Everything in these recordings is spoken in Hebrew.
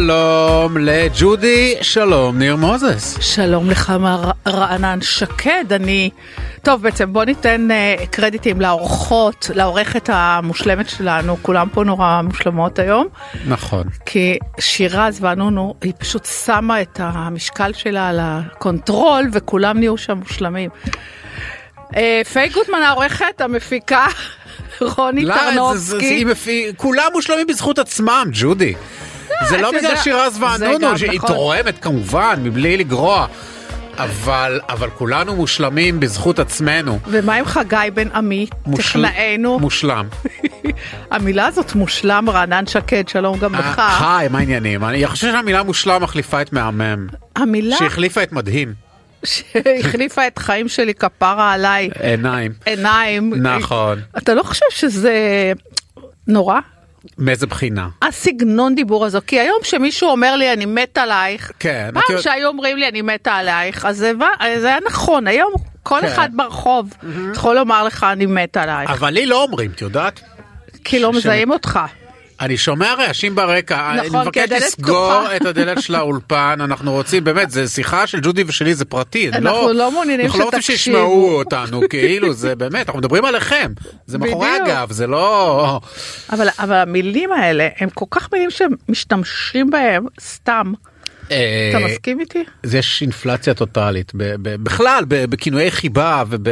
שלום לג'ודי, שלום ניר מוזס. שלום לך מר רענן שקד, אני... טוב, בעצם בוא ניתן uh, קרדיטים לאורחות, לעורכת המושלמת שלנו, כולם פה נורא מושלמות היום. נכון. כי שירז ואנונו, היא פשוט שמה את המשקל שלה על ה control, וכולם נהיו שם מושלמים. Uh, פיי גוטמן העורכת, המפיקה, רוני לא, טרנובסקי. כולם מושלמים בזכות עצמם, ג'ודי. זה לא בגלל שירז גם שהיא נכון. תורמת כמובן, מבלי לגרוע. אבל, אבל כולנו מושלמים בזכות עצמנו. ומה עם חגי בן עמי, מושל- טכנאינו? מושלם. המילה הזאת מושלם, רענן שקד, שלום גם לך. אה, היי, מה העניינים? אני חושב שהמילה מושלם מחליפה את מהמם. המילה שהחליפה את מדהים. שהחליפה את חיים שלי כפרה עליי, עיניים. עיניים. נכון. אתה לא חושב שזה נורא? מאיזה בחינה? הסגנון דיבור הזו, כי היום שמישהו אומר לי אני מת עלייך, כן, פעם יודעת- שהיו אומרים לי אני מתה עלייך, אז זה זה היה נכון, היום כל כן. אחד ברחוב יכול לומר לך אני מתה עלייך, אבל לי לא אומרים, את יודעת? כי לא מזהים אותך. אני שומע רעשים ברקע, נכון, אני מבקש לסגור. את הדלת של האולפן, אנחנו רוצים, באמת, זה שיחה של ג'ודי ושלי, זה פרטי. אני אנחנו לא מעוניינים אנחנו לא רוצים שתקשיבו. שישמעו אותנו, כאילו, זה באמת, אנחנו מדברים עליכם. זה מאחורי. הגב, זה לא... אבל, אבל המילים האלה הם כל כך מילים שמשתמשים בהם סתם. אתה אה, מסכים איתי? אז יש אינפלציה טוטאלית, ב- ב- בכלל, ב- בכינויי חיבה וב...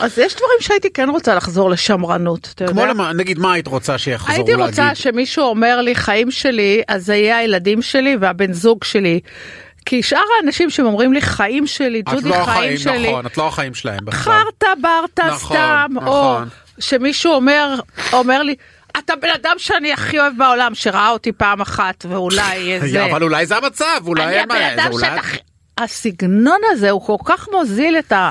אז יש דברים שהייתי כן רוצה לחזור לשמרנות, אתה יודע? כמו למ- נגיד, מה היית רוצה שיחזרו הייתי להגיד? רוצה שמישהו אומר לי חיים שלי, אז זה יהיה הילדים שלי והבן זוג שלי. כי שאר האנשים שאומרים לי חיים שלי, את ג'ודי לא חיים החיים, שלי, נכון, את לא החיים שלהם בכלל. חרטה ברטה נכון, סתם, או נכון. שמישהו אומר, אומר לי, אתה בן אדם שאני הכי אוהב בעולם, שראה אותי פעם אחת, ואולי זה. אבל אולי זה המצב, אולי אני. הבן אדם שאתה... הסגנון הזה הוא כל כך מוזיל את, ה...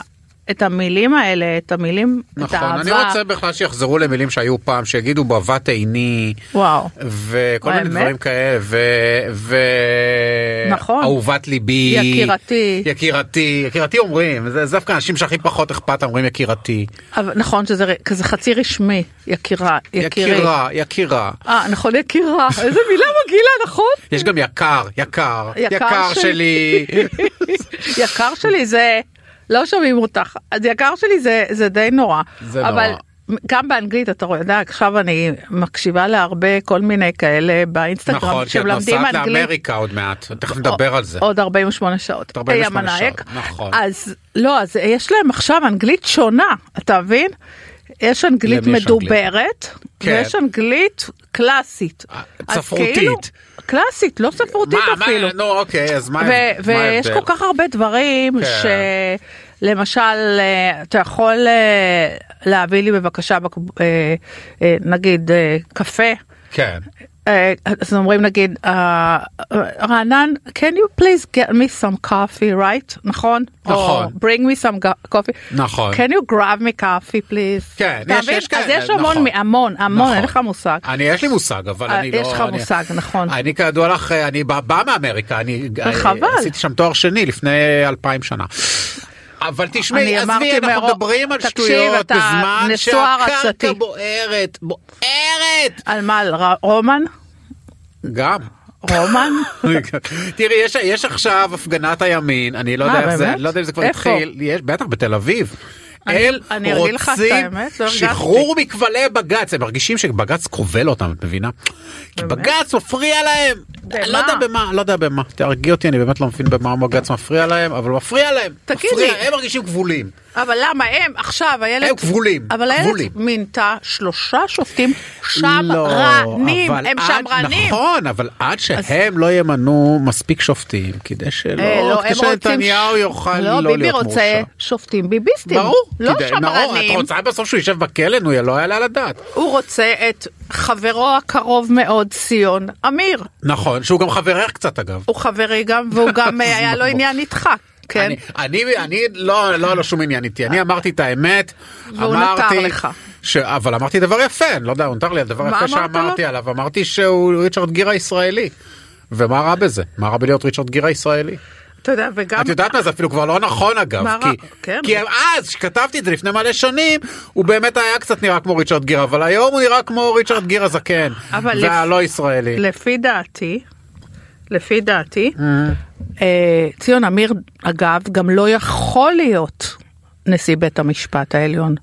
את המילים האלה, את המילים, את נכון, האהבה. אני רוצה בכלל שיחזרו למילים שהיו פעם, שיגידו בבת עיני, וואו. וכל מיני? דברים כאלה, ו... ו... נכון. אהובת ליבי. יקירתי. יקירתי, יקירתי אומרים, זה דווקא האנשים שהכי פחות אכפת אומרים יקירתי. אבל נכון שזה כזה חצי רשמי, יקירה, יקירי. יקירה, יקירה. אה, נכון, יקירה. איזה מילה מגעילה, נכון? יש גם יקר, יקר, יקר יקר שלי. שלי. יקר שלי זה... לא שומעים אותך. אז יקר שלי זה, זה די נורא. זה אבל נורא. גם באנגלית, אתה רואה, יודע, עכשיו אני מקשיבה להרבה כל מיני כאלה באינסטגרם, נכון, כי את שמלמדים נוסעת אנגלית. לאמריקה עוד מעט, תכף נדבר על זה. עוד 48 שעות. 48 ים הנאייק. שעות, נכון. אז לא, אז יש להם עכשיו אנגלית שונה, אתה מבין? יש אנגלית? מדוברת, כן. ויש אנגלית קלאסית. אה, אז צפרותית. כאילו- קלאסית, לא ספרותית מה, מה, אפילו. נו אוקיי, אז מה ההבדל? מה ויש? כל כך הרבה דברים כן. שלמשל אה, אתה יכול אה, להביא לי בבקשה בק- נגיד קפה. כן. אה, אז אומרים נגיד אה, רענן can you please get me some coffee right נכון נכון. או bring me some coffee נכון. can you grab me coffee please כן, יש-? יש אז כאלה, יש המון נכון. המון המון נכון. אין לך מושג אני יש לי מושג אבל אה, אני לא... יש לך מושג, נכון. אני כידוע לך אני בא, בא מאמריקה אני חבל. עשיתי שם תואר שני לפני אלפיים שנה. אבל תשמעי עזבי אנחנו מראש- מדברים על תקשיב, שטויות בזמן שהקרקע הערצתי. בוערת בוערת על מה על רומן גם. רומן תראי יש יש עכשיו הפגנת הימין אני לא יודע איך זה? אני לא יודע אם זה כבר? התחיל יש בטח בתל אביב. הם אני רוצים האמת, לא. שחרור מכבלי בג"ץ הם מרגישים שבג"ץ כובל אותם את מבינה? כי בג"ץ מפריע להם. במה? לא יודע במה לא יודע במה תהרגי אותי אני באמת לא מבין במה בג"ץ מפריע להם אבל מפריע להם. תגיד מפריע, לי. הם מרגישים כבולים. אבל למה הם עכשיו הילד הם כבולים, אבל. הילד מינתה שלושה שופטים לא, שמרנים אבל הם שמרנים נכון אבל עד שהם לא ימנו מספיק שופטים כדי שלא אה, לא, כדי הם רוצים יוכל לא לא ביבי להיות רוצה מורשע. שופטים ביביסטים ברור, לא כדי- ברור, את שמרנים רוצה בסוף שהוא יישב בכלא? נו, לא יעלה על הדעת. הוא רוצה את חברו הקרוב מאוד ציון אמיר נכון, שהוא גם חברך קצת אגב. הוא חברי גם והוא גם אה, היה לו ברור. עניין איתך כן. אני, אני, אני לא, לא היה לו שום עניין איתי, אני אמרתי את האמת, והוא אמרתי, נותר לך. ש... אבל אמרתי דבר יפה, אני לא יודע, הוא נותר לי על דבר יפה אמרת שאמרתי לו? עליו, אמרתי שהוא ריצ'רד גיר הישראלי. ומה רע בזה? מה רע בלהיות ריצ'רד גיר הישראלי? אתה יודע, וגם... את יודעת מה זה אפילו כבר לא נכון אגב, מה כי? כן. כי אז כשכתבתי את זה לפני מלא שנים הוא באמת היה קצת נראה כמו ריצ'רד גיר אבל היום הוא נראה כמו ריצ'רד גיר הזקן אבל לפ- והלא ישראלי. לפי דעתי, לפי דעתי, Mm-hmm. אה, ציון אמיר, אגב, גם לא יכול להיות נשיא בית המשפט העליון.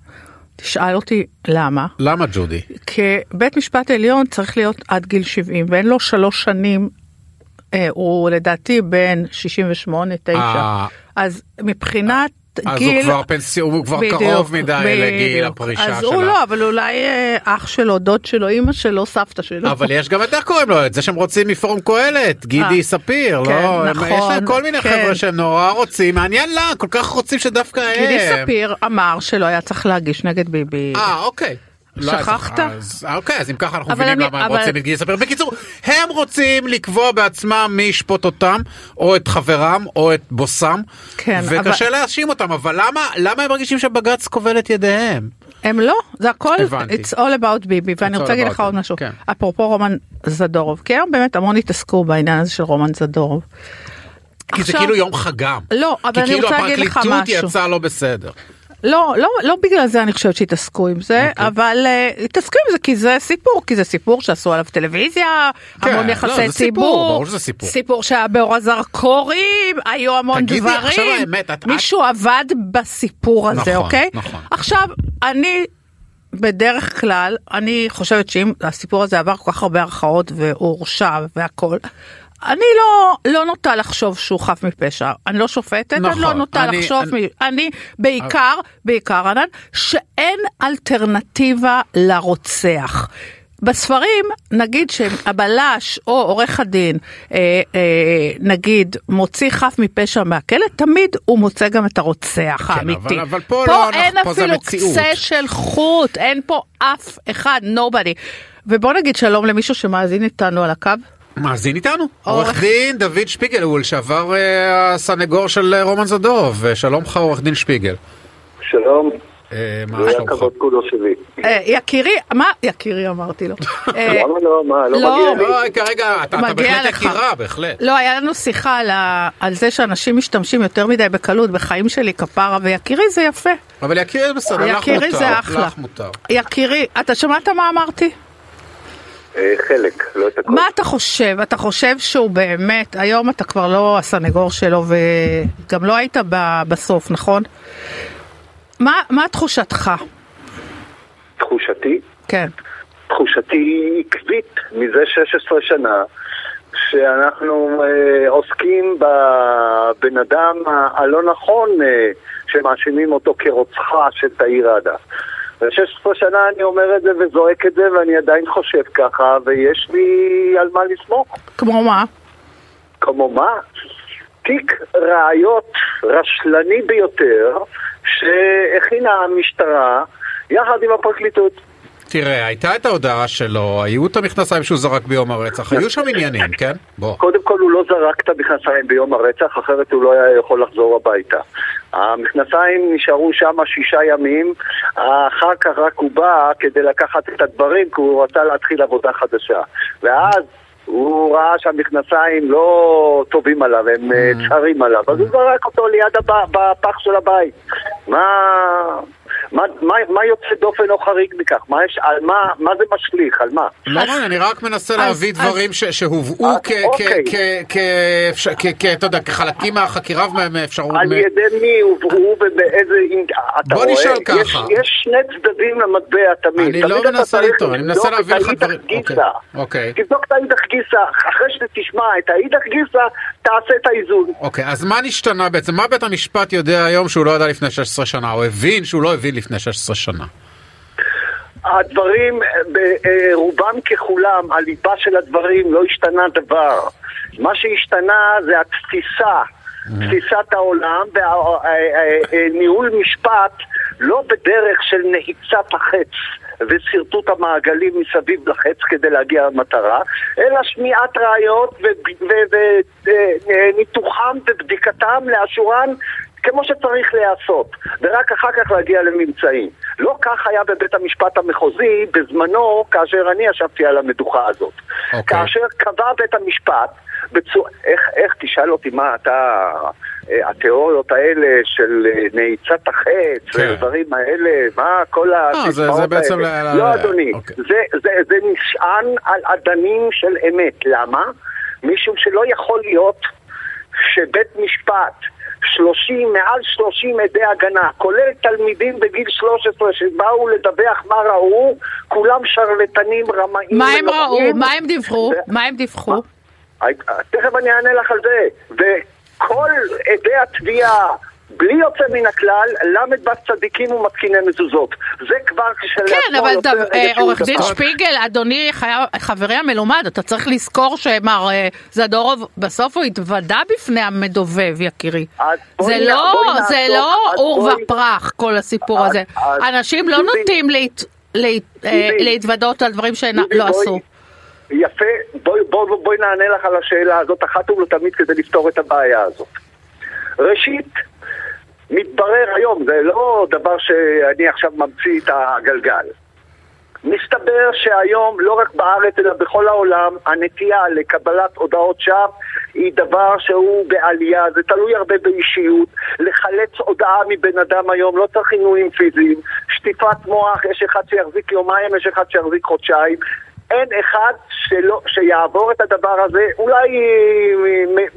תשאל אותי למה. למה ג'ודי? כי בית משפט עליון צריך להיות עד גיל 70 ואין לו שלוש שנים, הוא לדעתי בין 68, 9. אה. אז מבחינת אז גיל... הוא כבר פנסי... הוא כבר בדיוק, קרוב מדי לגיל בדיוק. הפרישה אז שלה. הוא לא, אבל אולי אה, אח שלו, דוד שלו, אימא שלו, סבתא שלו. אבל יש גם את איך קוראים לו את זה שהם רוצים מפורום קהלת גידי אה, ספיר כן, לא נכון, יש להם כל מיני כן. חבר'ה שהם נורא רוצים מעניין למה כל כך רוצים שדווקא הם. גידי ספיר אמר שלא היה צריך להגיש נגד ביבי. אה אוקיי. לא, שכחת? אז, אוקיי אז אם ככה אנחנו מבינים אני- למה הם אבל- רוצים את גידי ספיר. בקיצור הם רוצים לקבוע בעצמם מי ישפוט אותם או את חברם או את בוסם. כן, וקשה אבל- להאשים אותם אבל למה למה הם מרגישים שבג"ץ כובל את ידיהם. הם לא, זה הכל, הבנתי. it's all about ביבי, ואני רוצה להגיד לך עוד משהו, כן. אפרופו רומן זדורוב, כי היום באמת המון התעסקו בעניין הזה של רומן זדורוב. כי זה עכשיו- כאילו יום חגם. לא, אבל כי אני כאילו רוצה להגיד לך הפרקליטות משהו. יצאה לא בסדר. לא, לא, לא בגלל זה אני חושבת שהתעסקו עם זה, אוקיי. אבל uh, התעסקו עם זה כי זה סיפור, כי זה סיפור שעשו עליו טלוויזיה, כן, המון לא, יחסי סיפור, ציבור, ברור שזה סיפור. סיפור שהיה באור הזרקורים, היו המון תגידי, דברים, עכשיו האמת, את- מישהו עבד בסיפור הזה, נכון, אוקיי? נכון. עכשיו, אני בדרך כלל, אני חושבת שאם הסיפור הזה עבר כל כך הרבה ערכאות והוא הורשע והכל, אני לא, לא נוטה לחשוב שהוא חף מפשע. אני לא שופטת, אני נכון, לא נוטה אני- לחשוב, אני- מ- אני בעיקר, בעיקר ענן, שאין אלטרנטיבה לרוצח. בספרים נגיד שהבלש או עורך הדין אה, אה, נגיד מוציא חף מפשע מהכלא תמיד הוא מוצא גם את הרוצח האמיתי. אבל- אבל פה פה לא, אין אנחנו- פה אפילו. קצה של חוט אין פה אף אחד nobody. ובוא נגיד שלום למישהו שמאזין איתנו על הקו. מאזין איתנו? עורך- עורך דין דוד שפיגלול שעבר אה, הסנגור של אה, רומן זדורוב אה, שלום לך עורך דין שפיגל. שלום, מה שלומך? יקירי מה יקירי אמרתי לו. למה לא? מה, לא לא. מגיע לי? לא, כרגע אתה בהחלט. יקירה בהחלט. לא, היה לנו שיחה על, זה שאנשים משתמשים יותר מדי בקלות בחיים שלי כפרה ויקירי זה יפה. אבל יקירי זה בסדר, לך יקירי מותר. זה אחלה. לך מותר. יקירי, אתה שמעת מה אמרתי? אה, חלק, לא את הכל. מה אתה חושב? אתה חושב שהוא באמת, היום אתה כבר לא הסנגור שלו וגם לא היית ב... בסוף, נכון? מה, מה תחושתך? תחושתי? כן. תחושתי היא עקבית מזה 16 שנה שאנחנו אה, עוסקים בבן אדם הלא נכון אה, שמאשימים אותו כרוצחה של תאיר ראדה. ו-16 שנה אני אומר את זה וזועק את זה ואני עדיין חושב ככה ויש לי על מה לסמוך. כמו מה? כמו מה? תיק ראיות רשלני ביותר שהכינה המשטרה יחד עם הפרקליטות. תראה, הייתה את ההודעה שלו, היו את המכנסיים שהוא זרק ביום הרצח, היו שם עניינים, כן? בוא. קודם כל הוא לא זרק את המכנסיים ביום הרצח, אחרת הוא לא היה יכול לחזור הביתה. המכנסיים נשארו שם שישה ימים, אחר כך רק הוא בא כדי לקחת את הדברים, כי הוא רצה להתחיל עבודה חדשה. ואז הוא ראה שהמכנסיים לא טובים עליו, הם אה, צרים עליו, אז הוא זרק אותו ליד הבא, בפח של הבית. מה... מה, מה, מה יוצא דופן או חריג מכך? מה, יש, על מה, מה זה משליך? על מה? לא מעניין, אני רק מנסה אז- להביא אז- דברים ש- שהובאו אה, כ- כ- אוקיי. כ- כ- אפשר- כ- כ- אתה יודע, כחלקים מהחקירה ומאפשרות... על ידי מי הובאו ובאיזה... אתה בוא רואה? נשאל יש, ככה. יש שני צדדים למטבע תמיד. אני תמיד לא מנסה לטעון, אני מנסה להביא לך דברים. גיסא. אוקיי. תבדוק את האידך גיסא, אחרי שתשמע את האידך גיסא, תעשה את האיזון. אוקיי, אז מה נשתנה בעצם? מה בית המשפט יודע היום שהוא לא ידע לפני 16 שנה, או הבין שהוא לא הבין לפני 16 שנה? הדברים, ברובם ככולם, הליבה של הדברים לא השתנה דבר. מה שהשתנה זה התפיסה, תפיסת העולם וניהול משפט לא בדרך של נחיצת החץ, ושרטוט המעגלים מסביב לחץ כדי להגיע למטרה, אלא שמיעת ראיות וניתוחם ובדיקתם לאשורן כמו שצריך להיעשות, ורק אחר כך להגיע לממצאים. לא כך היה בבית המשפט המחוזי בזמנו, כאשר אני ישבתי על המדוכה הזאת. Okay. אוקיי. כאשר קבע בית המשפט, בצור... איך, איך, תשאל אותי מה אתה, אה, התיאוריות האלה של אה, נעיצת החץ, כן. הדברים האלה, מה כל אה, בעצם האלה. ל- ל- לא אדוני, אוקיי. זה, זה, זה נשען על אדנים של אמת, למה? משום שלא יכול להיות שבית משפט, 30, מעל 30 עדי הגנה, כולל תלמידים בגיל 13 שבאו לדווח מה ראו, כולם שרלטנים, רמאים מה הם ראו? מה הם דיווחו? מה הם דיווחו? תכף אני אענה לך על זה. וכל עדי התביעה, בלי יוצא מן הכלל, ל"ו צדיקים ומתקיני מזוזות. זה כבר כשלעצמו כן, אבל אה, עורך דין. שפיגל, אדוני חברי המלומד, אתה צריך לזכור שמר אה, זדורוב, בסוף הוא התוודה בפני המדובב, יקירי. זה לא, זה לא עור ופרח, כל הסיפור הזה. אנשים לא נוטים אה, להתוודות על דברים שלא עשו. יפה, בואי בוא, בוא, נענה לך על השאלה הזאת אחת ולתמיד כדי לפתור את הבעיה הזאת. ראשית, מתברר היום, זה לא דבר שאני עכשיו ממציא את הגלגל. מסתבר שהיום, לא רק בארץ אלא בכל העולם, הנטייה לקבלת הודעות שווא היא דבר שהוא בעלייה, זה תלוי הרבה באישיות. לחלץ הודעה מבן אדם היום, לא צריך עינויים פיזיים. שטיפת מוח, יש אחד שיחזיק יומיים, יש אחד שיחזיק חודשיים. אין אחד שלא, שיעבור את הדבר הזה, אולי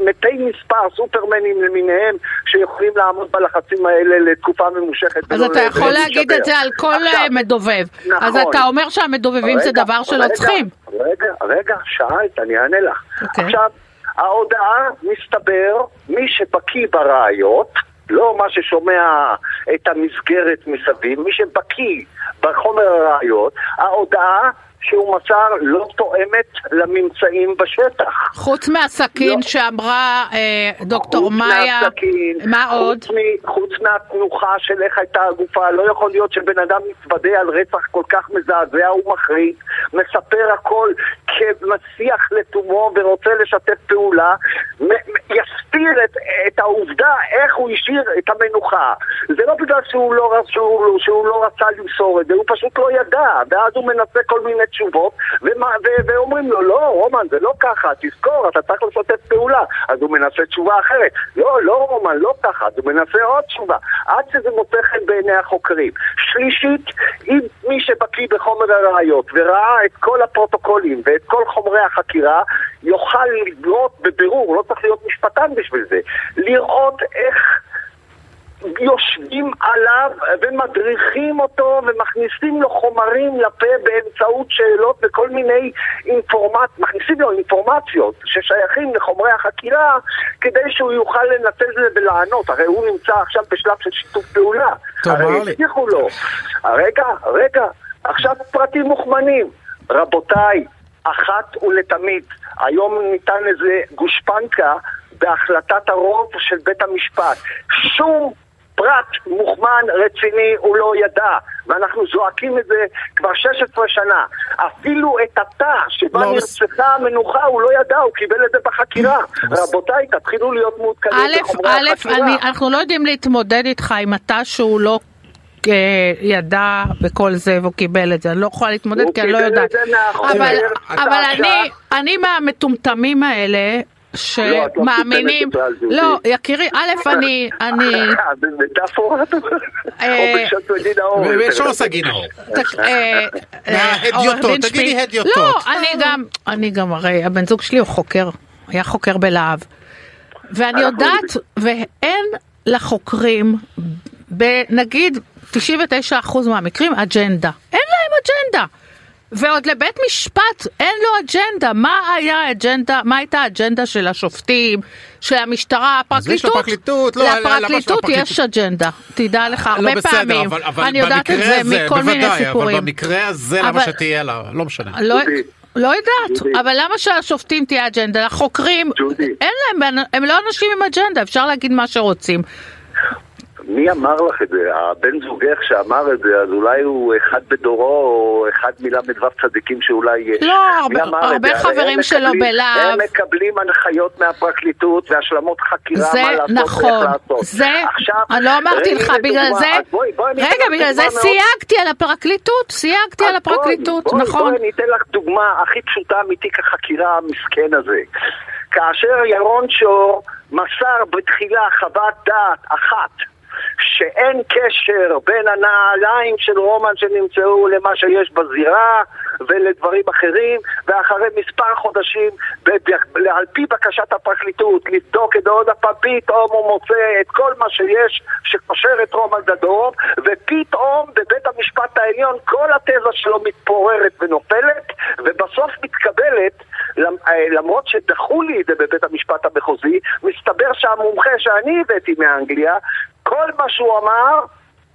מתי מספר, סופרמנים למיניהם, שיכולים לעמוד בלחצים האלה לתקופה ממושכת. אז אתה יכול להגיד. את זה על כל עכשיו, אה, מדובב. נכון. אז אתה אומר שהמדובבים זה רגע, דבר שלא רגע, צריכים. רגע, רגע, שאלת, אני אענה לך. אוקיי. עכשיו, ההודעה, מסתבר, מי שבקיא בראיות, לא מה ששומע את המסגרת מסביב, מי שבקיא בחומר הראיות, ההודעה שהוא מסר לא תואמת לממצאים בשטח. חוץ מהסכין לא. שאמרה אה, דוקטור חוץ מאיה, מהסכין, מה חוץ עוד? מ- חוץ מהתנוחה של איך הייתה הגופה, לא יכול להיות שבן אדם מתוודה על רצח כל כך מזעזע ומחריד, מספר הכל כמסיח לתומו ורוצה לשתף פעולה, מ- מ- יסתיר את, את העובדה איך הוא השאיר את המנוחה. זה לא בגלל שהוא לא, שהוא, שהוא לא רצה למסור את זה, הוא פשוט לא ידע, ואז הוא מנסה כל מיני תשובות, ומה, ו- ואומרים לו, לא, רומן, זה לא ככה, תזכור, אתה צריך לשתף פעולה. אז הוא מנסה תשובה אחרת. לא, לא, רומן, לא ככה, אז הוא מנסה עוד תשובה. עד שזה מוצא חן בעיני החוקרים. שלישית, אם מי שבקיא בחומר הראיות וראה את כל הפרוטוקולים ואת כל חומרי החקירה, יוכל לראות בבירור, לא צריך להיות משפטן בשביל זה, לראות איך... יושבים עליו ומדריכים אותו ומכניסים לו חומרים לפה באמצעות שאלות וכל מיני אינפורמציות, מכניסים לו אינפורמציות ששייכים לחומרי החקירה כדי שהוא יוכל לנצל את זה ולענות, הרי הוא נמצא עכשיו בשלב של שיתוף פעולה, הרי. הבטיחו לו, רגע, רגע, עכשיו פרטים מוכמנים, רבותיי, אחת ולתמיד, היום ניתן איזה גושפנקה בהחלטת הרוב של בית המשפט. שום פרט מוכמן רציני הוא לא ידע, ואנחנו זועקים את זה כבר 16 שנה. אפילו את התא שבה לא, נרצחה המנוחה הוא לא ידע, הוא קיבל את זה בחקירה. רבותיי, תתחילו להיות מעודכנים א', בחומרי א', החקירה. אני- אנחנו לא יודעים להתמודד איתך עם התא שהוא לא אה, ידע בכל זה והוא קיבל את זה, אני לא יכולה להתמודד כי אני לא יודעת. אבל, אבל אני, אני מהמטומטמים האלה. לא, לא שמאמינים. לא, יקירי, א', אני, אני? אה, או מההדיוטות, עורך דין תגידי הדיוטות. לא, אני גם, אני גם, הרי הבן זוג שלי הוא חוקר, היה חוקר בלהב. ואני יודעת, ואין לחוקרים, נגיד 99% מהמקרים, אג'נדה. אין להם אג'נדה. ועוד לבית משפט אין לו אג'נדה. מה היה האג'נדה, מה הייתה האג'נדה של השופטים, של המשטרה, אז יש הפרקליטות? לפרקליטות, לא, למה לפרקליטות יש אג'נדה, תדע לך, הרבה לא בסדר, פעמים. אבל, אבל אני יודעת את זה מכל מיני בוודאי, סיפורים. אבל במקרה הזה למה אבל- שתהיה לה, לא משנה. לא. לא יודעת, ג'ודי. אבל למה שהשופטים תהיה אג'נדה? החוקרים, ג'ודי. אין להם, הם לא אנשים עם אג'נדה, אפשר להגיד מה שרוצים. מי אמר לך את זה? הבן זוגך שאמר את זה, אז אולי הוא אחד בדורו, או אחד מל"ו צדיקים שאולי יש. לא, מי הרבה- הרבה חברים שלו בלהב. הם מקבלים הנחיות מהפרקליטות והשלמות חקירה, זה מה לעשות נכון, לעשות. זה, עכשיו, אני לא אמרתי לך, בגלל זה, בואי, בואי, רגע, בגלל זה סייגתי על הפרקליטות, סייגתי על הפרקליטות, בואי, נכון. בואי אני אתן לך דוגמה הכי פשוטה מתיק החקירה המסכן הזה. כאשר ירון שור מסר בתחילה חוות דעת אחת שאין קשר בין הנעליים של רומן שנמצאו למה שיש בזירה ולדברים אחרים ואחרי מספר חודשים על פי בקשת הפרקליטות לבדוק את עוד הפעם פתאום הוא מוצא את כל מה שיש שקושר את רומן דדורוב ופתאום בבית המשפט העליון כל התזה שלו מתפוררת ונופלת ובסוף מתקבלת אה, למרות שדחו לי את זה בבית המשפט המחוזי מסתבר שהמומחה שאני הבאתי מאנגליה כל מה שהוא אמר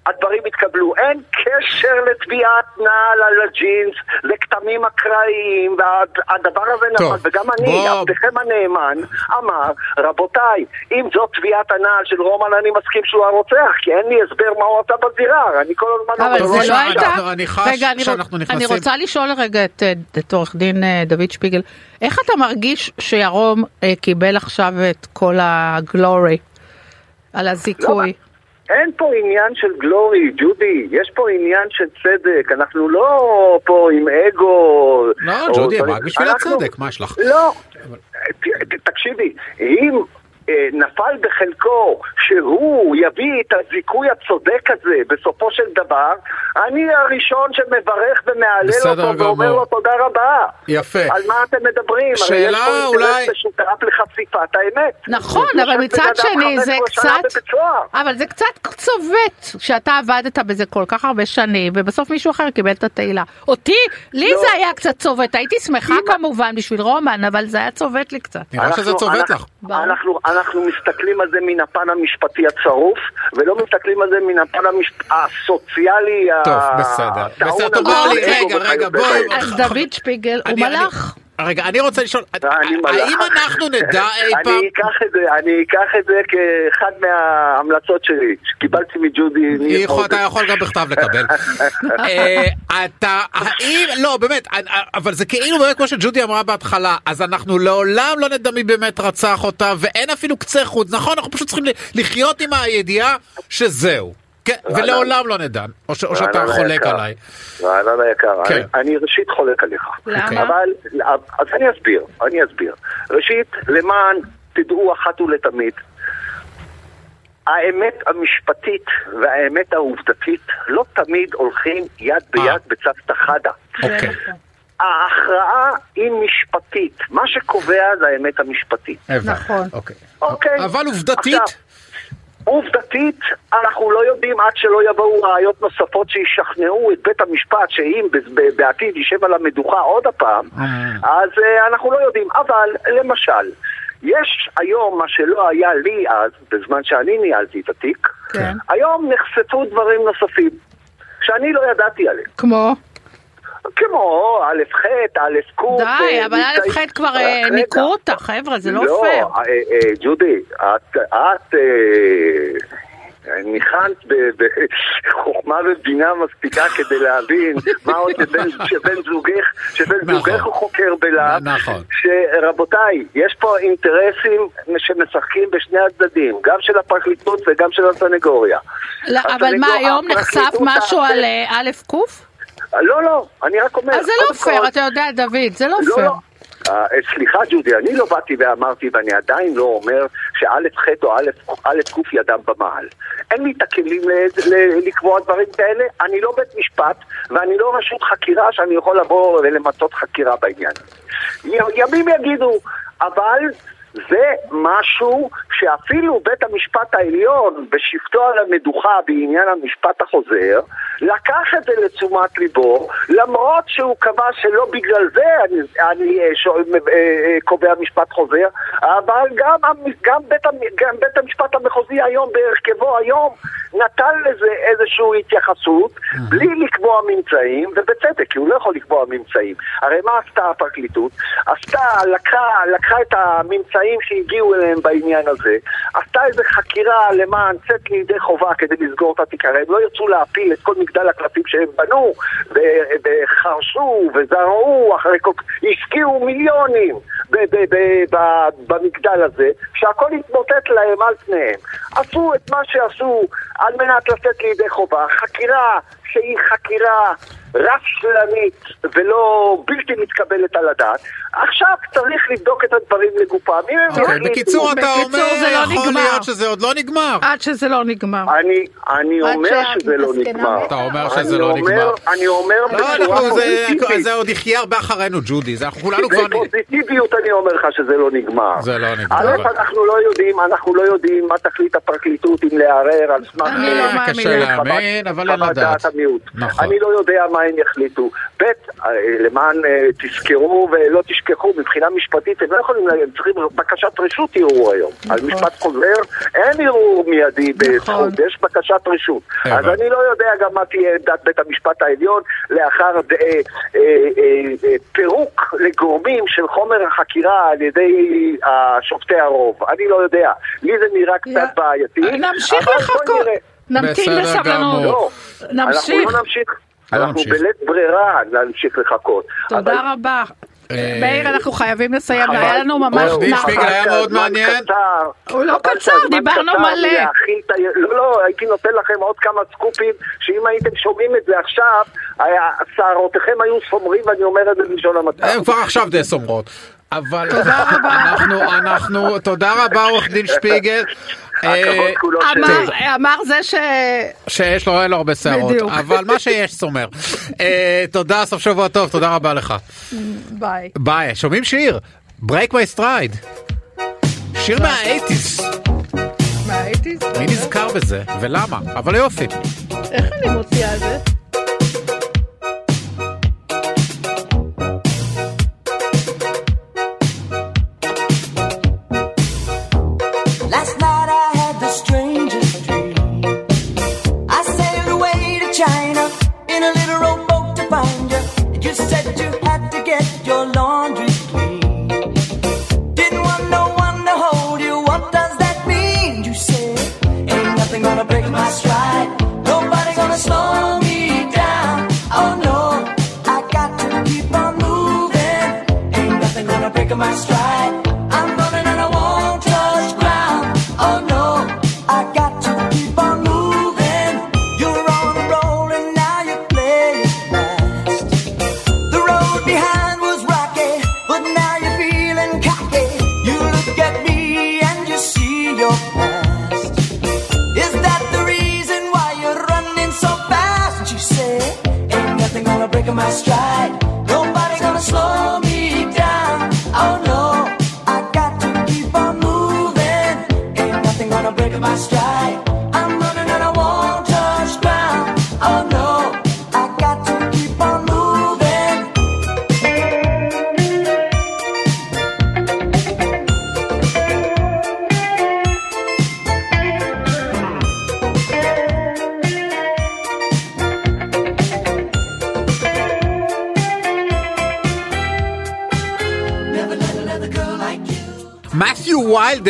הדברים התקבלו. אין קשר לטביעת נעל על הג'ינס, לכתמים אקראיים, והדבר הזה טוב, נפל. וגם אני, בוא- עבדכם הנאמן, אמר, רבותיי, אם זאת טביעת הנעל של רומן, אני מסכים שהוא הרוצח, כי אין לי הסבר מה הוא עשה בזירה. אני כל הזמן אבל זה לא הייתה... אני חש רגע, אני, שאנחנו רוצ- נכנסים- אני רוצה לשאול רגע את, אה, את עורך דין אה, דוד שפיגל, איך אתה מרגיש שירום אה, קיבל עכשיו את כל הגלורי על הזיכוי? אין פה עניין של גלורי, ג'ודי, יש פה עניין של צדק, אנחנו לא פה עם אגו. לא, ג'ודי, רק בשביל אנחנו- הצדק, מה יש לך? לא, תקשיבי, אם נפל בחלקו שהוא יביא את הזיכוי הצודק הזה בסופו של דבר, אני הראשון שמברך ומהלל אותו ואומר גמור. לו תודה רבה. יפה. על מה אתם מדברים? שאלה הרי יש פה אולי- אינטרס משותף לחשיפת האמת. נכון, אבל מצד שני זה 15 שנה קצת. אבל זה קצת צובט שאתה עבדת בזה כל כך הרבה שנים ובסוף מישהו אחר קיבל את התהילה. אותי, לי לא. זה היה קצת צובט, הייתי שמחה אם- כמובן בשביל רומן, אבל זה היה צובט לי קצת. נראה שזה צובט אנחנו- לך. אנחנו, אנחנו מסתכלים על זה מן הפן המשפטי הצרוף, ולא מסתכלים על זה מן הפן המשפ... הסוציאלי, טוב, ה- בסדר. בסדר, תאמר לי, רגע, רגע. בואי- אז דוד שפיגל הוא מלאך. רגע, אני רוצה לשאול. האם אנחנו נדע אי פעם... אני אקח את זה, אני אקח את זה כאחד מההמלצות שלי, שקיבלתי מג'ודי. אתה יכול גם בכתב לקבל. אה, אתה, האם, לא באמת, אה, אבל זה כאילו באמת כמו שג'ודי אמרה בהתחלה, אז אנחנו לעולם לא נדע מי באמת רצח אותה, ואין אפילו קצה חוץ, נכון? אנחנו פשוט צריכים לחיות עם הידיעה שזהו. כן, ולעולם לא נדע, או שאתה חולק. עליי. רענן היקר, כן. אני- ראשית חולק עליך. למה? אבל, אז אני אסביר, אני אסביר. ראשית, למען תדעו אחת ולתמיד, האמת המשפטית והאמת העובדתית לא תמיד הולכים יד ביד אה. בצוותא חדא. אוקיי, ההכרעה היא משפטית, מה שקובע זה האמת המשפטית. נכון. אוקיי. אוקיי. אבל עובדתית, עובדתית, אנחנו לא יודעים עד שלא יבואו ראיות נוספות שישכנעו את בית המשפט שאם בעתיד יישב על המדוכה עוד הפעם, אה. אז uh, אנחנו לא יודעים. אבל, למשל, יש היום מה שלא היה לי אז, בזמן שאני ניהלתי את התיק, כן. היום נחשפו דברים נוספים שאני לא ידעתי עליהם. כמו? כמו א' ח', א' ק'. די, אה, אבל א' מבצעים- ח' כבר אה. ניקו אותה, חבר'ה, זה לא פייר. לא, אה, אה, ג'ודי, את, את אה, ניחנת ב- בחוכמה ובינה מספיקה כדי להבין מה עוד שבן, זוגך, שבן נכון. זוגך הוא חוקר בלהב. נכון. שרבותיי, יש פה אינטרסים שמשחקים בשני הצדדים, גם של הפרקליטות וגם של הסנגוריה. לא, אבל מה, היום נחשף משהו על אה, א' ק'? לא, לא, אני רק אומר. אז זה לא פייר, כל- אתה יודע, דוד, זה לא לא, פייר. לא. אה, סליחה ג'ודי, אני לא באתי ואמרתי ואני עדיין לא אומר שא' ח' או א' ק' ידם במעל. אין לי את הכלים לקבוע דברים כאלה, אני לא בית משפט ואני לא רשות חקירה שאני יכול לבוא ולמצות חקירה בעניין. ימים יגידו, אבל זה משהו שאפילו בית המשפט העליון בשבתו על המדוכה בעניין המשפט החוזר לקח את זה לתשומת ליבו למרות שהוא קבע שלא בגלל זה אני, אני אה, שואל, אה, אה, קובע משפט חוזר אבל גם, גם, בית, גם בית המשפט המחוזי היום בהרכבו היום נתן לזה איזושהי התייחסות בלי לקבוע ממצאים ובצדק כי הוא לא יכול לקבוע ממצאים. הרי מה עשתה הפרקליטות? עשתה, לקחה, לקחה את הממצאים שהגיעו אליהם בעניין הזה, עשתה איזו חקירה למען צאת לידי חובה כדי לסגור את התיק, הרי הם לא ירצו להפיל את כל מגדל הקלפים שהם בנו, וחרשו וזרעו, אחרי כל... השקיעו מיליונים במגדל הזה, שהכל התמוטט להם על פניהם. עשו את מה שעשו על מנת לצאת לידי חובה, חקירה שהיא חקירה רשלנית ולא בלתי מתקבלת על הדעת. עכשיו צריך לבדוק את הדברים לגופם. הם אוקיי, בקיצור אתה בקיצור, אומר זה לא יכול. להיות שזה עוד לא נגמר. עד שזה לא נגמר. אני, אני אומר שזה לא נגמר. אתה אומר שזה לא נגמר. אני אומר לא, בצורה פוזיטיבית. זה עוד יחיה הרבה אחרינו ג'ודי, זה אנחנו כולנו כבר... בפוזיטיביות אני אומר לך שזה לא נגמר. זה לא נגמר. א', אנחנו לא יודעים, אנחנו לא יודעים מה תחליט הפרקליטות אם לערער על סמך... אני לא מאמינה. קשה להאמין, אבל אין חוות לדעת. דעת המיעוט. נכון. אני לא יודע מה הם יחליטו. ב', אה, למען אה, תזכרו ולא תשכחו, מבחינה משפטית הם לא יכולים, הם צריכים בקשת רשות ערעור היום. על משפט חוזר אין ערעור מיידי נכון. בזכות, יש בקשת רשות. אז הבנתי. אני לא יודע גם מה תהיה עמדת בית המשפט העליון לאחר אה, אה, אה, אה, פירוק לגורמים של חומר החקירה על ידי שופטי הרוב. אני לא יודע. לי זה נראה קצת בעייתי. נמשיך לחכות. נמתין בסבלנות. לא, נמשיך. אנחנו לא נמשיך. לא אנחנו נמשיך. בלית ברירה להמשיך לחכות. אבל- תודה רבה. אה, מאיר, אנחנו חייבים לסיים. היה לנו ממש עורך דין. שפיגל היה מאוד מעניין. הוא לא קצר, דיברנו מלא. לא, לא, הייתי נותן לכם עוד כמה סקופים, שאם הייתם שומעים את זה עכשיו, שערותיכם היו סומרים, ואני אומר את זה בלשון. הם כבר עכשיו די סומרות. אבל תודה רבה. אנחנו, אנחנו, תודה רבה עורך דין שפיגל. אה. אמר- אמר זה ש... שיש לו, אין לו הרבה שערות. אבל מה שיש סומר. אה, תודה, סוף שבוע טוב, תודה רבה לך. ביי. ביי, שומעים שיר? Break my stride. שיר מה-80's, מה הייתי? מי נזכר בזה ולמה? אבל יופי. איך אני מוציאה את זה?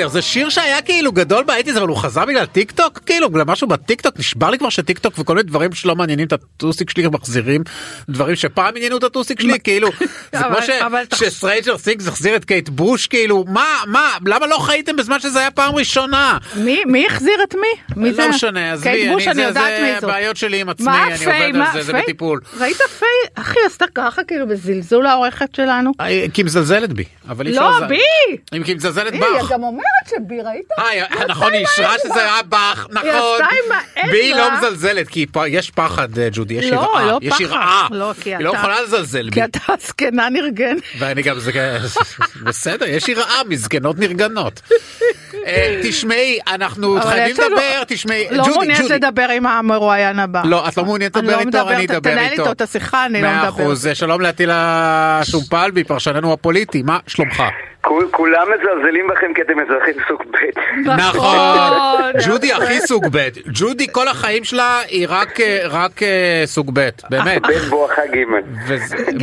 ויילדר זה שיר שהיה כאילו גדול ב eighties אבל הוא חזר בגלל טיק טוק כאילו בגלל משהו בטיק טוק נשבר לי כבר שטיק טוק וכל מיני דברים שלא מעניינים את הטוסיק שלי מחזירים דברים שפעם עניינו את הטוסיק שלי כאילו זה כמו ש Stranger Things החזיר את קייט בוש כאילו מה מה למה לא חייתם בזמן שזה היה פעם ראשונה מי מי החזיר את מי? מי זה? לא משנה עזבי זה-. בעיות שלי עם עצמי אני? עובד על זה זה? בטיפול. ראית פיי? אחי עשתה ככה כאילו בזלזול העורכת שלנו. אה, כי היא מזלזלת בי אבל אי אפשר לא, בי! אם כי היא מזלזלת היא בך. גם אומרת שבי, ראית? אה, נכון, היא אישרה שזה היה בך, נכון. עשתה עם האצבע. בי לא מזלזלת, כי יש פחד, אה, ג'ודי, יש לא, יראה. לא פחד. לא, כי היא לא יכולה לזלזל בי. כי אתה זקנה נרגנת. ואני גם, בסדר, יש יראה, מזקנות נרגנות. אה, תשמעי, אנחנו חייבים לדבר, תשמעי, לא ג'ודי, מעוניינת ג'ודי. לדבר עם המרואיין הבא. לא, את לא מעוניינת אני לדבר לא איתו, אני אדבר תנהל איתו. איתו את השיחה, אני לא מאה מדברת. אחוז, שלום לעטילה שומפלבי, פרשננו הפוליטי, מה שלומך? כול- כולם מזלזלים בכם כי אתם אזרחים סוג ב'. נכון, ג'ודי הכי סוג ב', ג'ודי כל החיים שלה היא רק, אה, סוג ב', באמת. ב' בואכה ג'.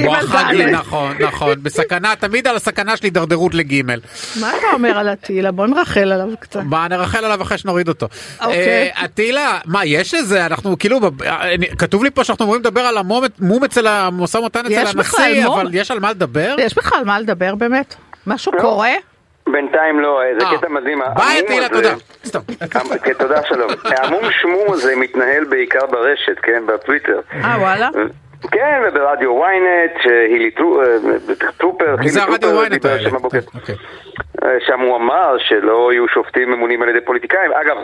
בואכה. גיל, נכון, נכון, בסכנה, תמיד על הסכנה של הידרדרות לגימל. מה אתה אומר על הטילה? בוא נרחל עליו קצת. מה, נרחל עליו אחרי שנוריד אותו. אוקיי. אה, אטילה, מה, יש איזה, אנחנו כאילו, אה, כתוב לי פה שאנחנו אמורים לדבר על המו"מ מו"מ אצל המשא ומתן אצל הנשיא? אבל יש על מה לדבר? יש בכלל מה לדבר באמת? משהו קורה? בינתיים לא, זה אה, קטע מדהים. ביי הזה- תודה. סתם. כן, תודה שלום. המום שמום הזה מתנהל בעיקר ברשת, כן, בטוויטר. אה, וואלה? כן, וברדיו ynet, שחילי אה, טרופר, זה הרדיו טרופר ynet דיבר האלה? שם הבוקר. אוקיי. אה, שם הוא אמר שלא יהיו שופטים ממונים על ידי פוליטיקאים. אגב.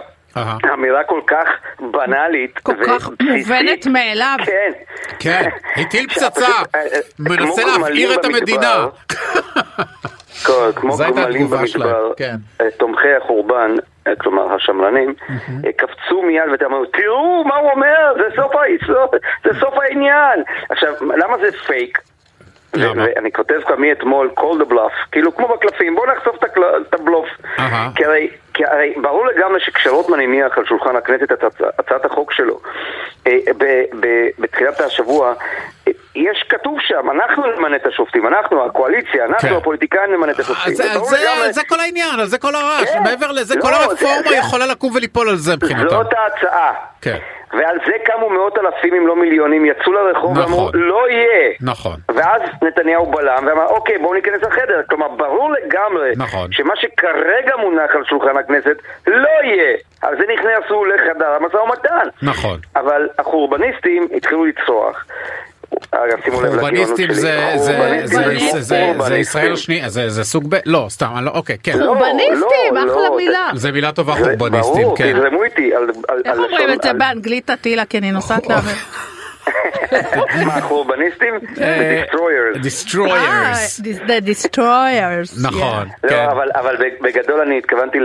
אמירה כל כך בנאלית כל כך. מובנת מאליו. כן. כן, הטיל פצצה, אה, אה, מנסה להבעיר גמלים את המדינה. כל- כמו גמלים במדבר, כן. אה, תומכי החורבן, אה, כלומר השמרנים, אה, קפצו מיד ואמרו, תראו מה הוא אומר, זה סוף זה סוף העניין. עכשיו, למה זה פייק? ואני כותב כבר מאתמול, call the bluff, כאילו כמו בקלפים, בוא נחשוף את הבלוף. כי הרי, כי הרי ברור לגמרי שכשרוטמן הניח על שולחן הכנסת את הצ- הצעת החוק שלו בתחילת השבוע, יש כתוב שם, אנחנו נמנה את השופטים, אנחנו, הקואליציה, אנחנו כן. הפוליטיקאים נמנה את השופטים. זה- זה- לגמרי- זה כל העניין, זה כל הרעש, כן. מעבר לזה לא, כל הרפורמה זה- יכולה לקום וליפול על זה מבחינתם. זאת ההצעה. כן. ועל זה קמו מאות אלפים אם לא מיליונים, יצאו לרחוב נכון. ואמרו, לא יהיה. נכון. ואז נתניהו בלם ואמר, אוקיי, בואו ניכנס לחדר. כלומר, ברור לגמרי נכון. שמה שכרגע מונח על שולחן הכנסת לא יהיה. על זה נכנסו לחדר המשא ומתן. נכון. אבל החורבניסטים התחילו לצרוח. אגב, שימו לב לגאונות חורבניסטים שלי. זה-. ישראל השנייה, זה זה סוג ב', לא, סתם, לא, אוקיי, כן. לא, חורבניסטים, לא, אחלה מילה. זה מילה טובה חורבניסטים, ברור, כן. תזרמו איתי איך אומרים את זה באנגלית הטילה? כי אני נוסעת לאמר. מה, חורבניסטים? The Destroyers. נכון, כן. אבל, אבל בגדול אני התכוונתי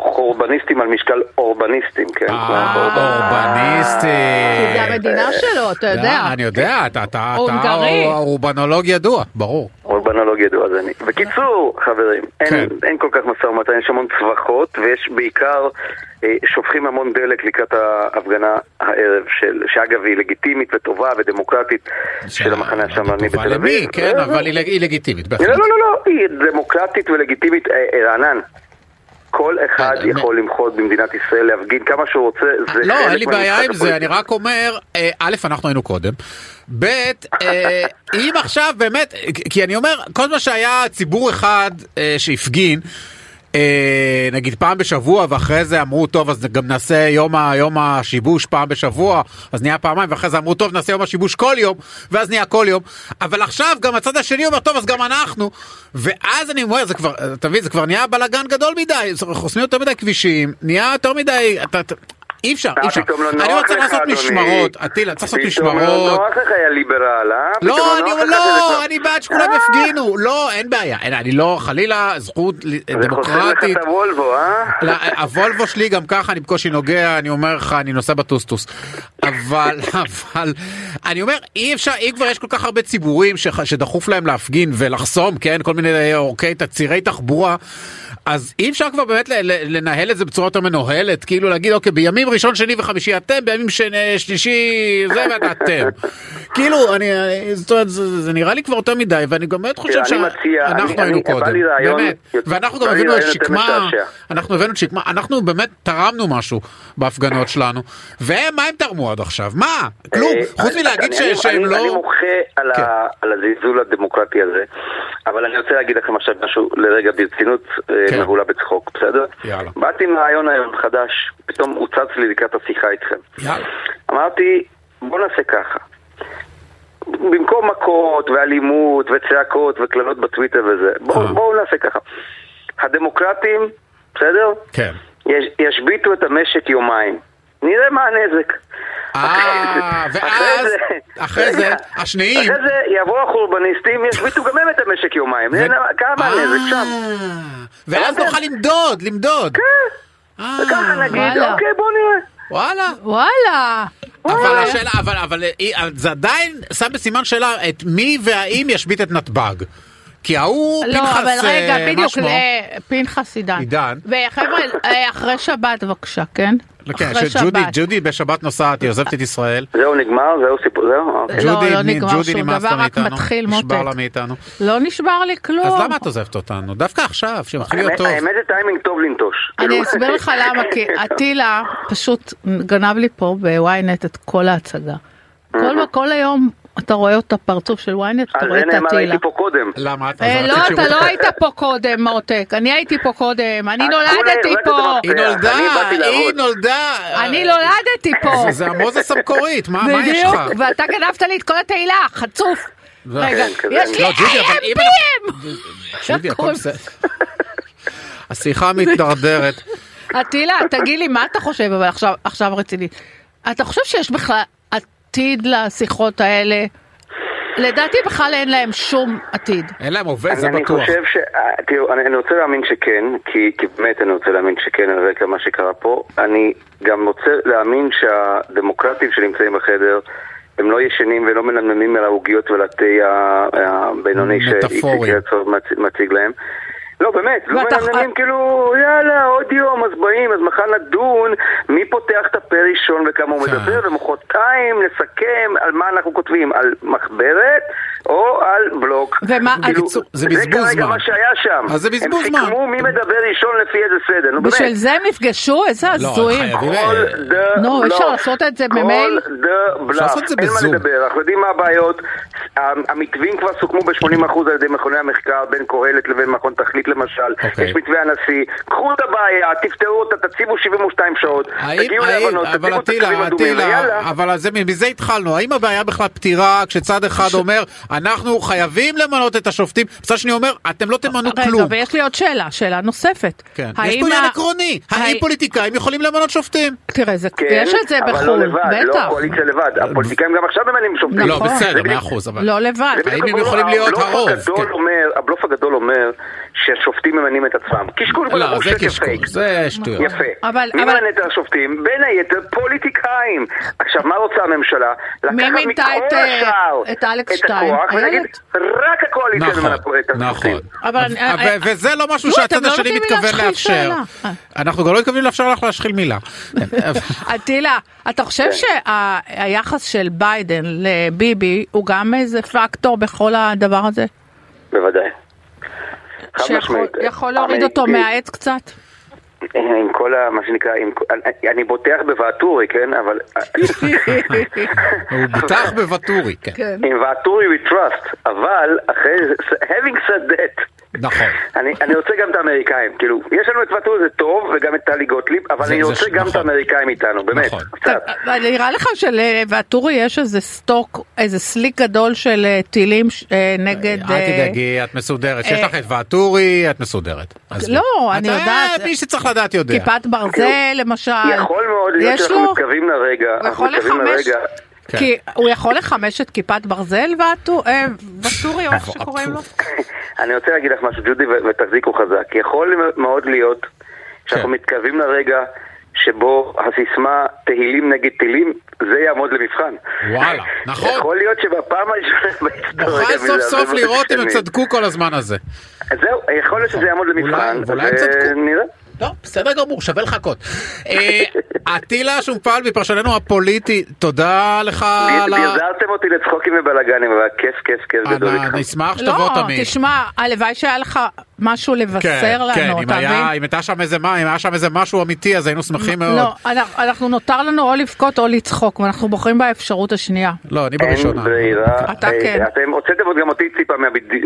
לחורבניסטים על משקל אורבניסטים, כן? אה, אורבן. אורבניסטים. כי זה המדינה שלו, אתה יודע. אה, אני יודע, אתה אתה- אתה הונגרי. אורבנולוג ידוע, ברור. אורבנולוג ידוע זה אני. בקיצור, חברים, אין, כן. אין כל כך משא ומתן, יש המון צווחות, ויש בעיקר, אה, שופכים המון דלק לקראת ההפגנה הערב, של, שאגב היא לגיטימית וטובה ודמוקרטית של המחנה השמרני בתל אביב. כן, אבל היא לג- היא לגיטימית, בהחלט. לא, לא, לא, לא, היא דמוקרטית ולגיטימית, אה, רענן. כל אחד כן, יכול למחות במדינת ישראל, להפגין כמה שהוא רוצה, זה לא, אין לי בעיה עם זה, אני. רק אומר, אה, א', אנחנו היינו קודם, ב', אה, אם עכשיו באמת, כי אני אומר, כל מה שהיה ציבור אחד אה, שהפגין, אה, נגיד פעם בשבוע ואחרי זה אמרו טוב אז גם נעשה יום, ה- יום השיבוש פעם בשבוע אז נהיה פעמיים ואחרי זה אמרו טוב נעשה יום השיבוש כל יום ואז נהיה כל יום. אבל עכשיו גם הצד השני אומר טוב אז גם אנחנו ואז אני אומר זה כבר אתה מבין זה כבר נהיה בלאגן גדול מדי חוסמים יותר מדי כבישים נהיה יותר מדי אתה, אתה, אי אפשר אי אה, אפשר לא אני רוצה לעשות. משמרות אטילה צריך לעשות פתאום לא משמרות נוח לך היה ליברל, אה? פתאום לא, אני לא, אני בעד שכולם אה, יפגינו, לא, אין בעיה, אני לא, חלילה, זכות לי- זה חוסם לך דמוקרטית. את הוולבו, אה? לא, הוולבו שלי גם ככה אני בקושי נוגע אני אומר לך אני נוסע בטוסטוס אבל אבל אני אומר אי אפשר אם כבר יש כל כך הרבה ציבורים שדחוף להם להפגין ולחסום כן כל מיני אורכי צירי תחבורה אז אי אפשר כבר באמת לנהל את זה בצורה יותר מנוהלת כאילו להגיד אוקיי בימים ראשון שני וחמישי אתם בימים שני, שלישי זה ואתה אתם כאילו אני זאת אומרת זה, זה נראה לי כבר יותר מדי ואני גם באמת חושב שאנחנו היינו קודם באמת ואנחנו גם הבאנו את שקמה. אנחנו הבאנו את שקמה, אנחנו באמת תרמנו משהו בהפגנות שלנו, והם, מה הם תרמו עד עכשיו? מה? כלום, אה, חוץ מלהגיד שהם לא... אני מוחה על כן. על הזלזול הדמוקרטי הזה, אבל אני רוצה להגיד לכם עכשיו משהו לרגע ברצינות אה, כן. מהולה בצחוק, בסדר? יאללה. באתי עם רעיון היום חדש, פתאום הוצץ לי לקראת השיחה איתכם. יאללה. אמרתי, בוא נעשה ככה. במקום מכות ואלימות וצעקות וקללות בטוויטר וזה, בואו אה. בואו נעשה ככה. הדמוקרטים, בסדר? כן. יש, ישביתו את המשק יומיים. נראה מה הנזק. אה, ואז, אחרי זה. השניים... אחרי זה יבואו החורבניסטים, ישביתו גם הם את המשק יומיים. ו- נראה כמה הנזק שם. אה, ואז כן. נוכל למדוד, למדוד. אה, וככה נגיד, וואלה. אוקיי, בואו נראה. וואלה. וואלה. אבל השאלה, אבל, אבל זה עדיין שם בסימן שאלה את מי והאם ישבית את נתב"ג. כי ההוא לא, פנחס, אבל רגע, אה, בדיוק, פנחס עידן. עידן. וחבר'ה, אחרי שבת בבקשה, כן? כן, אחרי שבת. ג'ודי בשבת נוסעת, היא עוזבת את ישראל. זהו, נגמר? זהו סיפור? זהו? אוקיי. לא, ג'ודי, לא נגמר ג'ודי שום דבר, רק מאיתנו. מתחיל, נשבר מותק. לה מאיתנו. לא נשבר לי כלום. אז למה את עוזבת אותנו? דווקא עכשיו, שמתחיל להיות האמת- טוב. האמת זה טיימינג טוב לנטוש. אני כאילו- אסביר לך למה, כי אטילה פשוט גנב לי פה בוויינט את כל ההצגה. כל, כל היום אתה רואה את הפרצוף של וויינט, אתה על רואה זה את נאמר אטילה. הייתי פה קודם. למה אה, לא, את אתה לא היית פה קודם, מותק. אני הייתי פה קודם, אני את נולדתי פה. היא אני נולדה, היא. נולדה. אני נולדתי פה. זה- זה המוזס המקורית, מה מה יש בדיוק, לך? ואתה גנבת לי את כל התהילה, חצוף. זה- רגע, כן, כזה. יש לי לא, ג'ודי, אבל אם AM, ג'ודי, הכל הכל. בסדר. השיחה מתדרדרת. אטילה, תגיד לי, מה אתה חושב, אבל עכשיו, עכשיו רציני. אתה חושב שיש בכלל עתיד לשיחות האלה? לדעתי בכלל אין להם שום עתיד. אין להם עובד, זה אני בטוח. חושב ש... אה, תראו, אני, אני רוצה להאמין שכן, כי, כי באמת אני רוצה להאמין שכן על רקע מה שקרה פה. אני גם רוצה להאמין שהדמוקרטים שנמצאים בחדר הם לא ישנים ולא מנמנמים על העוגיות ועל התה ה- הבינוני. שאיציק הרצוג מצ- מציג להם. לא, באמת, לא מנמנמים כאילו, יאללה, עוד יום, אז באים, אז מחר נדון מי פותח את הפה ראשון וכמה הוא כן. מדבר, ומחרתיים נסכם על מה אנחנו כותבים, על מחברת או על בלוק. ומה- כאילו, בקיצור, זה בזבוז זה כרגע זמן. מה שהיה שם. אז זה בזבוז הם זמן. סיכמו מי מדבר ראשון לפי איזה סדר, נו באמת. בשביל זה הם נפגשו? איזה לא, הזויים. חייבים. כל דה נו, אי אפשר. לעשות את זה במייל? כל דה בלוף. לעשות את זה אין בזום. מה לדבר, אנחנו יודעים מה הבעיות. המתווים כבר סוכמו ב-80% על ידי מכוני המחקר, בין קהלת לבין מכון תכלית למשל. אוקיי. יש מתווה הנשיא. קחו את הבעיה, תפתרו אותה, תציבו 72 שעות. האם, תגיעו האם, להבנות, אבל תשימו אטילה, תקציבים אדומים, אטילה, ויאללה. אבל זה, מזה התחלנו, האם הבעיה בכלל פתירה כשצד אחד אומר, אנחנו חייבים למנות את השופטים, מצד שני אומר, אתם לא תמנו רגע, כלום. ויש לי עוד שאלה, שאלה נוספת. כן. יש פה עניין עקרוני, האם פוליטיקאים יכולים למנות שופטים? תראה, זה- כן, יש את זה אבל בחו"ל, לא לבד, לא בטח. הקואליציה לבד. הפוליטיקאים גם עכשיו ממנים שופטים. לא, נכון. בסדר, זה מאה אחוז, אבל... לא לבד. זה האם הם יכולים להיות הרוב? כן. הבלוף הגדול אומר שהשופטים ממנים את עצמם. קשקוש לא, ברור, זה שקר קשקוש, פייק. זה שטויות. יפה. אבל- מי אבל- ממנה את השופטים? בין היתר פוליטיקאים. עכשיו, מה רוצה הממשלה? מי לקחת מכל אה, השאר את? הכוח ולהגיד, איילת? רק הקואליציה נכון, ממנה השופטים. נכון. אני- ו- וזה לא משהו נו, שהצד לא השני מתכוון לאפשר. אה. אנחנו גם לא מתכוונים לאפשר לך להשחיל מילה. אטילה, אתה חושב כן. שהיחס של ביידן לביבי הוא גם איזה פקטור בכל הדבר הזה? בוודאי. חד שיכול משמעית. יכול להוריד אותו מהעץ קצת? עם כל ה... מה שנקרא, עם, אני- אני בוטח בוואטורי, כן? אבל... הוא בוטח בוואטורי, כן. כן. עם ואטורי we trust, אבל אחרי, having said that, נכון. אני, אני רוצה גם את האמריקאים, כאילו, יש לנו את ואטורי זה טוב, וגם את טלי גוטליב, אבל זה- אני זה רוצה ש- גם את נכון. האמריקאים איתנו, באמת, נכון. נראה לך שלוואטורי יש איזה סטוק, איזה סליק גדול של אה, טילים ש- אה, נגד... אל אה, תדאגי, את מסודרת. שיש אה, לך את ואטורי, את מסודרת. לא, אני אתה- יודעת. מי שצריך לדעת יודע. כיפת ברזל למשל. יכול מאוד להיות יש שאנחנו לו? מתקרבים לרגע, אנחנו יכול מתקרבים לחמש, לרגע, כן. כי הוא יכול לחמש את כיפת ברזל ואטו- אה, ואטורי או איך שקוראים לו? אני רוצה להגיד לך משהו, ג'ודי, ותחזיקו חזק. יכול מאוד להיות שאנחנו כן. מתקרבים לרגע שבו הסיסמה תהילים נגד טילים, זה יעמוד למבחן. וואלה, נכון. יכול להיות שבפעם הראשונה בהיסטוריה, נוכל סוף סוף לראות אם הם. צדקו כל הזמן הזה. אז זהו, יכול להיות שזה יעמוד למבחן, אולי- הם צדקו. לא, בסדר גמור, שווה לחכות. אה, אטילה שומפל מפרשננו הפוליטי, תודה לך על ה... גזרתם אותי לצחוקים ובלאגנים, אבל כיף, כיף, כיף גדול אני איתך. נשמח שתבוא לא, תמיד. תשמע, הלוואי שהיה לך משהו כן, לבשר כן, לנו, אם אתה מבין? אם הייתה שם איזה מה, אם היה שם איזה משהו אמיתי, אז היינו שמחים מאוד. לא, אנחנו- אנחנו נותר לנו או לבכות או לצחוק, ואנחנו בוחרים באפשרות השנייה. לא, אני אין בראשונה. ברירה. אתה אה, כן. אתם הוצאתם עוד גם אותי ציפה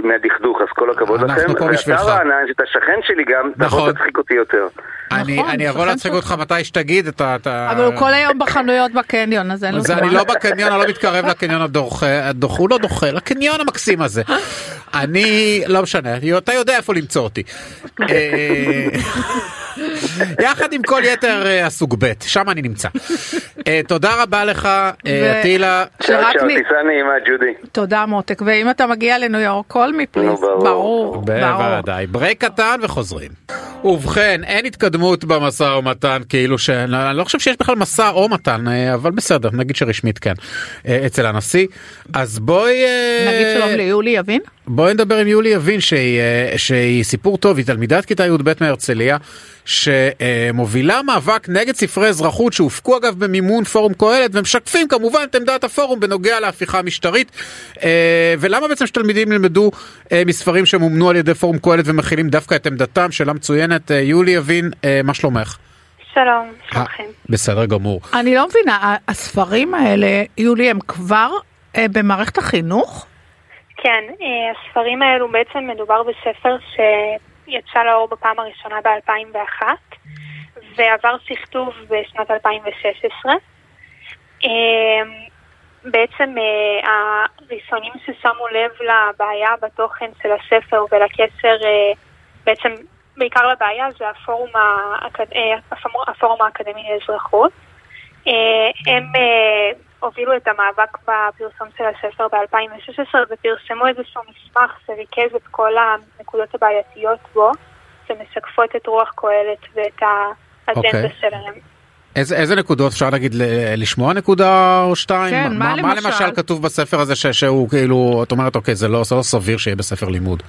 מהדכדוך, אז כל הכבוד אנחנו לכם. פה בשבילך. ואתה רענן, שאתה שכן שלי גם, נכון. תבוא תצחיק אותי יותר. אני נכון, אני אבוא להצחיק. אותך מתי שתגיד את ה... אבל הוא כל היום בחנויות בקניון, אז אין לו. אני לא בקניון, אני לא מתקרב לקניון הדוחה, הדוח- הוא לא דוחה, לקניון המקסים הזה. אני, לא משנה, אתה יודע איפה למצוא אותי. אה, יחד עם כל יתר אה, הסוג ב', שם אני נמצא. אה, תודה רבה לך, אה, נעימה, ג'ודי. תודה מותק, ואם אתה מגיע לניו יורק, נו, please, ברור. בוודאי. ברייק קטן וחוזרים. ובכן, אין התקדמות במשא ומתן, כאילו ש... אני לא חושב שיש בכלל משא או מתן, אה, אבל בסדר, נגיד שרשמית כן, אה, אצל הנשיא. אז בואי... אה, נגיד שלום ליולי יבין? בואי נדבר עם יולי יבין שהיא, אה, שהיא סיפור טוב, היא תלמידת כיתה י"ב מהרצליה, שמובילה מאבק נגד ספרי אזרחות שהופקו אגב במימון פורום קהלת ומשקפים כמובן את עמדת הפורום בנוגע להפיכה המשטרית. אה, ולמה בעצם שתלמידים ילמדו אה, מספרים שמומנו על ידי פורום קהלת ומכילים דווקא את עמדתם? שאלה מצוינת. אה, יולי יבין, מה שלומך? שלום, שלומכם. בסדר גמור. אני לא מבינה, הספרים האלה, יולי, הם כבר אה, במערכת החינוך? כן, אה, הספרים האלו בעצם מדובר בספר שיצא לאור בפעם הראשונה ב-2001 ועבר שכתוב בשנת 2016. אה, בעצם אה, הראשונים ששמו לב לבעיה בתוכן של הספר ולקשר אה, בעצם בעיקר לבעיה זה הפורום, האקד... אה, הפורום- האקדמי לאזרחות. הם הובילו את המאבק בפרסום של הספר ב-2016 ופרסמו איזשהו מסמך שריכז את כל הנקודות הבעייתיות בו, שמשקפות את רוח קהלת ואת האג'נדה אוקיי. שלהם. איזה, איזה נקודות אפשר להגיד ל- לשמוע נקודה או שתיים? כן, מה מה למשל? למשל כתוב בספר הזה ש, שהוא כאילו את אומרת אוקיי זה לא, זה לא סביר שיהיה בספר לימוד.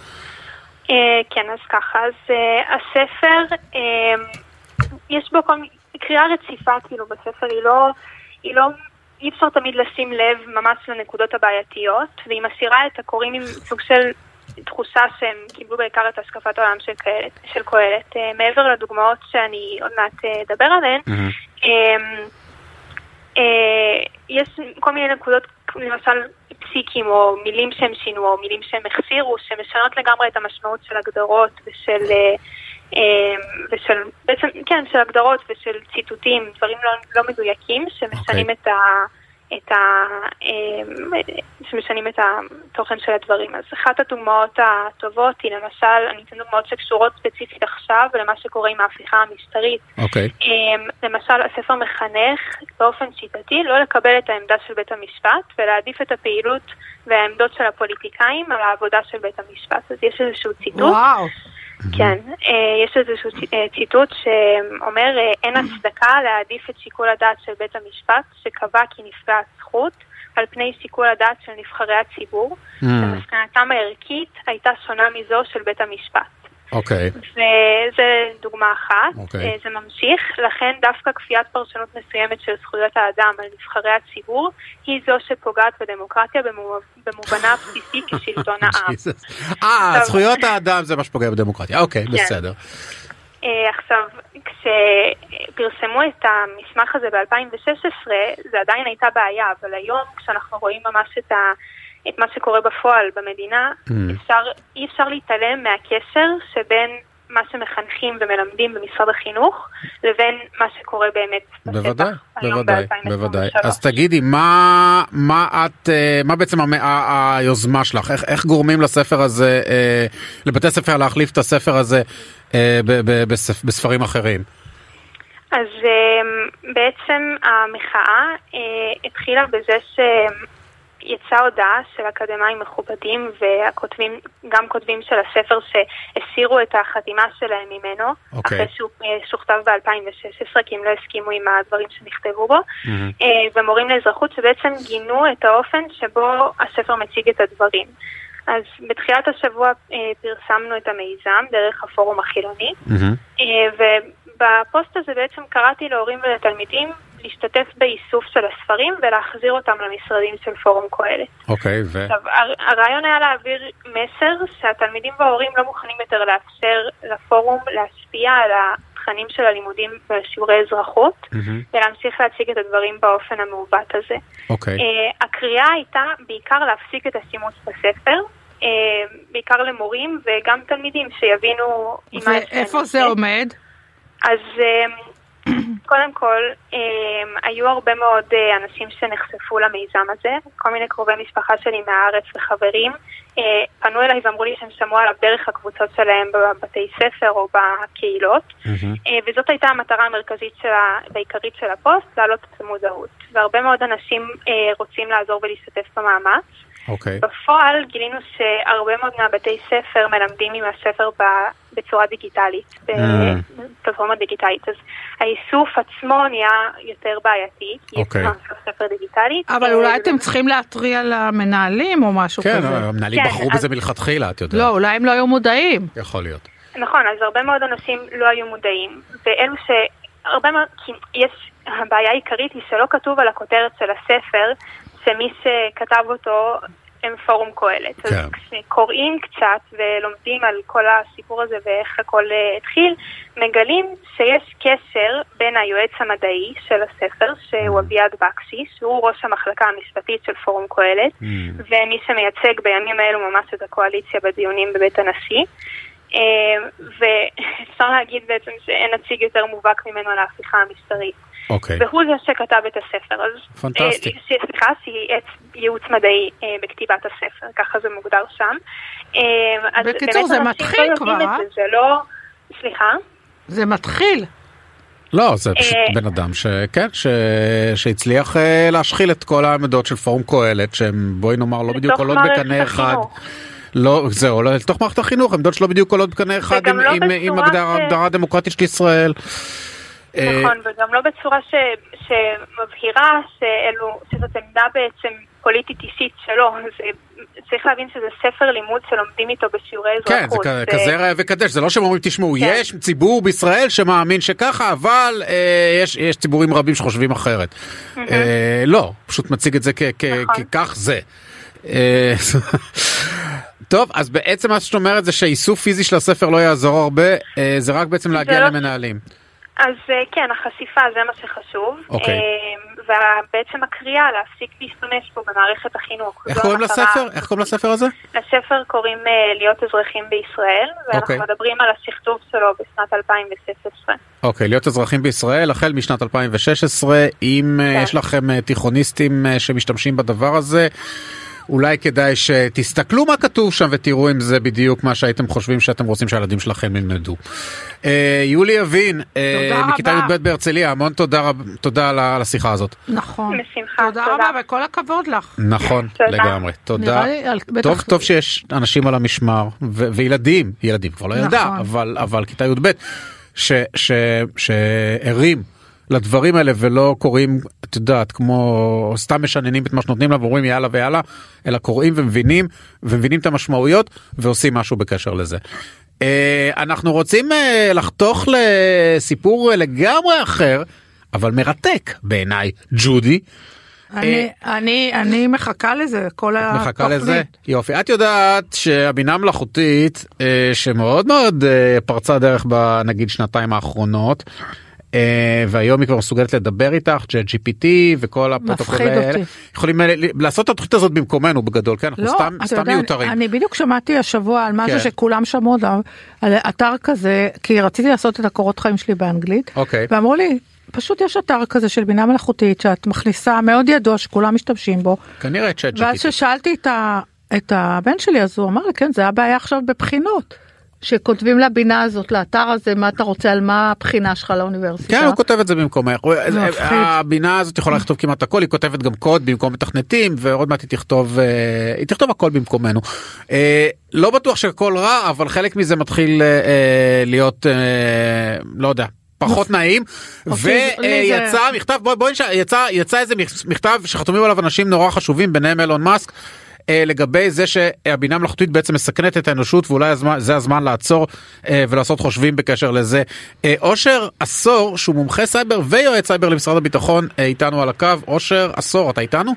אה, כן, אז ככה, אז אה, הספר, אה, יש בו כל מיני, קריאה רציפה כאילו בספר, היא לא, היא לא, אי אפשר תמיד לשים לב ממש לנקודות הבעייתיות, והיא משאירה את הקוראים עם סוג של תחושה שהם קיבלו בעיקר את השקפת העולם של קהלת. של קהלת. אה, מעבר לדוגמאות שאני עוד מעט אה, אדבר עליהן, אה, אה, יש כל מיני נקודות, למשל פסיקים או מילים שהם שינו או מילים שהם החסירו, שמשנות לגמרי את המשמעות של הגדרות ושל, אה, ושל בעצם, כן, של הגדרות ושל ציטוטים, דברים לא, לא מדויקים, שמשנים אוקיי. את ה... את ה... אה, שמשנים את התוכן של הדברים. אז אחת הדוגמאות הטובות היא למשל, אני אתן דוגמאות שקשורות ספציפית עכשיו למה שקורה עם ההפיכה המשטרית. אוקיי. אמ, למשל, הספר מחנך באופן שיטתי לא לקבל את העמדה של בית המשפט ולהעדיף את הפעילות והעמדות של הפוליטיקאים על העבודה של בית המשפט. אז יש איזשהו ציטוט, וואו. כן, אה, יש איזשהו אה, ציטוט שאומר אה, אין הצדקה להעדיף את שיקול הדעת של בית המשפט שקבע כי נפגעת זכות על פני שיקול הדעת של נבחרי הציבור, שמסקנתם הערכית הייתה שונה מזו של בית המשפט. אוקיי. וזה דוגמה אחת, אוקיי. אה, זה ממשיך, לכן דווקא כפיית פרשנות מסוימת של זכויות האדם על נבחרי הציבור היא זו שפוגעת בדמוקרטיה במו- במובנה הבסיסי כשלטון העם. אה. זכויות האדם זה מה שפוגע בדמוקרטיה. אוקיי, כן. בסדר. אה, עכשיו, כשפרסמו את המסמך הזה ב-2016, זה עדיין הייתה בעיה, אבל היום כשאנחנו רואים ממש את, ה, את מה שקורה בפועל במדינה, Mm. אפשר, אי אפשר להתעלם מהקשר שבין מה שמחנכים ומלמדים במשרד החינוך, לבין מה שקורה באמת בשטח. בוודאי, בוודאי, ב-2023. בוודאי. אז תגידי, מה, מה את, אה, מה בעצם המ- ה- היוזמה שלך? איך, איך גורמים לספר הזה, אה, לבתי ספר להחליף את הספר הזה אה, ב- ב- בספ- בספרים אחרים? אז um, בעצם המחאה uh, התחילה בזה שיצאה הודעה של אקדמאים מכובדים והכותבים, גם כותבים של הספר שהסירו את החתימה שלהם ממנו, אוקיי. אחרי שהוא אה, שוכתב ב-2016, כי הם לא הסכימו עם הדברים שנכתבו בו, uh, ומורים לאזרחות שבעצם גינו את האופן שבו הספר מציג את הדברים. אז בתחילת השבוע uh, פרסמנו את המיזם דרך הפורום החילוני. אה, ובפוסט הזה בעצם קראתי להורים ולתלמידים להשתתף באיסוף של הספרים ולהחזיר אותם למשרדים של פורום קהלת. אוקיי, ו... עכשיו, הר- הרעיון היה להעביר מסר שהתלמידים וההורים לא מוכנים יותר לאפשר לפורום להשפיע על התכנים של הלימודים בשיעורי אזרחות מהמם. ולהמשיך להציג את הדברים באופן המעוות הזה. אוקיי. אה, הקריאה הייתה בעיקר להפסיק את השימוש בספר. אה, בעיקר למורים וגם תלמידים שיבינו ואיפה זה. עומד? אז אמ, קודם כל, אמ, היו הרבה מאוד אה, אנשים שנחשפו למיזם הזה, כל מיני קרובי משפחה שלי מהארץ וחברים, אה, פנו אליי ואמרו לי שהם שמעו עליו דרך הקבוצות שלהם בבתי ספר או בקהילות. אה, וזאת הייתה המטרה המרכזית שלה, והעיקרית של הפוסט, להעלות את המודעות. והרבה מאוד אנשים רוצים לעזור ולהשתתף במאמץ. אוקיי. בפועל גילינו שהרבה מאוד מהבתי ספר מלמדים עם הספר ב, בצורה דיגיטלית, בפלטפורמה דיגיטלית, אז האיסוף עצמו נהיה יותר בעייתי, כי אוקיי. לעשות ספר דיגיטלי. אבל אה, אולי זה- אתם צריכים להתריע למנהלים או משהו כן, כזה. המנהלים כן, בחרו אז- בזה מלכתחילה, את יודעת. לא, אולי הם לא היו מודעים. יכול להיות. נכון, אז הרבה מאוד אנשים לא היו מודעים, ואלו ש... הרבה מאוד, כי יש, הבעיה העיקרית היא שלא כתוב על הכותרת של הספר, שמי שכתב אותו הם פורום קהלת. כן. אז כשקוראים קצת ולומדים על כל הסיפור הזה ואיך הכל אה, התחיל, מגלים שיש קשר בין היועץ המדעי של הספר, שהוא אביעד בקשי, שהוא ראש המחלקה המשפטית של פורום קהלת, Mm. ומי שמייצג בימים האלו ממש את הקואליציה בדיונים בבית הנשיא. אה, ואפשר להגיד בעצם שאין נציג יותר מובהק ממנו להפיכה המשטרית. אוקיי. והוא זה שכתב את הספר, אז... פנטסטי. אה, סליחה, שייעץ ייעוץ מדעי אה, בכתיבת הספר, ככה זה מוגדר שם. אה, בקיצור, זה אנשים מתחיל לא כבר, אה? זה, זה לא... סליחה? זה מתחיל. לא, זה פשוט אה, בן אדם שכן, ש... שהצליח אה, להשחיל את כל העמדות של פורום קהלת, שהם בואי נאמר לא בדיוק עולות בקנה אחד. לא, זהו, לא, לתוך מערכת החינוך, עמדות שלא בדיוק עולות בקנה אחד עם, לא עם, עם בצורה הגדרה ש- הגדרה הדמוקרטית של ישראל. אה, נכון, וגם לא בצורה ש, שמבהירה שאלו, שזאת עמדה בעצם פוליטית אישית שלו. זה, צריך להבין שזה ספר לימוד שלומדים איתו בשיעורי כן, זה אזרחות. כ- כזה ראה וקדש, זה לא שהם אומרים, תשמעו, כן. יש ציבור בישראל שמאמין שככה, אבל אה, יש, יש ציבורים רבים שחושבים אחרת. אה, לא, פשוט מציג את זה כ- כ- נכון. ככך זה. אה, טוב, אז בעצם מה שאת אומרת זה שאיסוף פיזי של הספר לא יעזור הרבה, אה, זה רק בעצם להגיע לא- למנהלים. אז אה, כן, החשיפה זה מה שחשוב. אוקיי. אה, ובעצם הקריאה להפסיק להשתמש בו במערכת החינוך. איך קוראים. לספר? איך קוראים לספר הזה? לספר קוראים אה, להיות אזרחים בישראל, ואנחנו אוקיי. מדברים על השכתוב שלו בשנת 2016. אוקיי, להיות אזרחים בישראל החל משנת 2016, אם אה, כן. יש לכם תיכוניסטים שמשתמשים בדבר הזה, אולי כדאי שתסתכלו מה כתוב שם ותראו אם זה בדיוק מה שהייתם חושבים שאתם רוצים שהילדים שלכם ילמדו. אה, יולי אבין, אה, תודה מכיתה רבה. י"ב בהרצליה, המון תודה, רב- תודה על השיחה הזאת. נכון. בשמחה, תודה תודה. רבה וכל הכבוד לך. נכון, תודה. לגמרי, תודה. לי, על- בטח- טוב, טוב שיש אנשים על המשמר, ו- וילדים, ילדים כבר לא ילדה, נכון. אבל, אבל כיתה י"ב, ש- ש- שערים לדברים האלה ולא קוראים, את יודעת, כמו סתם משננים את מה שנותנים לה ואומרים יאללה ויאללה, אלא קוראים ומבינים, ומבינים את המשמעויות ועושים משהו בקשר לזה. אה, אנחנו רוצים אה, לחתוך לסיפור לגמרי אחר, אבל מרתק בעיניי, ג'ודי. אני- אני אני מחכה לזה, כל התוכנית. מחכה לזה? יופי. את יודעת שהבינה המלאכותית אה, שמאוד מאוד אה, פרצה דרך בנגיד שנתיים האחרונות. אה, והיום היא כבר מסוגלת לדבר איתך, JGPT וכל הפרוטוקולים האלה. יכולים אה, לעשות את התוכנית הזאת במקומנו בגדול, כן, אנחנו לא, סתם, סתם יודע, מיותרים. אני בדיוק שמעתי השבוע על משהו כן. שכולם שמעו עליו, על אתר כזה, כי רציתי לעשות את הקורות חיים שלי באנגלית, אוקיי. ואמרו לי, פשוט יש אתר כזה של בינה מלאכותית שאת מכניסה, מאוד ידוע שכולם משתמשים בו, כנראה צ'אט ואז GPT. כששאלתי את, ה, את הבן שלי אז הוא אמר לי, כן, זה הבעיה עכשיו בבחינות. שכותבים לבינה הזאת, לאתר הזה, מה אתה רוצה, על מה הבחינה שלך לאוניברסיטה. כן, הוא כותב את זה במקומך. הוא- מפחיד. הבינה הזאת יכולה לכתוב כמעט הכל, היא כותבת גם קוד במקום מתכנתים, ועוד מעט היא תכתוב, אה, היא תכתוב הכל במקומנו. אה, לא בטוח שהכל רע, אבל חלק מזה מתחיל אה, אה, להיות, אה, לא יודע. פחות נעים זה- ויצא מכתב בואי נשאל יצא יצא איזה מכתב שחתומים עליו אנשים נורא חשובים ביניהם אילון מאסק אה, לגבי זה שהבינה המלאכותית בעצם מסכנת את האנושות ואולי הזמן, זה הזמן לעצור אה, ולעשות חושבים בקשר לזה. אה, אושר עשור שהוא מומחה סייבר ויועץ סייבר למשרד הביטחון אה, איתנו על הקו אושר עשור אתה איתנו?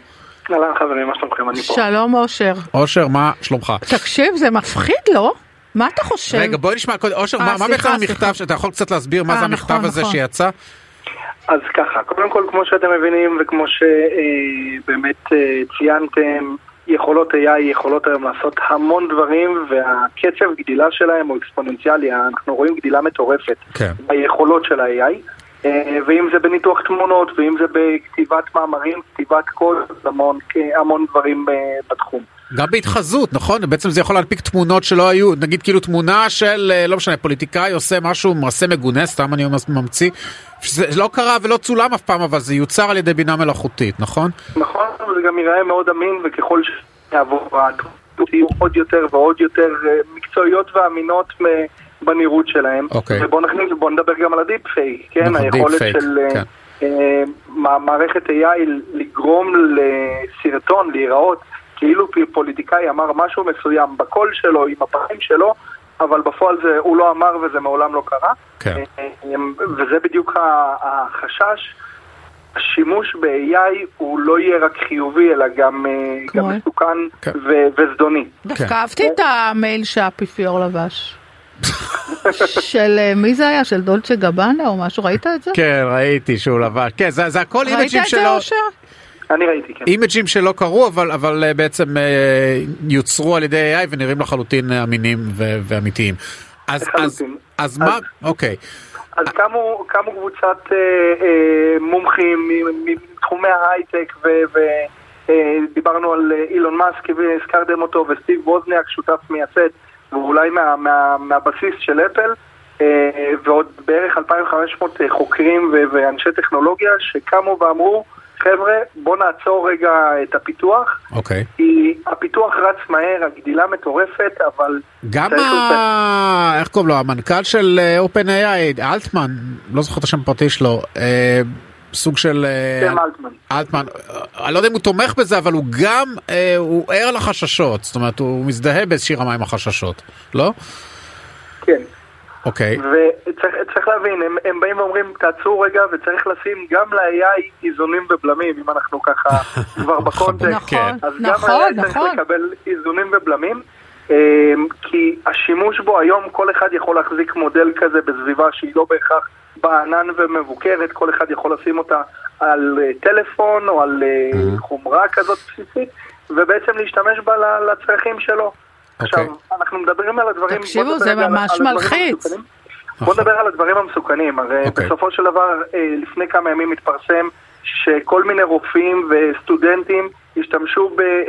אהלן חברים, מה שלומכם? אני פה. שלום אושר. אושר מה שלומך? תקשיב, זה מפחיד, לא? מה אתה חושב? רגע בואי נשמע קודם אושר אה, מה, בכלל המכתב. שאתה יכול קצת להסביר מה אה, זה המכתב נכון, הזה נכון. שיצא? אז ככה, קודם כל, כמו שאתם מבינים וכמו שבאמת ציינתם, יכולות AI יכולות היום לעשות המון דברים והקצב גדילה שלהם הוא אקספוננציאלי, אנחנו רואים גדילה מטורפת כן. ביכולות של ה-AI. אה, ואם זה בניתוח תמונות, ואם זה בכתיבת מאמרים, כתיבת קוד, המון, המון דברים אה, בתחום. גם בהתחזות נכון בעצם זה יכול להנפיק תמונות שלא היו נגיד כאילו תמונה של אה, לא משנה פוליטיקאי עושה משהו מעשה מגונה סתם אני ממציא זה לא קרה ולא צולם אף פעם אבל זה יוצר על ידי בינה מלאכותית נכון? נכון, וזה גם ייראה מאוד אמין, וככל ש... והתוכניות יהיו עוד יותר ועוד יותר אה, מקצועיות ואמינות בנראות שלהם. אוקיי. ובואו נכניס, בואו נדבר גם על ה deep fake, כן? נכון, היכולת של אה, כן. מע- מערכת AI לגרום לסרטון להיראות כאילו פוליטיקאי אמר משהו מסוים בקול שלו, עם הפנים שלו, אבל בפועל זה, הוא לא אמר וזה מעולם לא קרה. כן. אה, וזה בדיוק החשש. השימוש ב-AI הוא לא יהיה רק חיובי, אלא גם, אה? גם מסוכן כן. ו- וזדוני. דווקא כן. אהבתי את המעיל שהאפיפיור לבש. של אה, מי זה היה? של דולצ'ה גבאנה או משהו? ראית את זה? כן, ראיתי שהוא לבש. כן, זה זה הכל ראית אימג'ים את זה שלו. אושר? אני ראיתי, כן. אימג'ים שלא קרו אבל אבל אה, בעצם אה, יוצרו על ידי AI ונראים לחלוטין אה, אמינים ו- ואמיתיים. אז אז לחלוטין. אז מה אוקיי אז קמו, קמו קבוצת אה, אה, מומחים מתחומי ההייטק ודיברנו על אה, אילון מאסק והזכרתם אותו וסטיב ווזניאק שותף מייסד ואולי מה, מה, מהבסיס של אפל אה, ועוד בערך 2,500 חוקרים ו- ואנשי טכנולוגיה שקמו ואמרו חבר'ה בואו נעצור רגע את הפיתוח. אוקיי. כי הפיתוח רץ מהר, הגדילה מטורפת אבל גם ה... איך קוראים לו? המנכ"ל של אה, OpenAI אלטמן לא זוכר את השם הפרטי שלו אה, סוג של אה, סם אלטמן. אלטמן. אה, אני לא יודע אם הוא תומך בזה אבל הוא גם הוא ער לחששות. זאת אומרת הוא מזדהה באיזושהי רמה עם החששות לא? כן. אוקיי וצריך צריך להבין, הם, הם באים ואומרים, תעצרו רגע וצריך לשים גם ל-AI איזונים ובלמים, אם אנחנו ככה כבר בקונטקסט. נכון, כן. אז נכון, גם ה-AI צריך נכון. לקבל איזונים ובלמים, אמ, כי השימוש בו היום, כל אחד יכול להחזיק מודל כזה בסביבה שהיא לא בהכרח בענן ומבוקרת, כל אחד יכול לשים אותה על אה, טלפון או על אה, Mm-hmm. חומרה כזאת בסיסית, ובעצם להשתמש בה לצרכים שלו. עכשיו, אוקיי. אנחנו מדברים על הדברים... תקשיבו, זה ממש על מלחיץ. המסוכנים. בוא נדבר על הדברים המסוכנים, הרי אוקיי. בסופו של דבר אה, לפני כמה ימים התפרסם שכל מיני רופאים וסטודנטים השתמשו ב, אה,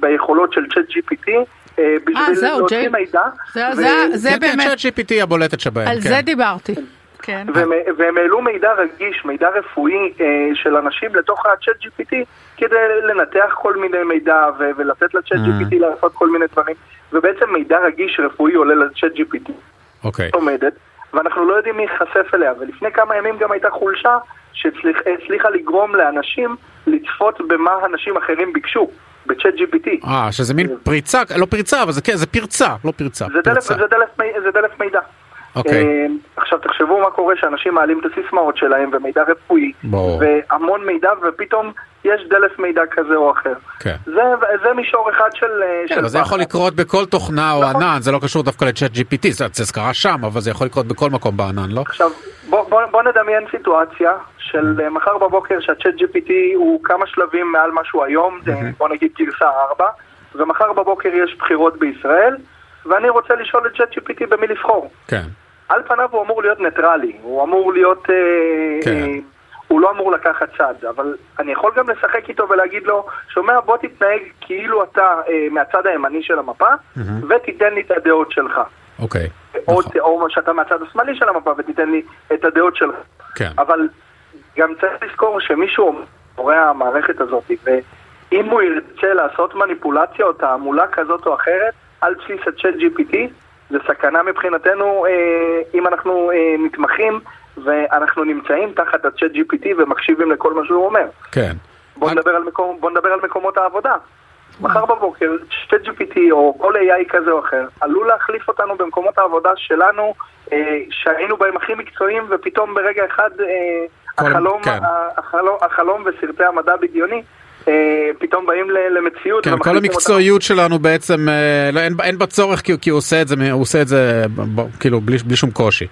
ביכולות של צ'אט GPT אה, בשביל זהו, להוציא ג'יי. מידע, זה- ו- זה- זה כן, כן, באמת, צ'אט GPT הבולטת שבהם על כן. זה דיברתי. כן. והם, והם העלו מידע רגיש, מידע רפואי אה, של אנשים לתוך הצ'אט GPT כדי לנתח כל מיני מידע ו- ולתת לצ'אט GPT לעשות כל מיני דברים ובעצם מידע רגיש רפואי עולה לצ'אט GPT אוקיי עומדת, ואנחנו לא יודעים מי ייחשף אליה, ולפני כמה ימים גם הייתה חולשה שהצליחה לגרום לאנשים לצפות במה אנשים אחרים ביקשו, בצ'אט GPT. אה שזה מין פריצה לא פריצה אבל זה כן זה פרצה לא פרצה זה דלף, פרצה. זה, דלף, מי- זה דלף מידע. אוקיי. אה, עכשיו תחשבו מה קורה שאנשים מעלים את הסיסמאות שלהם ומידע רפואי ברור. והמון מידע ופתאום יש דלף מידע כזה או אחר. כן. זה, זה מישור אחד של... אה, כן, של אבל זה יכול. לקרות בכל תוכנה או נכון. ענן, זה לא קשור דווקא לצ'אט GPT, זה זה קרה שם, אבל זה יכול לקרות בכל מקום בענן, לא? עכשיו, בוא, בוא, בוא נדמיין סיטואציה של אה, מחר בבוקר שהצ'אט GPT הוא כמה שלבים מעל מה שהוא היום, זה, בוא נגיד גרסה 4, ומחר בבוקר יש בחירות בישראל, ואני רוצה לשאול את צ'אט GPT במי לבחור. כן. על פניו הוא אמור להיות ניטרלי, הוא אמור להיות... אה, כן. אה, הוא לא אמור לקחת צד, אבל אני יכול גם לשחק איתו ולהגיד לו, שומע, בוא תתנהג כאילו אתה אה, מהצד הימני של המפה, ותיתן לי את הדעות שלך. אוקיי. או, נכון. או שאתה מהצד השמאלי של המפה ותיתן לי את הדעות שלך. כן. אבל גם צריך לזכור שמישהו מורה המערכת הזאת, ואם הוא ירצה לעשות מניפולציה או תעמולה כזאת או אחרת על בסיס הצ'אט GPT, זה סכנה מבחינתנו אה, אם אנחנו אה, מתמחים ואנחנו נמצאים תחת הצ'אט GPT ומקשיבים לכל מה שהוא אומר. כן. בוא רק- נדבר על, מקום, בוא נדבר על מקומות העבודה. מחר בבוקר, צ'אט GPT או כל AI כזה או אחר, עלול להחליף אותנו במקומות העבודה שלנו, אה, שהיינו בהם הכי מקצועיים, ופתאום ברגע אחד אה, כל- החלום, כן. החלום, החלום וסרטי המדע בדיוני פתאום באים למציאות. כן, כל המקצועיות שלנו בעצם, אה, לא, אין אין בה צורך כי כי הוא עושה את זה, הוא עושה את זה ב- ב- כאילו בלי בלי שום קושי.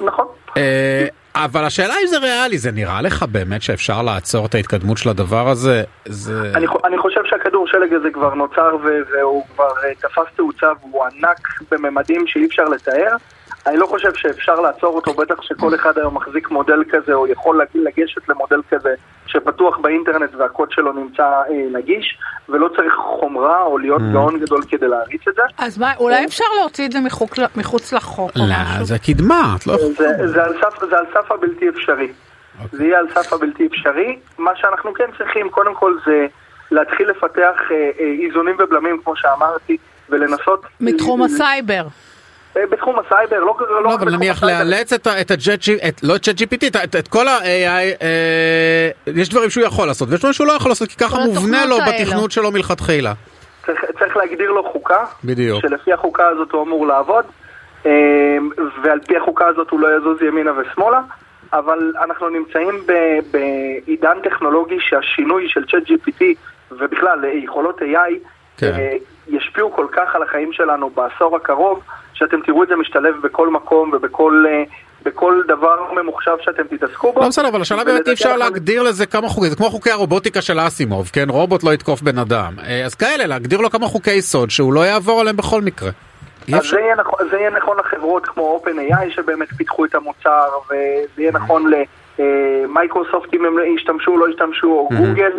נכון. אה, אבל השאלה אם זה ריאלי, זה נראה לך באמת שאפשר לעצור את ההתקדמות של הדבר הזה? זה... אני, אני חושב שהכדור שלג הזה כבר נוצר והוא כבר אה, תפס תאוצה והוא ענק בממדים שאי אפשר לתאר. אני לא חושב שאפשר לעצור אותו, בטח שכל אחד היום מחזיק מודל כזה או יכול לג- לגשת למודל כזה שפתוח באינטרנט והקוד שלו נמצא אה, נגיש ולא צריך חומרה או להיות גאון גדול כדי להריץ את זה. אז מה, אולי אפשר להוציא את זה מחוק- מחוץ לחוק או לא, משהו? זה קדמה, את לא יכולה. זה, זה, על סף, הבלתי אפשרי. זה יהיה על סף הבלתי אפשרי. מה שאנחנו כן צריכים, קודם כל זה להתחיל לפתח אה, אה, איזונים ובלמים, כמו שאמרתי, ולנסות... מתחום ל- הסייבר. אה, בתחום הסייבר, לא, לא, לא, רק אבל בתחום נניח הסייבר. לאלץ את את את- לא את ChatGPT, את- את- את כל ה-AI, אה, יש דברים שהוא יכול לעשות, ויש דברים שהוא לא יכול לעשות, כי ככה מובנה לו. בתכנות שלו מלכתחילה. צריך, צריך להגדיר לו חוקה, בדיוק. שלפי החוקה הזאת הוא אמור לעבוד, אה, ועל פי החוקה הזאת הוא לא יזוז ימינה ושמאלה, אבל אנחנו נמצאים ב- בעידן טכנולוגי שהשינוי של צ'אט GPT ובכלל יכולות AI כן. אה, ישפיעו כל כך על החיים שלנו בעשור הקרוב, שאתם תראו את זה משתלב בכל מקום ובכל אה, בכל דבר ממוחשב שאתם תתעסקו בו. לא בסדר, אבל השאלה באמת אי אפשר להגדיר לזה כמה חוקים, זה כמו חוקי הרובוטיקה של אסימוב, כן? רובוט לא יתקוף בן אדם. אה, אז כאלה, להגדיר לו כמה חוקי יסוד שהוא לא יעבור עליהם בכל מקרה. אז אפשר. זה יהיה, נכון, זה יהיה נכון לחברות כמו OpenAI שבאמת פיתחו את המוצר, וזה יהיה נכון למייקרוסופט אם הם ישתמשו או לא ישתמשו, או גוגל,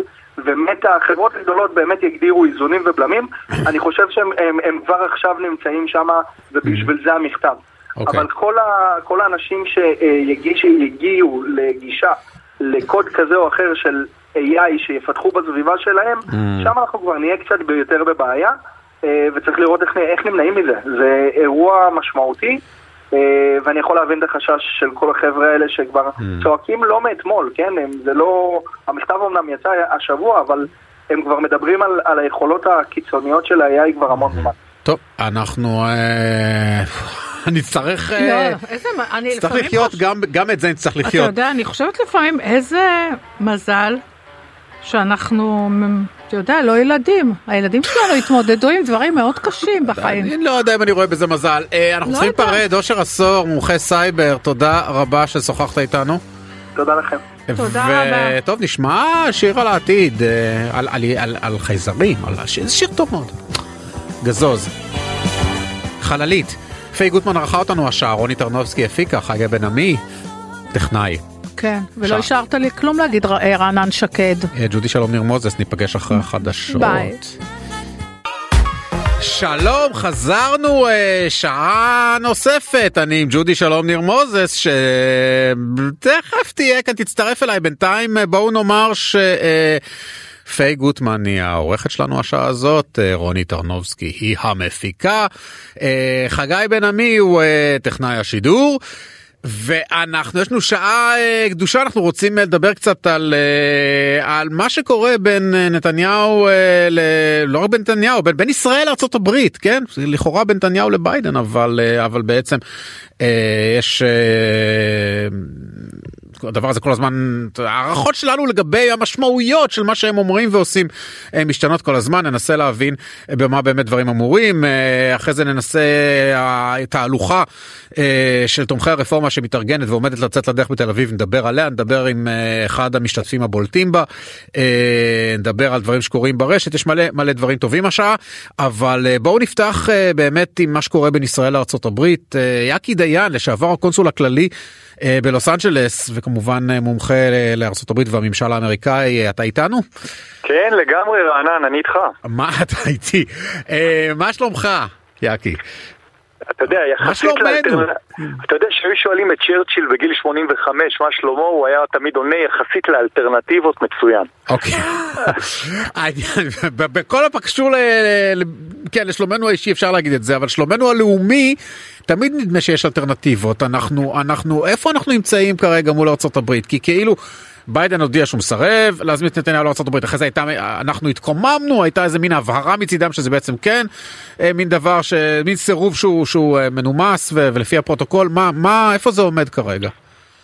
ומטה, החברות הגדולות באמת יגדירו איזונים ובלמים. אני חושב שהם הם, הם כבר עכשיו נמצאים שם, ובשביל זה המכתב. אוקיי. אבל כל, ה, כל האנשים שיגיעו לגישה לקוד כזה או אחר של AI שיפתחו בסביבה שלהם, שם אנחנו כבר נהיה קצת יותר בבעיה. אה, וצריך לראות איך, איך נמנעים מזה. זה אירוע משמעותי, ואני יכול להבין את החשש של כל החבר'ה האלה שכבר צועקים לא מאתמול, כן? הם, זה לא... המכתב אמנם יצא השבוע, אבל הם כבר מדברים על, על היכולות הקיצוניות של ה-AI כבר המון זמן. טוב, אנחנו... אה, נצטרך... אה, לא, איזה... מ- אני נצטרך לפעמים לחיות, גם- גם את זה נצטרך אתה לחיות. יודע, אני חושבת לפעמים איזה מזל שאנחנו, אתה יודע, לא ילדים. הילדים שלנו התמודדו עם דברים מאוד קשים בחיים. אני לא יודע אם אני רואה בזה מזל. אה, אנחנו לא צריכים. להיפרד, אושר עשור, מומחה סייבר, תודה רבה ששוחחת איתנו. תודה לכם. תודה רבה. טוב, נשמע שיר על העתיד, אה, על- חייזרים, על השיר- זה שיר טוב מאוד. גזוז. חללית. פיי גוטמן ערכה אותנו השעה, רוני טרנובסקי הפיקה, חגי בן עמי, טכנאי. כן, ולא. השארת לי כלום להגיד אה, רענן שקד. אה, ג'ודי שלום ניר מוזס, ניפגש אחרי החדשות. ביי. שלום, חזרנו אה, שעה נוספת, אני עם ג'ודי שלום ניר מוזס, שתכף תהיה כאן, תצטרף אליי, בינתיים בואו נאמר ש... אה, פיי גוטמן היא העורכת שלנו השעה הזאת, רוני טרנובסקי היא המפיקה, חגי בן עמי הוא טכנאי השידור. ואנחנו יש לנו שעה אה, קדושה אנחנו רוצים אה, לדבר קצת על אה, על מה שקורה בין נתניהו ל... לא רק בין נתניהו בין, בין ישראל הברית כן? לכאורה בין נתניהו לביידן אבל אבל בעצם יש הדבר הזה כל הזמן הערכות שלנו לגבי המשמעויות של מה שהם אומרים ועושים אה, משתנות כל הזמן. ננסה להבין אה, במה באמת דברים אמורים אה, אחרי זה ננסה תהלוכה של תומכי הרפורמה שמתארגנת ועומדת לצאת לדרך בתל אביב נדבר עליה נדבר עם אחד המשתתפים הבולטים בה נדבר על דברים שקורים ברשת יש מלא מלא דברים טובים השעה אבל בואו נפתח באמת עם מה שקורה בין ישראל אה, יקי דיין לשעבר הקונסול הכללי בלוס אנג'לס וכמובן אה, מומחה אה, הברית והממשל האמריקאי. אה, אתה איתנו? כן, לגמרי רענן, אני איתך. מה אתה איתי. אה, מה שלומך יקי אתה יודע, יחסית שלומנו? לאלטרנ- אתה יודע שהיו שואלים את צ'רצ'יל בגיל 85 מה שלמה, הוא היה תמיד עונה יחסית לאלטרנטיבות מצוין. אוקיי. בכל הקשור כן, לשלומנו האישי אפשר להגיד את זה, אבל שלומנו הלאומי, תמיד נדמה שיש אלטרנטיבות. אנחנו, אנחנו, איפה אנחנו נמצאים כרגע מול ארה"ב? כי כאילו... ביידן הודיע שהוא מסרב להזמין את נתניהו לארה"ב, אחרי זה הייתה, אנחנו התקוממנו, הייתה איזה מין הבהרה מצידם שזה בעצם כן, אה, מין דבר, ש, מין סירוב שהוא, שהוא אה, מנומס ו, ולפי הפרוטוקול, מה, מה, איפה זה עומד כרגע?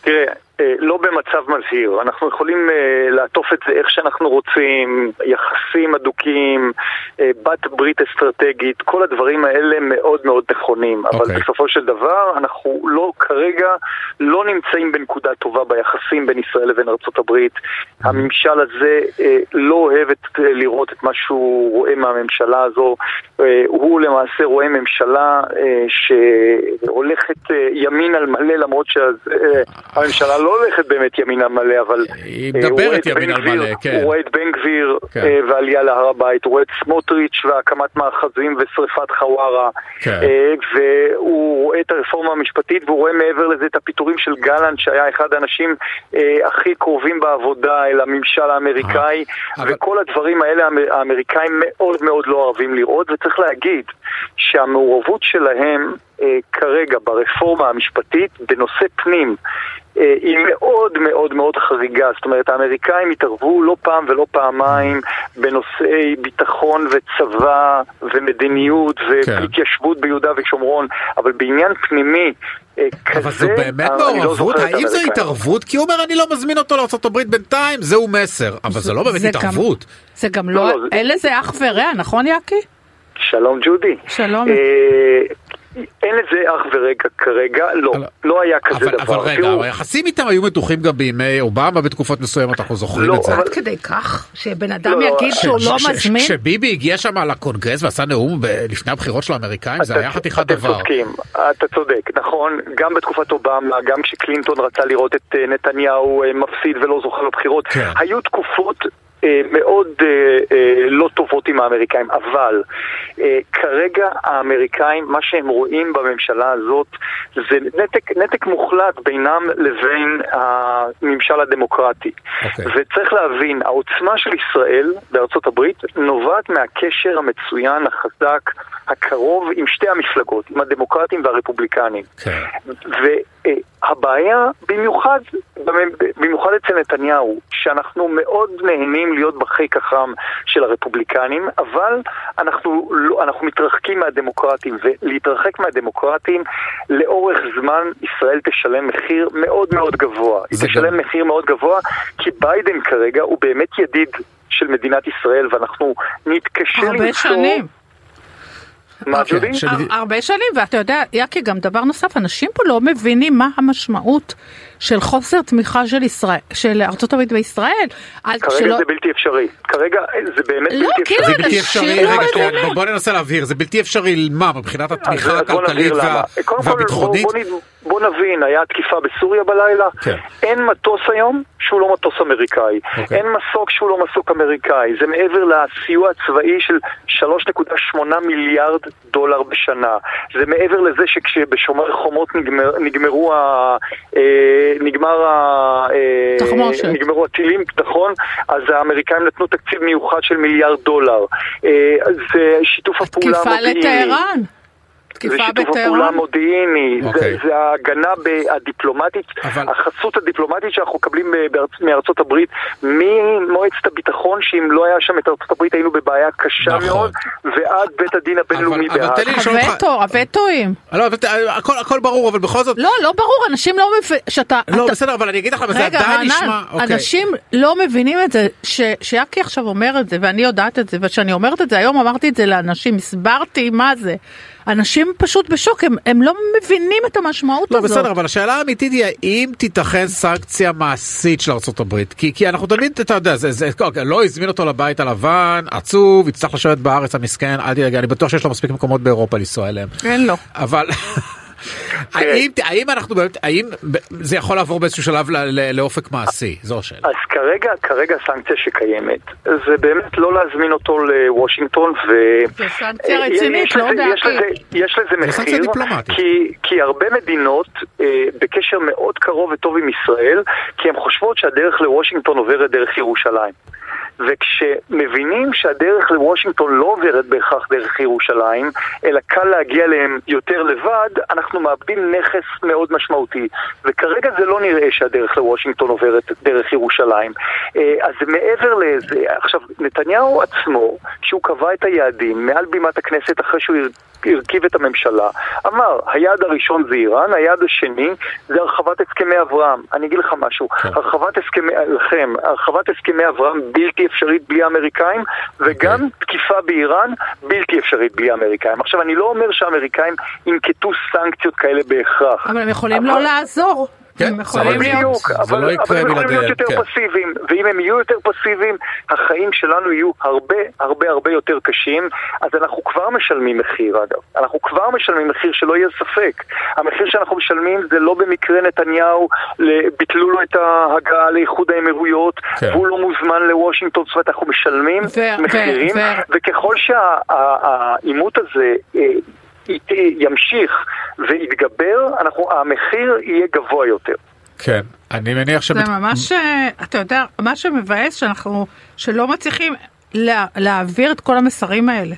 תראה, אה, לא במצב מזהיר, אנחנו יכולים אה, לעטוף את זה איך שאנחנו רוצים, יחסים הדוקים, אה, בת ברית אסטרטגית, כל הדברים האלה מאוד מאוד נכונים, אבל אוקיי. בסופו של דבר אנחנו לא כרגע לא נמצאים בנקודה טובה ביחסים בין ישראל לבין ארצות הברית. הממשל הזה אה, לא אוהב את, אה, לראות את מה שהוא רואה מהממשלה הזו, אה, הוא למעשה רואה ממשלה אה, שהולכת אה, ימין על מלא למרות שהממשלה לא הולכת באמת ימין על מלא, אבל היא אה, מדברת גביר, מלא, כן. הוא רואה את בן גביר כן. אה, ועלייה להר הבית, הוא רואה את סמוטריץ' והקמת מאחזים ושריפת חווארה, כן. אה, והוא רואה את הרפורמה המשפטית והוא רואה מעבר לזה את הפיטורים של גלנט שהיה אחד האנשים הכי קרובים בעבודה אל הממשל האמריקאי, אבל- וכל הדברים האלה האמר- האמריקאים מאוד מאוד לא אוהבים לראות, וצריך להגיד שהמעורבות שלהם כרגע ברפורמה המשפטית בנושא פנים היא מאוד מאוד מאוד חריגה. זאת אומרת, האמריקאים התערבו לא פעם ולא פעמיים בנושאי ביטחון וצבא ומדיניות כן. והתיישבות ביהודה ושומרון, אבל בעניין פנימי אה, כזה, אבל זו באמת אני לא מעורבות? את האם זו. התערבות? כי הוא אומר אני לא מזמין אותו לארה"ב בינתיים, זהו מסר. אבל זה לא באמת זה גם- התערבות. זה גם לא, לא, לא, זה- אין לזה אח ורע, נכון יאקי? שלום ג'ודי. שלום. אין לזה אח ורקע כרגע, לא, אבל- לא היה כזה אבל, דבר. אבל רגע, תראו, היחסים איתם היו מתוחים גם בימי אובמה בתקופות מסוימות, אנחנו זוכרים לא, את זה. אבל- עד כדי כך? שבן אדם לא, יגיד ש- שהוא ש- לא ש- מזמין? כשביבי הגיע שם לקונגרס ועשה נאום ב- לפני הבחירות של האמריקאים, זה היה חתיכת אתם דבר. צודקים, אתה צודק, נכון, גם בתקופת אובמה, גם כשקלינטון רצה לראות את אה, נתניהו אה, מפסיד ולא זוכה בבחירות, כן. היו תקופות מאוד אה, אה, לא טובות עם האמריקאים, אבל אה, כרגע האמריקאים, מה שהם רואים בממשלה הזאת זה נתק, נתק מוחלט בינם לבין הממשל הדמוקרטי. אוקיי. וצריך להבין, העוצמה של ישראל בארצות הברית נובעת מהקשר המצוין, החזק, הקרוב עם שתי המפלגות, עם הדמוקרטים והרפובליקנים. כן. והבעיה במיוחד, במיוחד אצל נתניהו, שאנחנו מאוד נהנים להיות בחיק החם של הרפובליקנים, אבל אנחנו, לא, אנחנו מתרחקים מהדמוקרטים, ולהתרחק מהדמוקרטים לאורך זמן ישראל תשלם מחיר מאוד מאוד גבוה. היא תשלם גם- מחיר מאוד גבוה, כי ביידן כרגע הוא באמת ידיד של מדינת ישראל, ואנחנו נתקשה הרבה למצוא... שנים. מה, כן, ג'ודי? הר- הרבה שנים, ואתה יודע, יאקי, גם דבר נוסף, אנשים פה לא מבינים מה המשמעות של חוסר תמיכה של ישראל, של ארצות הברית בישראל. כרגע שלא- זה בלתי אפשרי. כרגע זה באמת לא, בלתי כאילו, אפשרי. זה בלתי אנשים אפשרי, לא רגע. בוא- בוא ננסה להבהיר, זה בלתי אפשרי מה, מבחינת התמיכה הכלכלית וה- והביטחונית? בוא, בוא, בוא נבין, היה תקיפה בסוריה בלילה, כן. אין מטוס היום שהוא לא מטוס אמריקאי, אוקיי. אין מסוק שהוא לא מסוק אמריקאי, זה מעבר לסיוע הצבאי של 3.8 מיליארד דולר בשנה, זה מעבר לזה שכשבשומר חומות נגמר, נגמרו ה... אה, נגמר ה... אה. נגמרו הטילים, נכון? אז האמריקאים נתנו תקציב מיוחד של מיליארד דולר. אה, זה שיתוף הפעולה תקיפה המודיעיני. לטהרן. זה תקיפה שיתוף הפעולה בטהרן. המודיעיני, אוקיי. זה, זה ההגנה הדיפלומטית, אבל- החסות הדיפלומטית שאנחנו מקבלים אה, בארצ, מארצות הברית, ממועצת הביטחון, שאם לא היה שם את ארצות הברית היינו בבעיה קשה נכון. מאוד, ועד בית הדין הבינלאומי אבל בהאג. תן לי לשאול אותך- הווטו, הווטואים. לא, אבל ת- הכל- הכל ברור, אבל בכל זאת... לא, לא ברור, אנשים לא מבינים, שאתה... לא, אתה- בסדר, אבל אני אגיד לך, אבל זה רגע, עדיין נשמע... רענן, אוקיי. אנשים לא מבינים את זה, ש- שיאקי עכשיו אומר את זה, ואני יודעת את זה, וכשאני אומרת את זה, היום אמרתי את זה לאנשים, הסברתי מה זה. אנשים פשוט בשוק, הם, הם לא מבינים את המשמעות לא, הזאת. בסדר, אבל השאלה האמיתית היא האם תיתכן סנקציה מעשית של ארה"ב? כי, כי אנחנו תמיד, אתה יודע, זה, זה, אוקיי, לא הזמין אותו לבית הלבן, עצוב, יצטרך לשבת בארץ המסכן, אל תדאג, אני בטוח שיש לו מספיק מקומות באירופה לנסוע אליהם. אין לו. אבל האם, האם אנחנו באמת, האם זה יכול לעבור באיזשהו שלב ל- ל- לאופק מעשי? זו השאלה. אז כרגע, כרגע הסנקציה שקיימת, זה באמת לא להזמין אותו לוושינגטון ו... זו סנקציה אה, רצינית, יש לא לזה- יש דעתי. לזה- יש לזה זו סנקציה מחיר, דיפלומטית. כי, כי הרבה מדינות אה, בקשר מאוד קרוב וטוב עם ישראל, כי הן חושבות שהדרך לוושינגטון עוברת דרך ירושלים. וכשמבינים שהדרך לוושינגטון לא עוברת בהכרח דרך ירושלים, אלא קל להגיע אליהם יותר לבד, אנחנו מאבדים נכס מאוד משמעותי. וכרגע זה לא נראה שהדרך לוושינגטון עוברת דרך ירושלים. אה, אז מעבר לזה, עכשיו, נתניהו עצמו, כשהוא קבע את היעדים מעל בימת הכנסת אחרי שהוא הרכיב את הממשלה, אמר, היעד הראשון זה איראן, היעד השני זה הרחבת הסכמי אברהם. אני אגיד לך משהו, הרחבת הסכמי, לכם, הרחבת הסכמי אברהם בלתי אפשרית בלי האמריקאים, וגם תקיפה באיראן בלתי אפשרית בלי האמריקאים. עכשיו, אני לא אומר שהאמריקאים ינקטו סנקציות כאלה בהכרח. אבל הם יכולים אבל- לא לעזור. כן, זה אבל. בדיוק, אבל, לא יקרה אבל הם יכולים בלעדיהם, להיות יותר כן. פסיביים, ואם הם יהיו יותר פסיביים, החיים שלנו יהיו הרבה הרבה הרבה יותר קשים, אז אנחנו כבר משלמים מחיר אגב, אנחנו כבר משלמים מחיר שלא יהיה ספק. המחיר שאנחנו משלמים זה לא במקרה נתניהו, ביטלו לו את ההגעה לאיחוד האמירויות, כן. והוא לא מוזמן לוושינגטון, זאת אומרת אנחנו משלמים ו- מחירים, ו- וככל שהעימות הזה... אה, ימשיך ויתגבר, אנחנו, המחיר יהיה גבוה יותר. כן, אני מניח ש... זה ממש, אה, אתה יודע, מה שמבאס שאנחנו, שלא מצליחים, לה- להעביר את כל המסרים האלה?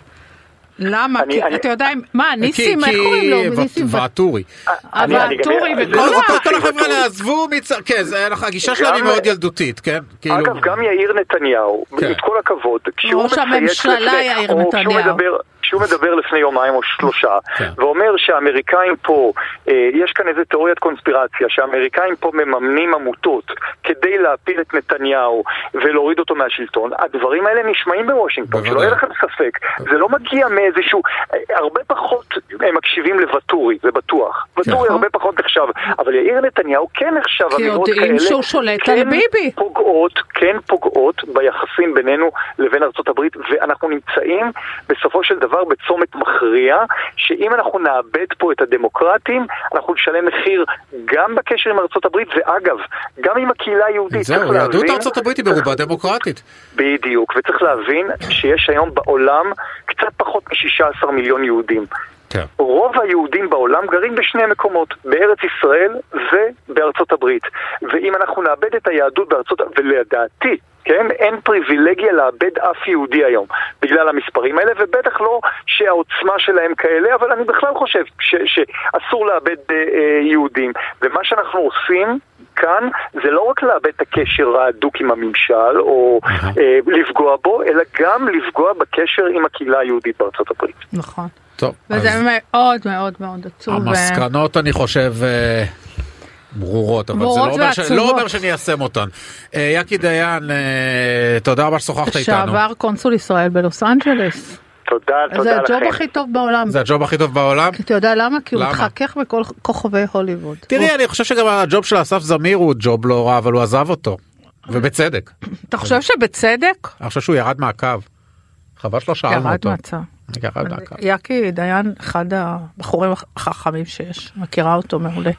למה? אני- כי אני- אתה יודע, מה, ניסים, כי- איך קוראים לו? כי ניסים ו- ואטורי. אני- אני גם- ואטורי זה וכל לא כל ניסים החבר'ה. האלה עזבו מצ... כן, זה- הגישה שלהם היא מאוד ילדותית, כן? כאילו- אגב, גם יאיר נתניהו, כן. עם כל הכבוד, כשהוא ראש מצייץ הממשלה לפני- יאיר או נתניהו. כשהוא מדבר- כשהוא מדבר לפני יומיים או שלושה, כן. ואומר שהאמריקאים פה, אה, יש כאן איזה תיאוריית קונספירציה, שהאמריקאים פה מממנים עמותות כדי להפיל את נתניהו ולהוריד אותו מהשלטון, הדברים האלה נשמעים בוושינגטון, שלא. יהיה לכם ספק. זה לא מגיע מאיזשהו, אה, הרבה פחות הם מקשיבים לוואטורי, זה בטוח. ואטורי הרבה פחות נחשב, אבל יאיר נתניהו כן נחשב כי אמירות יודעים כאלה. שהוא שולט כן על ביבי. פוגעות, כן פוגעות ביחסים בינינו לבין הברית, ואנחנו נמצאים בסופו של דבר בצומת מכריע, שאם אנחנו נאבד פה את הדמוקרטים, אנחנו נשלם מחיר גם בקשר עם ארצות הברית, ואגב, גם עם הקהילה היהודית. זהו, יהדות ארצות הברית היא ברובה דמוקרטית. בדיוק, וצריך להבין שיש היום בעולם קצת פחות מ-16 מיליון יהודים. כן. רוב היהודים בעולם גרים בשני מקומות, בארץ ישראל ובארצות הברית. ואם אנחנו נאבד את היהדות בארצות, ולדעתי, כן, אין פריבילגיה לאבד אף יהודי היום, בגלל המספרים האלה, ובטח לא שהעוצמה שלהם כאלה, אבל אני בכלל חושב ש, שאסור לאבד אה, אה, יהודים. ומה שאנחנו עושים כאן זה לא רק לאבד את הקשר ההדוק עם הממשל, או אה, לפגוע בו, אלא גם לפגוע בקשר עם הקהילה היהודית בארצות הברית. נכון. טוב, וזה אז מאוד מאוד מאוד עצוב. המסקנות אני חושב אה, ברורות, אבל זה ברורות לא אומר ש-. לא אומר שניישם אותן. אה, יקי דיין, אה, תודה רבה ששוחחת איתנו. שעבר קונסול ישראל בלוס אנג'לס. תודה, זה תודה לכם. הג'וב הכי טוב בעולם. זה הג'וב הכי טוב בעולם? כי אתה יודע למה? כי הוא למה? מתחכך בכל כוכבי הוליווד. תראי, אני חושב שגם הג'וב של אסף זמיר הוא ג'וב לא רע, אבל הוא עזב אותו. ובצדק. אתה חושב שבצדק? אני חושב שהוא ירד מהקו. חבל שלא שאלנו ירד אותו. מהצו. ירד מהקו. יקי דיין אחד הבחורים החכמים שיש, מכירה אותו מעולה.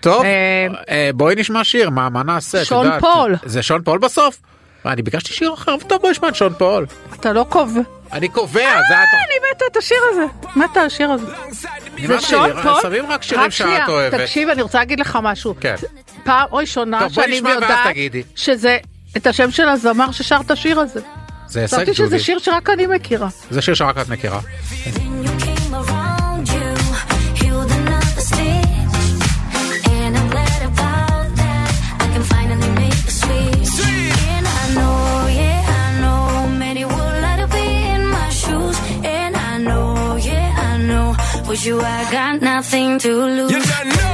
טוב, אה, אה, בואי נשמע שיר, מה מה נעשה? שון? פול. זה שון פול בסוף? אני ביקשתי שיר אחר, טוב בואי נשמע את שון פול. אתה לא קובע. אני קובע, זה את... אני מתה את השיר הזה. מתה השיר הזה. זה שון פול? שמים רק שירים שאת אוהבת. תקשיב, אני רוצה להגיד לך משהו. כן. פעם ראשונה שאני יודעת. שזה את השם של הזמר ששר את השיר הזה. זה הישג דודי. חשבתי שזה שיר שרק אני מכירה. זה שיר שרק את מכירה. You, I got nothing to lose.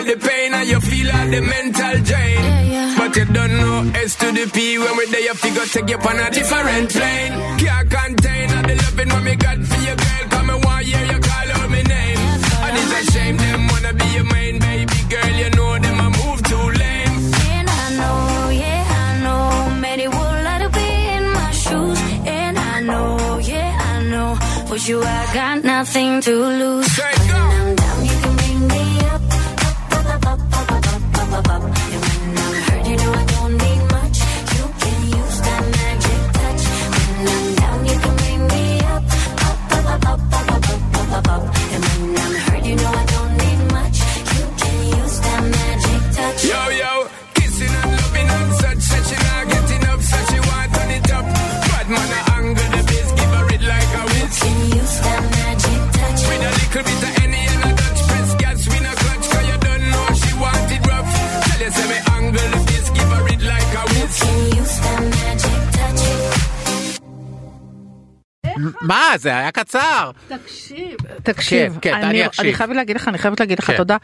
All the pain and you feel all the mental drain. Yeah, yeah. But you don't know S to the P when we're there, you figure take you on a different plane. Can't contain all the loving what me got for your girl. Come and want hear you call out my name. And it's a shame them wanna be your main baby girl. You know them a move too lame. And I know, yeah, I know, many would like to be in my shoes. And I know, yeah, I know, with you I got nothing to lose. Say go. מה, זה היה קצר. תקשיב, תקשיב, כן, אני, אני אקשיב. אני חייבת להגיד לך, אני חייבת להגיד לך כן. תודה.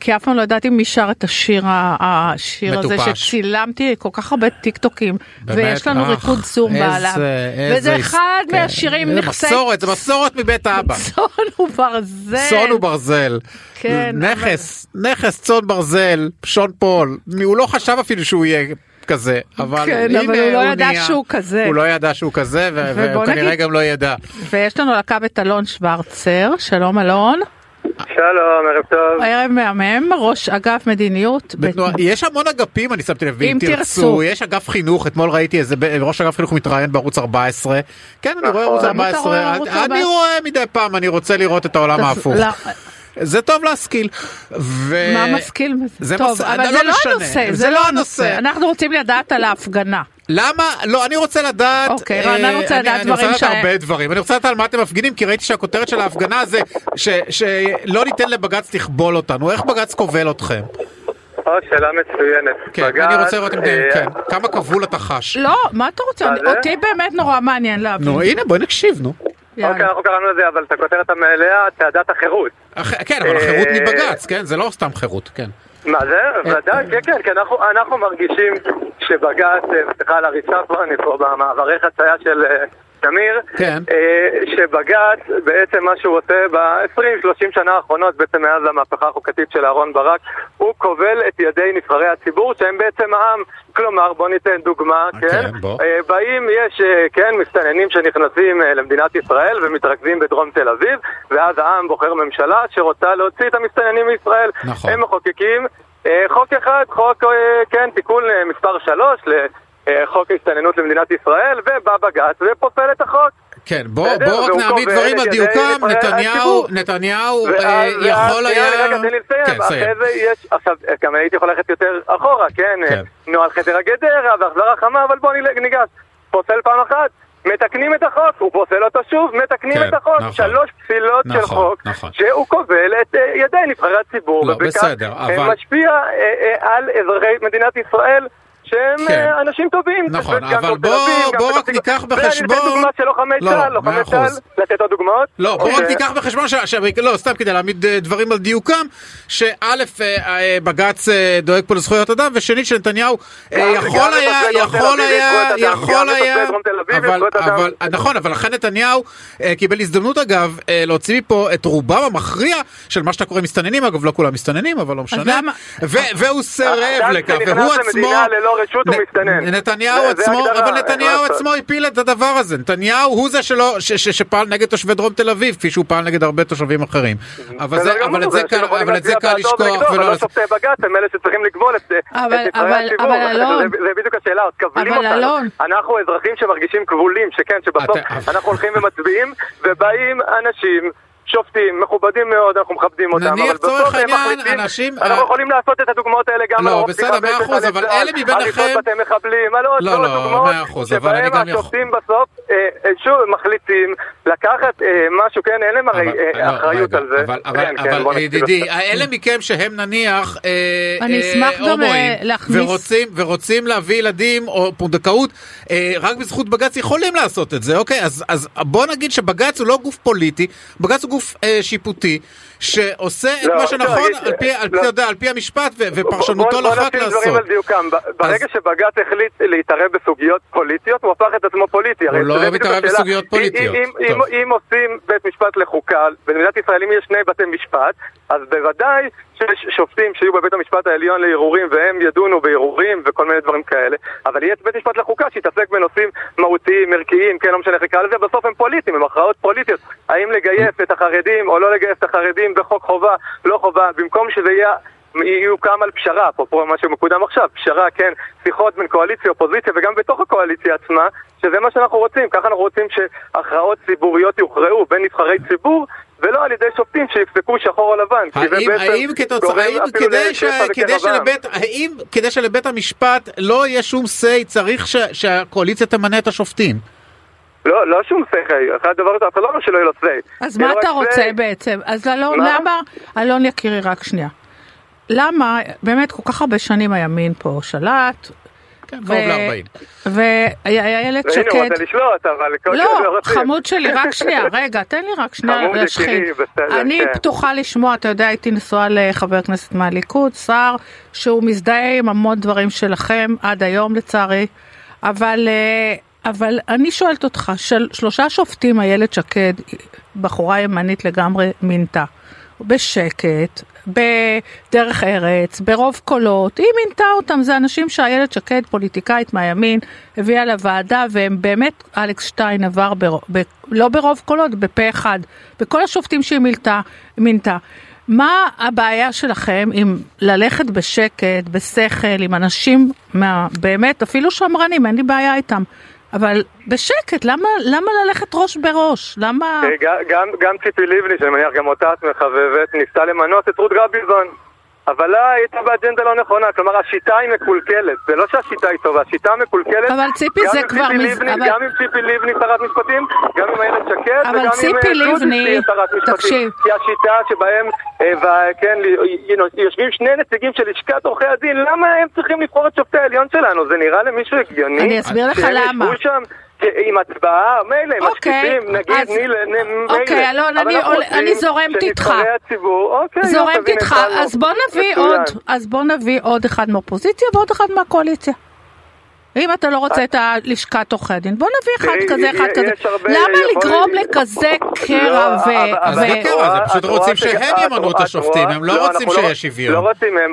כי אף פעם לא ידעתי מי שר את השיר, השיר הזה מטופש. שצילמתי כל כך הרבה טיק טוקים, באמת? ויש לנו אך, ריקוד זומבה איזה- עליו, איזה וזה הס- אחד כן. מהשירים זה נכסי מסורת, זה מסורת מבית האבא. צאן וברזל. צאן וברזל. כן, נכס, נכס צאן ברזל, שון פול. הוא לא חשב אפילו שהוא יהיה כזה, אבל כן, הנה אבל הוא לא ידע נהיה. שהוא כזה. הוא לא ידע שהוא כזה, ו- וכנראה נגיד- גם לא ידע. ויש לנו על הקו את אלון שוורצר, שלום אלון, שלום, ערב טוב. ערב מהמם, ראש אגף מדיניות. בתנועה- יש המון אגפים אני שמתי לב, אם אם תרצו, תרצו. יש אגף חינוך, אתמול ראיתי איזה ב- ראש אגף חינוך מתראיין בערוץ 14, כן אני רואה ערוץ למה אתה רואה 14, ערוץ אני 14? רואה מדי פעם, אני רוצה לראות את העולם ההפוך, לא, זה טוב להשכיל. ו- מה משכיל בזה? זה טוב, מס- אבל לא זה לא משנה. הנושא, זה זה לא לא הנושא. הנושא. אנחנו רוצים לדעת על ההפגנה. למה? לא, אני רוצה לדעת... אוקיי, אה, רענן רוצה אני- לדעת אני רוצה דברים לדעת ש- הרבה דברים. אני רוצה לדעת על מה אתם מפגינים, כי ראיתי שהכותרת של ההפגנה זה ש- שלא ניתן לבג"ץ לכבול אותנו. איך בג"ץ כובל אתכם? או, שאלה מצוינת. כן, בג"ץ, אני רוצה לראות אם... אה, כן, כמה כבול אתה חש. לא, מה אתה רוצה? זה? אותי באמת נורא מעניין להבין. נו, הנה, בואי נקשיב, נו. יאללה. אוקיי, אנחנו קראנו לזה, אבל את הכותרת המלאה, צעדת החירות. כן, אבל החירות אה, מבג"ץ, כן? זה לא סתם חירות, כן. מה זה? ודאי, כן, כן, כי אנחנו, אנחנו מרגישים שבג"ץ, אה, סליחה על הריצה פה, אני פה במעברי חצייה של אה, תמיר, כן. אה, שבג"ץ, בעצם מה שהוא עושה ב-20-30 שנה האחרונות, בעצם מאז המהפכה החוקתית של אהרן ברק, הוא כובל את ידי נבחרי הציבור, שהם בעצם העם. כלומר, בוא ניתן דוגמה, כן? כן, בוא. אה, באים, יש, אה, כן, מסתננים שנכנסים אה, למדינת ישראל ומתרכזים בדרום תל אביב, ואז העם בוחר ממשלה שרוצה להוציא את המסתננים מישראל. נכון. הם מחוקקים אה, חוק אחד, חוק, אה, כן, תיקון אה, מספר 3 לחוק ההסתננות למדינת ישראל, ובא בג"ץ ופוסל את החוק. כן, בוא בסדר, בוא רק נעמיד דברים על דיוקם, נתניהו. נתניהו אה, יכול היה... רגע, תן לי כן, לסיים. סיים. אחרי זה יש, עכשיו, גם הייתי יכול ללכת יותר אחורה, כן? כן. נוהל חדר הגדרה והחזרה חמה, אבל בוא נלך- ניגש. פוסל פעם אחת, מתקנים את החוק, הוא פוסל אותו שוב, מתקנים כן, את החוק. נכון. שלוש פסילות של נכון, חוק, נכון. שהוא כובל את אה, ידי נבחרי הציבור, לא, ובכך בסדר, אה, אבל- משפיע אה, אה, על אזרחי מדינת ישראל. שהם כן. אה, אנשים טובים. נכון, אבל בוא- אביב, בוא רק. ניקח ואני בחשבון- אתן דוגמה של לוחמי לא, צה"ל, לוחמי. צה"ל, לתת עוד דוגמאות? לא, בוא רק. ניקח בחשבון, ש- ש- לא, סתם כדי להעמיד אה, דברים על דיוקם, שא' אה, בג"ץ דואג פה לזכויות אדם, ושנית שנתניהו יכול היה, יכול היה, יכול היה, אבל, נכון, אבל לכן נתניהו קיבל הזדמנות אגב להוציא מפה את רובם המכריע של מה שאתה קורא מסתננים, אגב לא כולם מסתננים, אבל לא משנה, והוא סירב לכך, והוא עצמו, למדינה ללא רשות הוא מסתנן. נתניהו זה- זה עצמו, אבל נתניהו. עצמו הפיל את הדבר הזה. נתניהו הוא זה שלא, ש, ש, שפעל נגד תושבי דרום תל אביב, כפי שהוא פעל נגד הרבה תושבים אחרים. אבל, זה, בסדר גמור, אבל את זה קל, אבל את זה קל לשכוח ונגדו, אבל ולא... לא שופטי בג"ץ הם אלה שצריכים לגבול את אבל- נבחרי אבל- הציבור. אבל אלון- זה- בדיוק השאלה, כבולים אבל אותנו. אנחנו אזרחים שמרגישים כבולים, שכן, שבסוף אנחנו הולכים ומצביעים, ובאים אנשים... שופטים, מכובדים מאוד, אנחנו מכבדים אותם, נניח הם העניין, אנשים- אנחנו אה, יכולים לעשות את הדוגמאות האלה גם לא, בסדר, מאה אחוז, אבל צה"ל, אלה מבין הריסות בתי מחבלים, לא, לא, דוגמאות, מאה אחוז, אבל אני שבהם גם יכול- השופטים בסוף, אה, אה, שוב, מחליטים לקחת אה, משהו, כן, אין להם הרי לא, אחריות על זה. אבל, כן, אבל, כן, ידידי. אלה מכם שהם נניח אני אשמח גם, הומואים, להכניס- ורוצים, להביא ילדים או פונדקאות, רק בזכות בג"ץ יכולים לעשות את זה, אוקיי? אז, אז בוא נגיד שבג"ץ הוא לא גוף פוליטי, בג"ץ הוא גוף אה, שיפוטי, שעושה את לא, מה לא, שנכון תגיד, על פי, על פי, לא. יודע, על פי המשפט ו- ופרשנותו בוא- בוא לחוק נשים דברים לעשות. על דיוקם. ברגע שבג"ץ החליט להתערב בסוגיות פוליטיות, הוא הפך את עצמו פוליטי. הוא לא מתערב. בסוגיות פוליטיות. אם- אם-. אם עושים בית משפט לחוקה, במדינת ישראל אם יש שני בתי משפט, אז בוודאי שיש שופטים שיהיו בבית המשפט העליון לערעורים והם ידונו בערעורים וכל מיני דברים כאלה, אבל יהיה בית משפט לחוקה שיתעסק בנושאים מהותיים, ערכיים, כן, לא משנה איך לזה, בסוף הם פוליטיים, הם הכרעות פוליטיות. האם לגייס את החרדים או לא לגייס את החרדים בחוק חובה, לא חובה, במקום שזה יהיה... יוקם על פשרה, אפרופו מה שמקודם עכשיו, פשרה, כן, שיחות בין קואליציה, אופוזיציה וגם בתוך הקואליציה עצמה, שזה מה שאנחנו רוצים, ככה אנחנו רוצים שהכרעות ציבוריות יוכרעו בין נבחרי ציבור ולא על ידי שופטים שיפסקו שחור או לבן. האם, האם כתוצאה, האם כדי, ש, כדי. שלבית, האם כדי שלבית המשפט לא יהיה שום say, צריך ש, שהקואליציה תמנה את השופטים? לא, לא שום שכל, אחד הדבר הזה, אף אחד לא אומר שלא יהיה לו say. אז מה אתה רוצה. בעצם? אז אלון, מה? למה, אלון יקירי, רק שנייה. למה, באמת כל כך הרבה שנים הימין פה שלט, כן, קרוב ל-40. ואיילת והנה, הוא שקד, רוצה לשלוט, אבל כל לא, רוצים. חמוד שלי, רק שנייה, רגע, תן לי רק שנייה בסדר, אני כן. פתוחה לשמוע, אתה יודע, הייתי נשואה לחבר כנסת מהליכוד, שר, שהוא מזדהה עם המון דברים שלכם, עד היום לצערי, אבל, אה, אבל אני שואלת אותך, של, שלושה שופטים איילת שקד, בחורה ימנית לגמרי, מינתה, בשקט, בדרך ארץ, ברוב קולות, היא מינתה אותם, זה אנשים שאיילת שקד, פוליטיקאית מהימין, הביאה לוועדה, והם באמת, אלכס שטיין עבר, בר, ב, לא ברוב קולות, בפה אחד, בכל השופטים שהיא מילתה, מינתה. מה הבעיה שלכם עם ללכת בשקט, בשכל, עם אנשים, מה, באמת, אפילו שמרנים, אין לי בעיה איתם, אבל בשקט, למה, למה ללכת ראש בראש? למה... אה, ג- גם, גם ציפי לבני, שאני מניח גם אותה את מחבבת, ניסתה למנות את רות גביזון. אבל לה הייתה באג'נדה לא נכונה, כלומר השיטה היא מקולקלת, זה לא שהשיטה היא טובה, השיטה מקולקלת. אבל ציפי, זה כבר לבני, אבל- גם עם ציפי לבני שרת משפטים, גם עם איילת שקד, וגם ציפי עם אה, לבני, שרת משפטים. תקשיב. כי השיטה שבהם, אה, ו- כן, יושבים שני נציגים של לשכת עורכי הדין, למה הם צריכים לבחור את שופטי העליון שלנו? זה נראה למישהו הגיוני? אני אסביר לך למה. עם הצבעה, מילא, אוקיי, משקיפים, נגיד, אז- נ- מילא. אוקיי, אלון, אבל אני רוצים אני זורמת איתך. הציבור, אוקיי, זורמת יופי, איתך. אז בוא נביא. עוד, אז בוא נביא עוד אחד מהאופוזיציה ועוד אחד מהקואליציה. אם אתה לא רוצה את הלשכת עורכי הדין, בוא נביא אחד כזה, אחד כזה. למה לגרום לכזה קרע לא, ו... אז ו- זה קרע, זה פשוט רוצים שהם ימנו את השופטים, הם לא לא, רוצים אנחנו שיהיה לא- שוויון. לא רוצים מהם,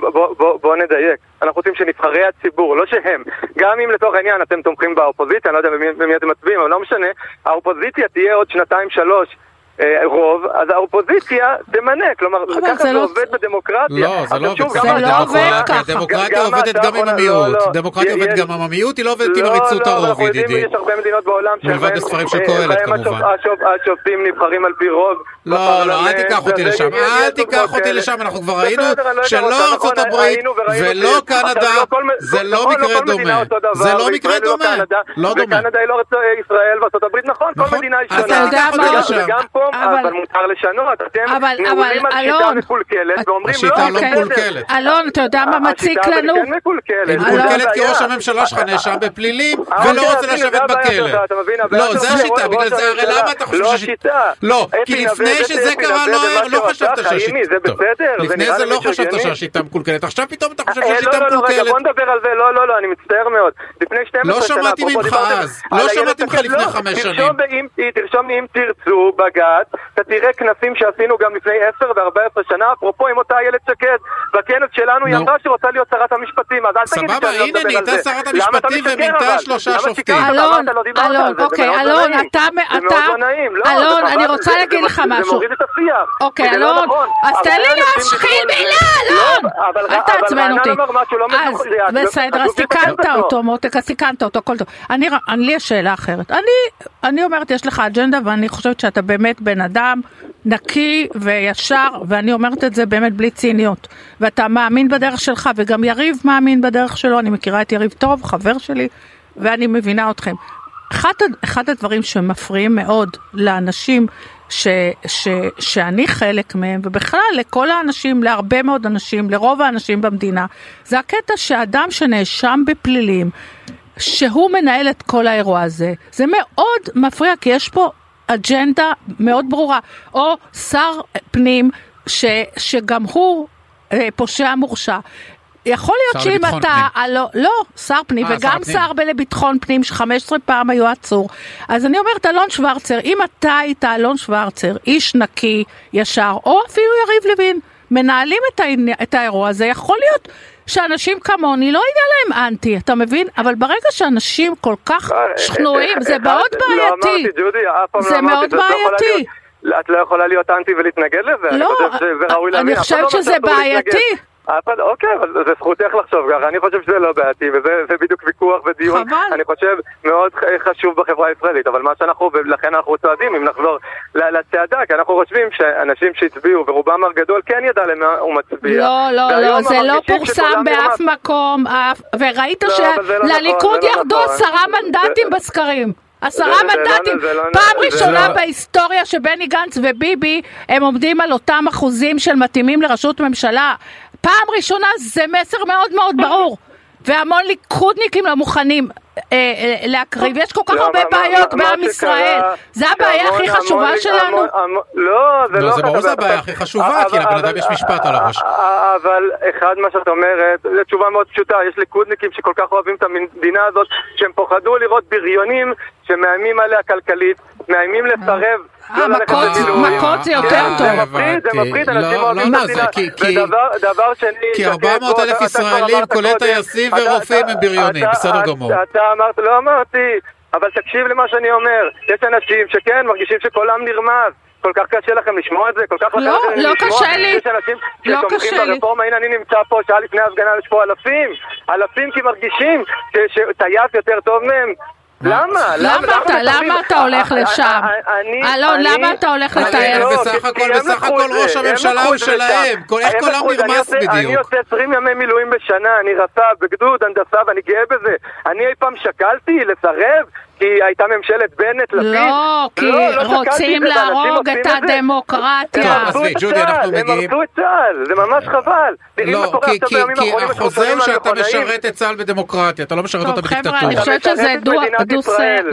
בוא- נדייק. אנחנו רוצים שנבחרי הציבור, לא שהם. גם אם לצורך העניין אתם תומכים באופוזיציה, אני לא יודע במי אתם מצביעים, אבל לא משנה, האופוזיציה תהיה עוד שנתיים שלוש. אה, רוב, אז האופוזיציה תמנה, כלומר, ככה זה זה לא- עובד בדמוקרטיה. לא, זה אז לא שוב, עובד גם זה ככה לא עובד בדמוקרטיה. ככה. דמוקרטיה גם עובדת גם עם המיעוט. לא, לא. דמוקרטיה עובדת גם עם המיעוט, היא לא עובדת עם לא, עריצות לא, הרוב, ידידי. יש הרבה מדינות בעולם מלבד הספרים של אה, קהלת, כמובן. השופ- השופ- השופטים נבחרים על פי רוב. לא, לא, אל תיקח אותי לשם, אל תיקח אותי. לשם, אנחנו כבר ראינו לא שלא ארצות נכון, הברית ולא קנדה, זה לא נכון, מקרה דומה. זה לא מקרה לא דומה. קנדה, לא דומה. וקנדה היא לא ישראל וארצות הברית, נכון, כל. מדינה היא אז שונה. אתה יודע תיקח מה? אותי וגם- לשם. פה, אבל- אבל מותר לשנות, אתם אבל- נעולים אבל, על שיטה אלון, מקולקלת ואומרים לא, השיטה לא אוקיי. מקולקלת. אלון, אתה יודע מה מציק השיטה לנו? היא כן מקולקלת. היא זה מקולקלת כי. ראש הממשלה שלך נאשם בפלילים אה, ולא אוקיי, רוצה לשבת בכלא. לא, זה השיטה, בגלל זה, הרי. למה אתה חושב לא שהשיטה... השיטה. לא, כי לפני שזה זה קרה לא לא חשבת שהשיטה... זה בסדר, לפני זה לא למישהו חשבת. שהשיטה מקולקלת, עכשיו פתאום אתה חושב אה, שהשיטה לא, לא, לא, מקולקלת. בוא נדבר על זה, לא, לא, לא, אני מצטער מאוד. לפני 12 לא שנה, שמעתי אפרופו ממך אז, לא שמעתי ממך לפני לא, חמש שנים. תרשום אם תרצו בג"ץ, אתה תראה כנסים שעשינו גם לפני 10 ו-14 שנה, אפרופו עם אותה איילת שקד, בכנס שלנו היא. אמרה שרוצה להיות שרת המשפטים, אז אל תגיד לי סבבה, שאני לא הנה, מדבר על נהייתה זה. שרת למה אתה המשפטים משקר, ומינתה? שלושה שופטים. אלון, לא על אלון, זה, זה אוקיי, לא אלון. אתה, זה אתה, לא לא, אלון, זה אני רוצה זה- להגיד זה- לך זה משהו. מוריד את השיח. אוקיי, זה לא אלון, נכון. אז תן לי להשחיל על זה. מילה, אלון! לא, אל תעצבן אותי. לא אז זה- בסדר, אז תיקנת אותו. מותק, אז תיקנת אותו, הכל טוב. אני, לי יש שאלה אחרת. אני, אני אומרת, יש לך אג'נדה, ואני חושבת שאתה באמת בן אדם נקי וישר, ואני אומרת את זה באמת בלי ציניות. ואתה מאמין בדרך שלך, וגם יריב מאמין בדרך שלו, אני מכירה את יריב טוב, חבר שלי, ואני מבינה אתכם. אחד, אחד הדברים שמפריעים מאוד לאנשים ש, ש, שאני חלק מהם, ובכלל לכל האנשים, להרבה מאוד אנשים, לרוב האנשים במדינה, זה הקטע שאדם שנאשם בפלילים, שהוא מנהל את כל האירוע הזה, זה מאוד מפריע, כי יש פה אג'נדה מאוד ברורה. או שר פנים, ש, שגם הוא אה, פושע מורשע. יכול להיות שר שאם אתה, לא, לא, שר פנים, אה, שר וגם הפנים. שר לביטחון פנים, ש-15 פעם היו עצור. אז אני אומרת, אלון שוורצר, אם אתה היית אלון שוורצר, איש נקי, ישר, או אפילו יריב לוין, מנהלים את, העני, את האירוע הזה, יכול להיות שאנשים כמוני לא יהיה להם אנטי, אתה מבין? אבל ברגע שאנשים כל כך שכנועים, זה מאוד לא בעייתי. זה לא מאוד לא בעייתי. את לא יכולה להיות אנטי ולהתנגד לזה? אני לא, חושב שזה ראוי אני להבין. אף אחד לא חושבת אומר שזה. בעייתי. אוקיי, אבל זה זכותך לחשוב ככה, אני חושב שזה לא בעייתי, וזה זה בדיוק ויכוח ודיון, חבל. אני חושב, מאוד חשוב בחברה הישראלית, אבל מה שאנחנו, ולכן אנחנו צועדים, אם נחזור לצעדה, כי אנחנו חושבים שאנשים שהצביעו, ורובם הגדול כן ידע למה הוא מצביע. לא, לא, לא, זה לא פורסם באף נרמס. מקום, אף- וראית לא, זה לא שלליכוד נכון, לא ירדו נכון. עשרה מנדטים זה- בסקרים. עשרה זה לא- מנדטים, לא- פעם זה ראשונה לא- בהיסטוריה שבני גנץ וביבי הם עומדים על אותם אחוזים של מתאימים לראשות ממשלה. פעם ראשונה זה מסר מאוד מאוד ברור. והמון ליכודניקים לא מוכנים להקריב, יש כל כך לא, הרבה בעיות בעם ישראל, זה הבעיה הכי חשובה שלנו. לא, זה לא, זה ברור הבעיות. הבעיה הכי חשובה, כי אבל- לבן אדם יש משפט על הראש. אבל אחד מה שאת אומרת, זו תשובה מאוד פשוטה, יש ליכודניקים שכל כך אוהבים את המדינה הזאת, שהם פוחדו לראות בריונים שמאיימים עליה כלכלית, מאיימים לסרב. אה, לא מכות- זה כן, יותר זה טוב. מפחיד, זה. מפחיד, לא, אנשים לא, אוהבים לא, את המדינה. זה ודבר דבר שני... כי שקד, 400 בוא, אלף ישראלים, כולל טייסים ורופאים, הם בריונים, בסדר גמור. אתה אמרת, לא אמרתי, אבל תקשיב למה שאני אומר. יש אנשים שכן מרגישים שקולם נרמז. כל כך קשה לכם לשמוע את זה? כל כך לא, לכם לא לשמוע? קשה לי. יש אנשים לא שתומכים. ברפורמה, הנה אני נמצא פה, שעה לפני ההפגנה יש פה אלפים. אלפים כי מרגישים שטייס יותר טוב מהם. למה? למה אתה? למה אתה הולך לשם? אני- אלון, למה אתה הולך? הם לא, בסך הכל- בסך הכל ראש הממשלה הוא שלהם. כל- איך זה. אני נרמס עושה- אני בדיוק? עושה 20 ימי מילואים בשנה, אני רס"ב בגדוד הנדסה ואני גאה בזה. אני אי פעם שקלתי לסרב? כי הייתה ממשלת בנט לפיד? לא, כי לא, לא רוצים להרוג את. הדמוקרטיה. הם הרסו את צה"ל, הם הרסו את צה"ל, זה ממש חבל. תראי מה לא, כי- החוזה הוא שאתה. משרת את צה"ל בדמוקרטיה, אתה לא משרת אותה טוב, חבר'ה, בדיקטטורה. אני חושבת שזה דו-שיח. אתה ישראל.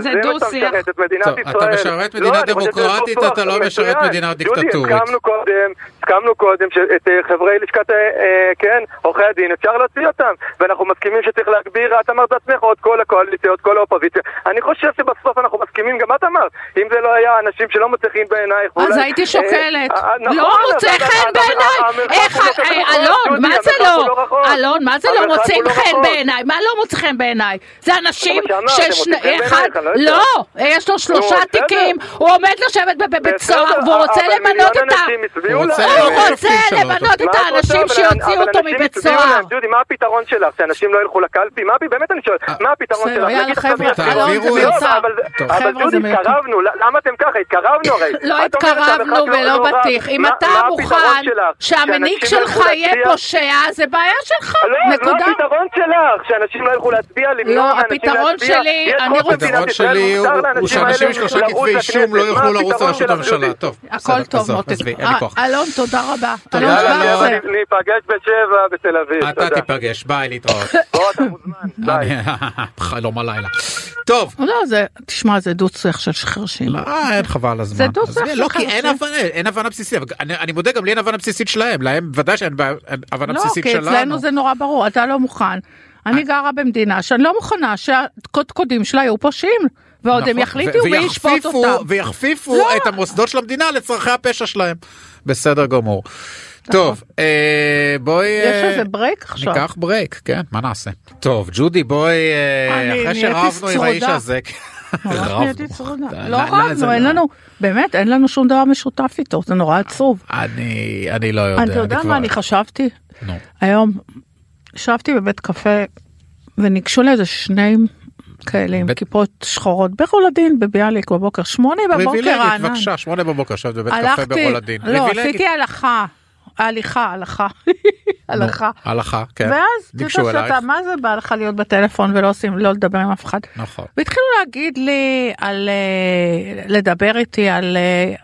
משרת לא, מדינה דמוקרטית, אתה לא. משרת מדינה דודי, דיקטטורית. הסכמנו קודם, הסכמנו קודם שאת אה, חברי לשכת, אה, אה, כן, עורכי הדין, אפשר להוציא אותם. ואנחנו מסכימים שצריך להגביר, את אמרת בעצמך, עוד כל הקואליציה, עוד כל האופוזיציה. אני חושב שבסוף אנחנו מסכימים, גם את אמרת, אם זה לא היה אנשים שלא מוצא חן בעינייך, אז הייתי אה, שוקלת. אה, נכון, לא מוצא חן בעיניי. איך, לא כזה אה, רחוק, אלון, מה זה לא? לא. אלון, מה זה לא מוצאים לא חן. בעיניי? מה לא מוצא חן בעיניי? זה אנשים זה מה שאמרת, ששני... הם מוצאים חן אחד... בעינייך, אני לא לא, יש לו שלושה. תיקים, הוא עומד לשבת בבית סוהר, והוא רוצה למנות את ה... הוא רוצה. למנות את? האנשים שיוציאו אותו אנשים מבית סוהר. ג'ודי, מה הפתרון שלך? שאנשים לא ילכו לקלפי? מה, באמת אני שואל, מה הפתרון שלך? יאללה, לא, אבל- מיותר. התקרבנו, למה אתם ככה? התקרבנו הרי. לא התקרבנו ולא לא רב. בטיח. אם אתה מוכן? שהמנהיג לא שלך יהיה? פושע, זה בעיה שלך. לא, נקודה. הפתרון שלך? שאנשים לא ילכו להצביע, למנוע לא, מאנשים הפתרון להצביע? שלי, יש אני רוצה- הפתרון שלי הוא- שאנשים עם האלה שלושה כתבי אישום לא. יוכלו לרוץ לראשות הממשלה. דודי? טוב, הכל טוב, מותק. אה. אלון, תודה רבה. תודה, אלון. שוורצר. ניפגש בשבע בתל אביב, אתה. תיפגש, ביי, להתראות. בוא, אתה מוזמן, ביי. אני- חלום הלילה. טוב. לא, זה, תשמע, זה דו-שיח של חרשים. לא, אין חבל הזמן. זה דו-שיח של לא, כי אין חרשים. הבנה, אין הבנה בסיסית. אני- אני מודה, גם לי אין הבנה בסיסית שלהם. להם ודאי שאין הבנה לא, בסיסית כי שלנו. אצלנו זה נורא ברור, אתה לא מוכן. אני גרה במדינה שאני לא מוכנה שהקודקודים שלה יהיו פושעים, ועוד הם נכון, יחליטו ו- מי ישפוט אותם. ויכפיפו לא. את המוסדות של המדינה לצרכי הפשע שלהם. בסדר גמור. טוב, אה, בואי... יש אה, איזה break עכשיו. ניקח break, כן, מה נעשה? טוב, ג'ודי, בואי, אה, אחרי שרבנו עם האיש. הזה... רבנו. די, לא רבנו, אין. לנו, באמת, אין לנו שום דבר משותף איתו, זה נורא עצוב. אני אני לא יודע. אתה יודע מה אני חשבתי? נו. היום ישבתי בבית קפה וניגשו לאיזה שני כאלה עם כיפות שחורות ברולדין בביאליק בבוקר, שמונה בבוקר פריבילגית. בבקשה, שמונה בבוקר, ישבת בבית קפה ברולדין. לא. עשיתי הלכה, הליכה, הלכה, הלכה. הלכה, כן. ואז, ניגשו יודע אלייך. שאתה, מה זה בא לך להיות בטלפון ולא עושים, לא לדבר עם אף אחד? נכון. והתחילו להגיד לי על, אה, לדבר איתי על, אה,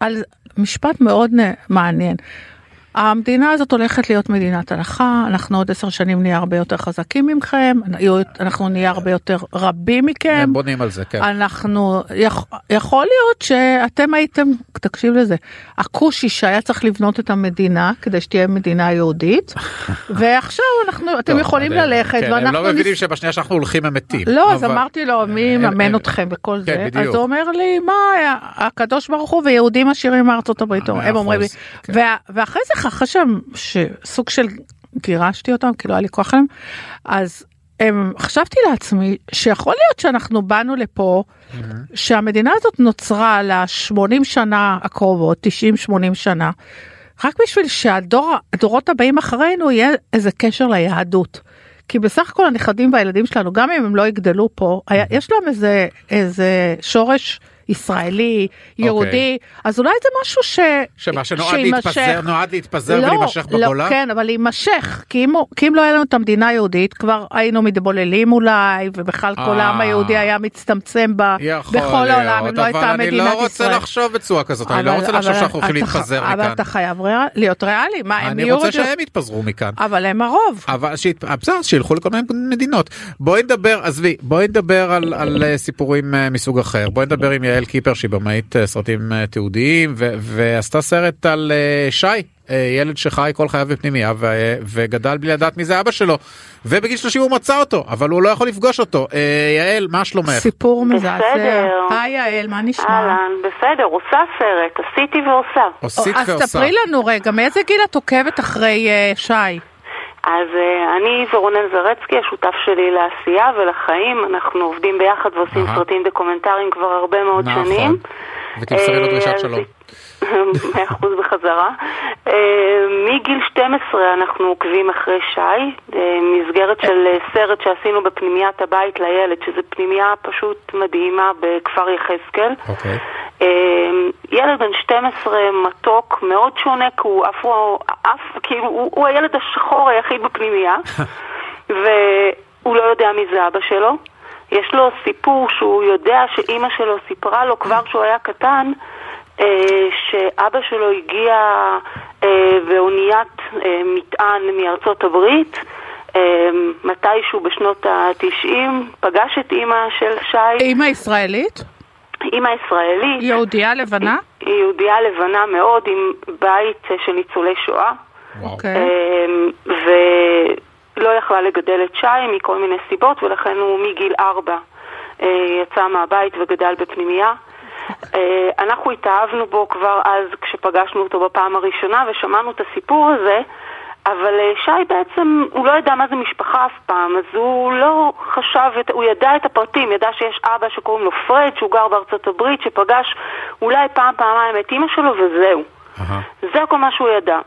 על משפט מאוד מעניין. המדינה הזאת הולכת להיות מדינת הלכה, אנחנו עוד עשר שנים נהיה הרבה יותר חזקים מכם, אנחנו נהיה הרבה יותר רבים מכם. הם בונים על זה, כן. אנחנו, יכ, יכול להיות שאתם הייתם, תקשיב לזה, הכושי שהיה צריך לבנות את המדינה כדי שתהיה מדינה יהודית, ועכשיו אנחנו, אתם טוב, יכולים אבל- ללכת, כן, ואנחנו... הם לא מבינים נס- שבשנייה שאנחנו הולכים הם מתים. לא, אז אבל- אמרתי לו, מי יממן אתכם וכל כן, זה? בדיוק. אז הוא אומר לי, מה, הקדוש ברוך הוא ויהודים עשירים מארצות הברית, מאה הם אומרים לי. אחוז, כן. ואחרי זה, אחרי שהם, שסוג של גירשתי אותם, כי לא היה לי כוח אליהם, אז הם, חשבתי לעצמי שיכול להיות שאנחנו באנו לפה, שהמדינה הזאת נוצרה ל-80 שנה הקרובות, 90-80 שנה, רק בשביל שהדורות הבאים אחרינו יהיה איזה קשר ליהדות. כי בסך הכל הנכדים והילדים שלנו, גם אם הם לא יגדלו פה, היה, יש להם איזה, איזה שורש ישראלי, יהודי, אז אולי זה משהו ש... שמה שנועד שיימשך. להתפזר, נועד להתפזר לא, ולהימשך לא, בגולה? כן, אבל להימשך, כי אם, כי אם לא היה לנו את המדינה היהודית, כבר היינו מתבוללים אולי, ובכלל כל אה. העם היהודי היה מצטמצם ב, בכל העולם, אם להיות, לא הייתה אבל אני מדינת לא רוצה ישראל. לחשוב בצורה כזאת, אני לא אבל- רוצה לחשוב אבל שאנחנו הולכים להתפזר אבל מכאן. אתה חייב ריאל- להיות ריאלי, מה, הם אני יהיו... רוצה עוד- שהם יתפזרו מכאן. אבל הם הרוב. אבל שית- בסדר, שילכו לכל מיני מדינות. בואי נדבר, עזבי, בואי נדבר על, על אה, סיפורים אה, מסוג אחר. בואי נדבר עם יעל קיפר שהיא במאית אה, סרטים אה, תיעודיים ו- ועשתה סרט על אה, שי, ילד שחי כל חייו בפנימייה ו- וגדל בלי לדעת מי זה אבא שלו. ובגיל 30 הוא מצא אותו, אבל הוא לא יכול לפגוש אותו. אה, יעל, מה שלומך? סיפור מזעזע. היי יעל, מה נשמע? אהלן, בסדר, עושה סרט, עשיתי ועושה. עשית אז ועושה. ספרי לנו רגע, מאיזה גיל את עוקבת אחרי אה, שי? אז uh, אני ורונן זרצקי, השותף שלי לעשייה ולחיים, אנחנו עובדים ביחד ועושים. סרטים דוקומנטריים כבר הרבה מאוד נכון. שנים. ותמסרי לו אה, דרישת אז- שלום. מאה אחוז בחזרה. אה, מגיל 12 אנחנו עוקבים אחרי שי, אה, מסגרת של אה, סרט שעשינו בפנימיית הבית לילד, שזו פנימייה פשוט מדהימה בכפר יחזקאל. אוקיי. אה, ילד בן 12 מתוק, מאוד שונה, כי הוא אפרו, אף, כאילו, הוא, הוא הילד השחור היחיד בפנימייה, והוא לא יודע מי זה אבא שלו. יש לו סיפור שהוא יודע שאימא שלו סיפרה לו כבר כשהוא היה קטן, שאבא שלו הגיע אה, באוניית אה, מטען מארצות הברית, אה, מתישהו בשנות ה-90, פגש את אימא של שי, אימא ישראלית? אימא ישראלית. יהודייה לבנה? היא יהודייה לבנה מאוד עם בית אה, של ניצולי שואה. אוקיי. אמ, ולא יכלה לגדל את שי מכל מיני סיבות, ולכן הוא מגיל ארבע אה, יצא מהבית וגדל בפנימייה. אה, אנחנו התאהבנו בו כבר אז כשפגשנו אותו בפעם הראשונה ושמענו את הסיפור הזה, אבל אה, שי בעצם, הוא לא ידע מה זה משפחה אף פעם, אז הוא לא חשב, הוא ידע את הפרטים, ידע שיש אבא שקוראים לו פרד, שהוא גר בארצות הברית, שפגש אולי פעם, פעמיים את אימא שלו וזהו. זה כל מה שהוא ידע.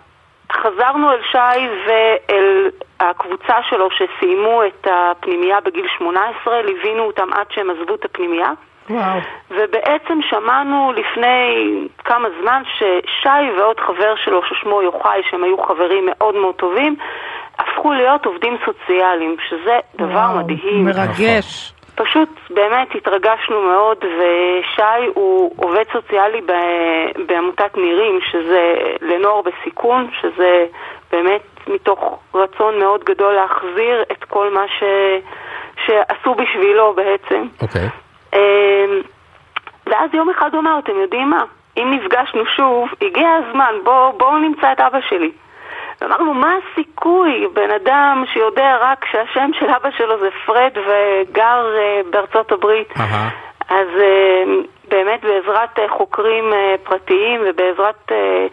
חזרנו אל שי ואל הקבוצה שלו שסיימו את הפנימייה בגיל 18, ליווינו אותם עד שהם עזבו את הפנימייה. וואו. ובעצם שמענו לפני כמה זמן ששי ועוד חבר שלו ששמו יוחאי, שהם היו חברים מאוד מאוד טובים, הפכו להיות עובדים סוציאליים, שזה דבר וואו, מדהים. מרגש. פשוט באמת התרגשנו מאוד, ושי הוא עובד סוציאלי ב- בעמותת נירים, שזה לנוער בסיכון, שזה באמת מתוך רצון מאוד גדול להחזיר את כל מה ש... שעשו בשבילו בעצם. אוקיי. אמ, ואז יום אחד הוא אמר, אתם יודעים מה? אם נפגשנו שוב, הגיע הזמן, בואו בוא נמצא את אבא שלי. ואמרנו, מה הסיכוי? בן אדם שיודע רק שהשם של אבא שלו זה פרד וגר אה, בארצות הברית. אהה. אז אה, באמת בעזרת אה, חוקרים אה, פרטיים ובעזרת אה,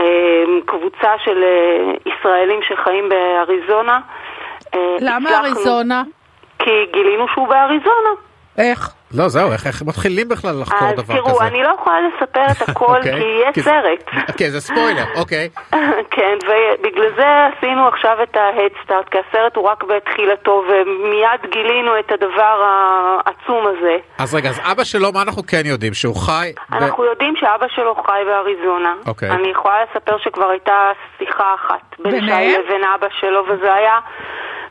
אה, קבוצה של אה, ישראלים שחיים באריזונה. אה, למה הצלחנו- אריזונה? כי גילינו שהוא באריזונה. איך? לא, זהו, איך איך מתחילים בכלל לחקור אז דבר תראו, כזה? אני לא יכולה לספר את הכל אוקיי. כי יהיה כי סרט. כן, זה ספוילר, אוקיי. כן, ובגלל זה עשינו עכשיו את ההדסטארט, כי הסרט הוא רק בתחילתו, ומיד גילינו את הדבר העצום הזה. אז רגע, אז אבא שלו, מה אנחנו כן יודעים? שהוא חי... ב- אנחנו יודעים שאבא שלו חי באריזונה. אוקיי. אני יכולה לספר שכבר הייתה שיחה אחת בין? שי לבין אבא שלו, וזה היה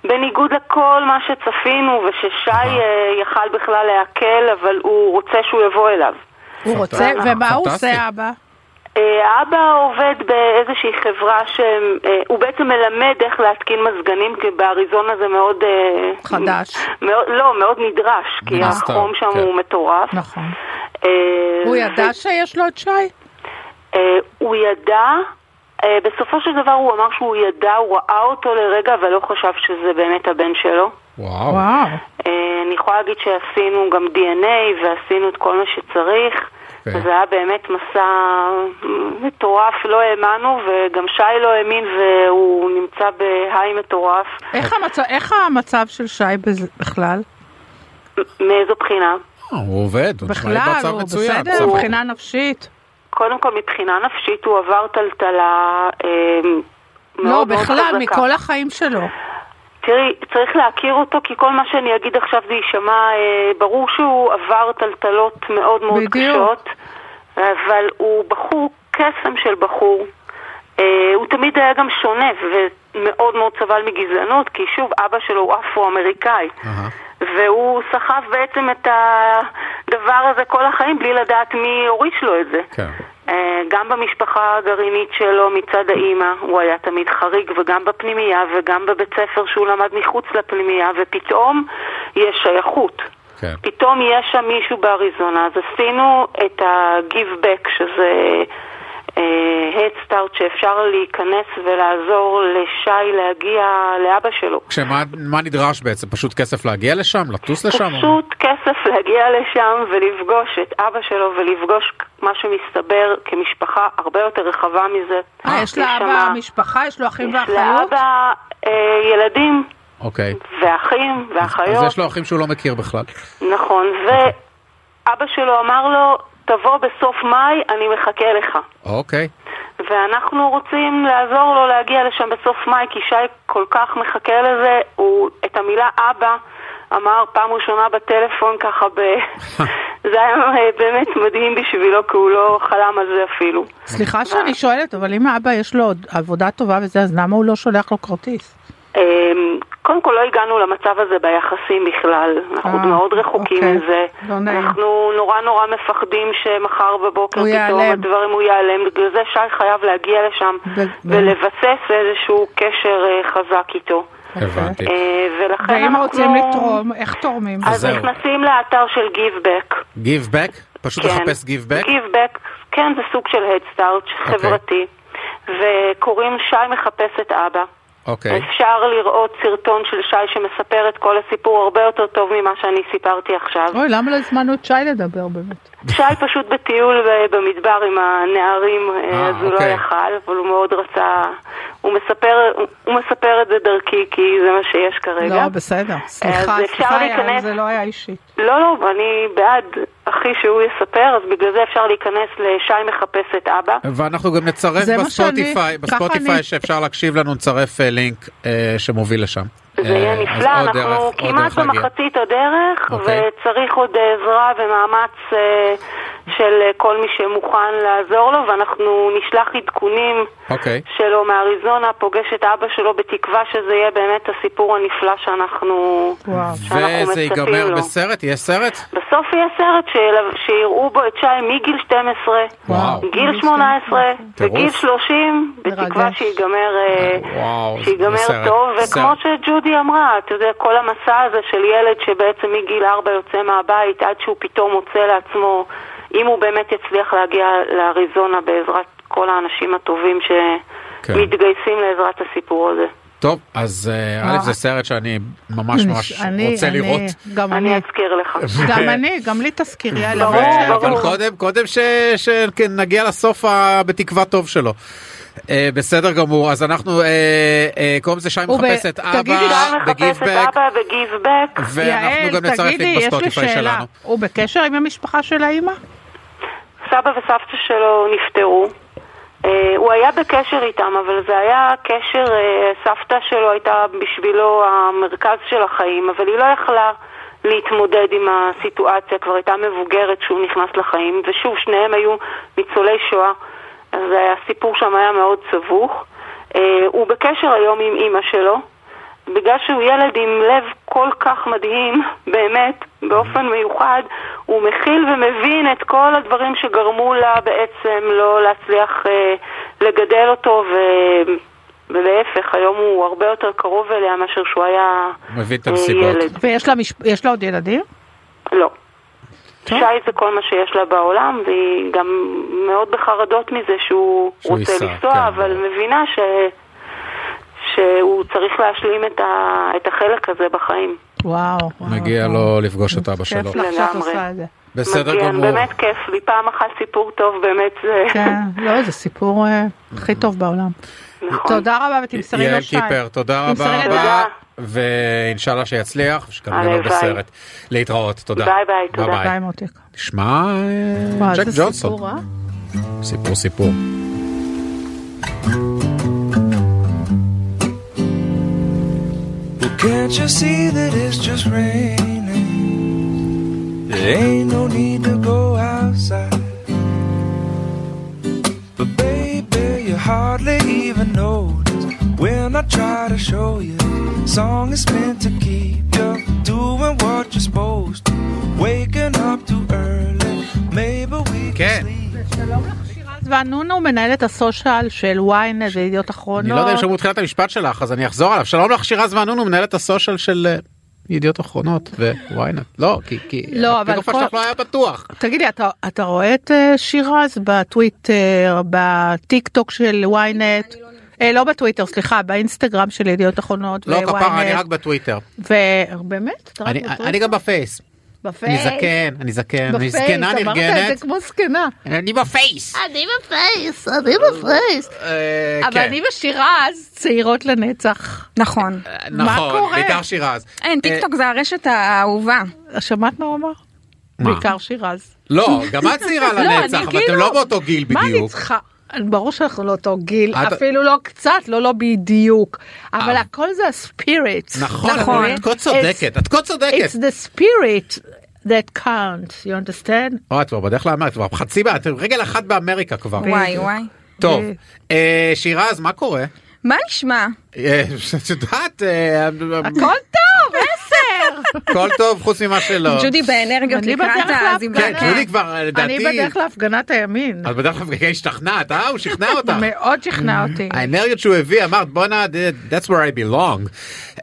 בניגוד לכל מה שצפינו, וששי אה, יכל בכלל להקל, אבל הוא רוצה שהוא יבוא אליו. הוא רוצה. ומה הוא. עושה אבא? אה, האבא עובד באיזושהי חברה שהוא בעצם מלמד איך להתקין מזגנים, כי באריזונה זה מאוד... אה, חדש. מאוד, לא, מאוד נדרש, כי החום שם כן. הוא מטורף. נכון. אה, הוא ו- ידע שיש לו את שי? אה, הוא ידע, אה, בסופו של דבר הוא אמר שהוא ידע, הוא ראה אותו לרגע, אבל לא חשב שזה באמת הבן שלו. וואו. וואו. אה, אני יכולה להגיד שעשינו גם DNA ועשינו את כל מה שצריך. אוקיי. וזה היה באמת מסע מטורף, לא האמנו, וגם שי לא האמין והוא נמצא בהיי מטורף. איך המצב- איך המצב של שי בכלל? מאיזו בחינה? אה, הוא עובד, הוא נשמע לי בכלל, הוא מצוין. בסדר בסדר. מבחינה נפשית? קודם כל, מבחינה נפשית הוא עבר טלטלה אה, מאוד לא, מאוד בכלל, חזקה. מכל החיים שלו. תראי, צריך להכיר אותו, כי כל מה שאני אגיד עכשיו זה יישמע, אה, ברור שהוא עבר טלטלות מאוד מאוד בדיוק. קשות, אבל הוא בחור, קסם של בחור. אה, הוא תמיד היה גם שונה ומאוד מאוד סבל מגזענות, כי שוב, אבא שלו הוא אפרו-אמריקאי. והוא סחב בעצם את הדבר הזה כל החיים בלי לדעת מי הוריש לו את זה. כן. אה, גם במשפחה הגרעינית שלו מצד האימא הוא היה תמיד חריג וגם בפנימייה וגם בבית ספר שהוא למד מחוץ לפנימייה ופתאום יש שייכות. כן. פתאום יש שם מישהו באריזונה, אז עשינו את ה-give back שזה head start שאפשר להיכנס ולעזור לשי להגיע לאבא שלו. כשמה מה נדרש בעצם? פשוט כסף להגיע לשם? לטוס לשם? פשוט כסף להגיע לשם ולפגוש את אבא שלו ולפגוש מה שמסתבר כמשפחה הרבה יותר רחבה מזה. אה, יש לאבא משפחה, יש לו אחים יש ואחיות? לאבא אה, ילדים אוקיי. ואחים אז ואחיות. יש לו אחים שהוא לא מכיר בכלל. נכון, ואבא שלו אמר לו, תבוא בסוף מאי, אני מחכה לך. אוקיי. ואנחנו רוצים לעזור לו להגיע לשם בסוף מאי, כי שי כל כך מחכה לזה, הוא את המילה אבא אמר פעם ראשונה בטלפון ככה ב... זה היה באמת מדהים בשבילו, כי הוא לא חלם על זה אפילו. סליחה שאני שואלת, אבל אם האבא יש לו עבודה טובה וזה, אז למה הוא לא שולח לו כרטיס? אמ, קודם כל לא הגענו למצב הזה ביחסים בכלל, אנחנו אה, מאוד רחוקים אוקיי. מזה. לא נעים. אנחנו נורא נורא מפחדים שמחר בבוקר הוא פתאום ייעלם. הדברים הוא ייעלם, בגלל זה שי חייב להגיע לשם ולבסס איזשהו קשר אה, חזק איתו. הבנתי. אה, ולכן ואם אנחנו... רוצים לתרום, איך תורמים? אז זהו. נכנסים לאתר של GiveBack. Give back? פשוט כן. לחפש give back? GiveBack, כן, זה סוג של Head Start אוקיי. חברתי. וקוראים שי מחפש את אבא. אוקיי. אפשר לראות סרטון של שי שמספר את כל הסיפור הרבה יותר טוב ממה שאני סיפרתי עכשיו. אוי, למה לא הזמנו את שי לדבר באמת? שי פשוט בטיול ב- במדבר עם הנערים, אה, אה, אז הוא לא אוקיי. יכל, אבל הוא מאוד רצה... הוא מספר, הוא- מספר את זה דרכי, כי זה מה שיש כרגע. לא, בסדר. סליחה, סליחה, להיכנס- זה לא היה אישית. לא, לא, אני בעד אחי שהוא יספר, אז בגלל זה אפשר להיכנס לשי מחפש את אבא. ואנחנו גם נצרף בספוטיפיי, בספוטיפיי שאפשר להקשיב לנו, נצרף אה, לינק אה, שמוביל לשם. זה יהיה אה, אז נפלא, אנחנו כמעט. במחצית הדרך, אוקיי. וצריך עוד עזרה ומאמץ של אה, כל מי שמוכן לעזור לו, ואנחנו נשלח עדכונים אוקיי. שלו מאריזונה, פוגש את אבא שלו בתקווה שזה יהיה באמת הסיפור הנפלא שאנחנו, וואו. שאנחנו וזה מצפים ייגמר לו. בסרט? יהיה סרט? בסוף יהיה סרט שיל- שיראו בו את שי מגיל 12, וואו. גיל 18 טירוף. וגיל 30, בתקווה. שיגמר, אה, וואו, זה שיגמר סרט, טוב, וכמו. שג'ודי אמרה, אתה יודע, כל המסע הזה של ילד שבעצם מגיל 4 יוצא מהבית עד שהוא פתאום מוצא לעצמו, אם הוא באמת יצליח להגיע לאריזונה בעזרת כל האנשים הטובים כן. שמתגייסים לעזרת הסיפור הזה. טוב, אז אה, א' זה סרט שאני ממש ממש רוצה אני- לראות. גם אני אני. אזכיר לך. גם אני, גם לי הבית ברור. אבל קודם, קודם ש- שנגיע לסוף ה- בתקווה טוב שלו. אה, בסדר גמור, אז אנחנו, אה, אה, קוראים לזה שי הוא ב- מחפש את אבא תגידי, שי מחפש בגיב את בק, אבא וגיב בק. ואנחנו גם נצרף לי בספוטיפיי. שלנו. הוא בקשר עם המשפחה של האימא? סבא וסבתא שלו נפטרו. אה, הוא היה בקשר איתם, אבל זה היה קשר, אה, סבתא שלו הייתה בשבילו המרכז של החיים, אבל היא לא יכלה להתמודד עם הסיטואציה, כבר הייתה מבוגרת שהוא נכנס לחיים, ושוב, שניהם היו ניצולי שואה, אז הסיפור שם היה מאוד סבוך. אה, הוא בקשר היום עם אימא שלו, בגלל שהוא ילד עם לב כל כך מדהים, באמת, באופן מיוחד, הוא מכיל ומבין את כל הדברים שגרמו לה בעצם לא להצליח אה, לגדל אותו, ו... ולהפך, היום הוא הרבה יותר קרוב אליה מאשר שהוא היה מבין את אה, הנסיבות. ילד. ויש לה יש לה עוד ילדים? לא. טוב. שי זה כל מה שיש לה בעולם, והיא גם מאוד בחרדות מזה שהוא שהוא רוצה ייסע, לנסוע, כן, אבל. מבינה ש... שהוא צריך להשלים את, ה... את החלק הזה בחיים. וואו. וואו, מגיע וואו. לו לפגוש את אבא שלו. כיף לך שאת. עושה את זה. בסדר מגיע, גמור. באמת כיף לי, פעם אחת סיפור טוב, באמת זה... כן, לא, זה סיפור אה, הכי טוב בעולם. נכון. תודה רבה ותמסרי לו שי. קיפר, תודה רבה רבה. ואינשאללה שיצליח, לו הלוואי. בסרט. להתראות, תודה. ביי ביי, תודה. ביי מותק. נשמע ג'ק ג'ונסון. סיפור, אה? סיפור Can't you see that it's just raining? There ain't no need to go outside. But baby, you hardly even notice when I try to show you. Song is meant to keep you doing what you're supposed to. Waking up too early, maybe we כן. ואנונו מנהלת הסושיאל של ynet וידיעות אחרונות. אני לא יודע אם שמעו תחילת המשפט שלך אז אני אחזור עליו שלום לך שירז ואנונו מנהלת ה social של אה, ידיעות אחרונות וויינט לא כי כי לא, אבל כל- שלך לא היה בטוח. תגיד לי, אתה, אתה רואה את אה, שירז בטוויטר, בטיק טוק של ynet? אה, לא בטוויטר, סליחה, באינסטגרם של ידיעות אחרונות לא. כפרה אני רק בטוויטר. ובאמת? אני גם בפייס. בפייס? אני זקן אני זקן אני בפייס, זקנה אמרת את זה נרגנת. כמו זקנה. אני בפייס. אני בפייס, אני בפייס. אה, אבל כן. אני ושירז צעירות לנצח. נכון. מה נכון קורה? בעיקר שירז. אין, טיק טוק זה הרשת האהובה. שמעת מה הוא אמר? מה? בעיקר שירז. לא גם את צעירה לא, לנצח אבל אתם כאילו- לא באותו גיל מה אני בדיוק. צריכה? ברור שאנחנו לא אותו גיל, את- אפילו לא קצת, לא לא בדיוק, אבל הכל זה ה spirit. נכון, אבל את כה צודקת, את כה צודקת. It's the spirit that counts, you understand? או, את כבר בדרך לאמריקה, כבר חצי, אתם רגל אחת באמריקה כבר. וואי וואי. טוב, אה, שירז, מה קורה? מה נשמע? אה, את יודעת, אה, הכל טוב, עשר. הכל טוב חוץ ממה שלא. ג'ודי באנרגיות אני לקראת הזמרת. כן, ג'ודי כבר, אני לדעתי, בדרך להפגנת הימין. את בדרך כלל השתכנעת, אה? הוא שכנע אותך. מאוד שכנע אותי. האנרגיות שהוא הביא, אמרת בואנה, that's where I belong.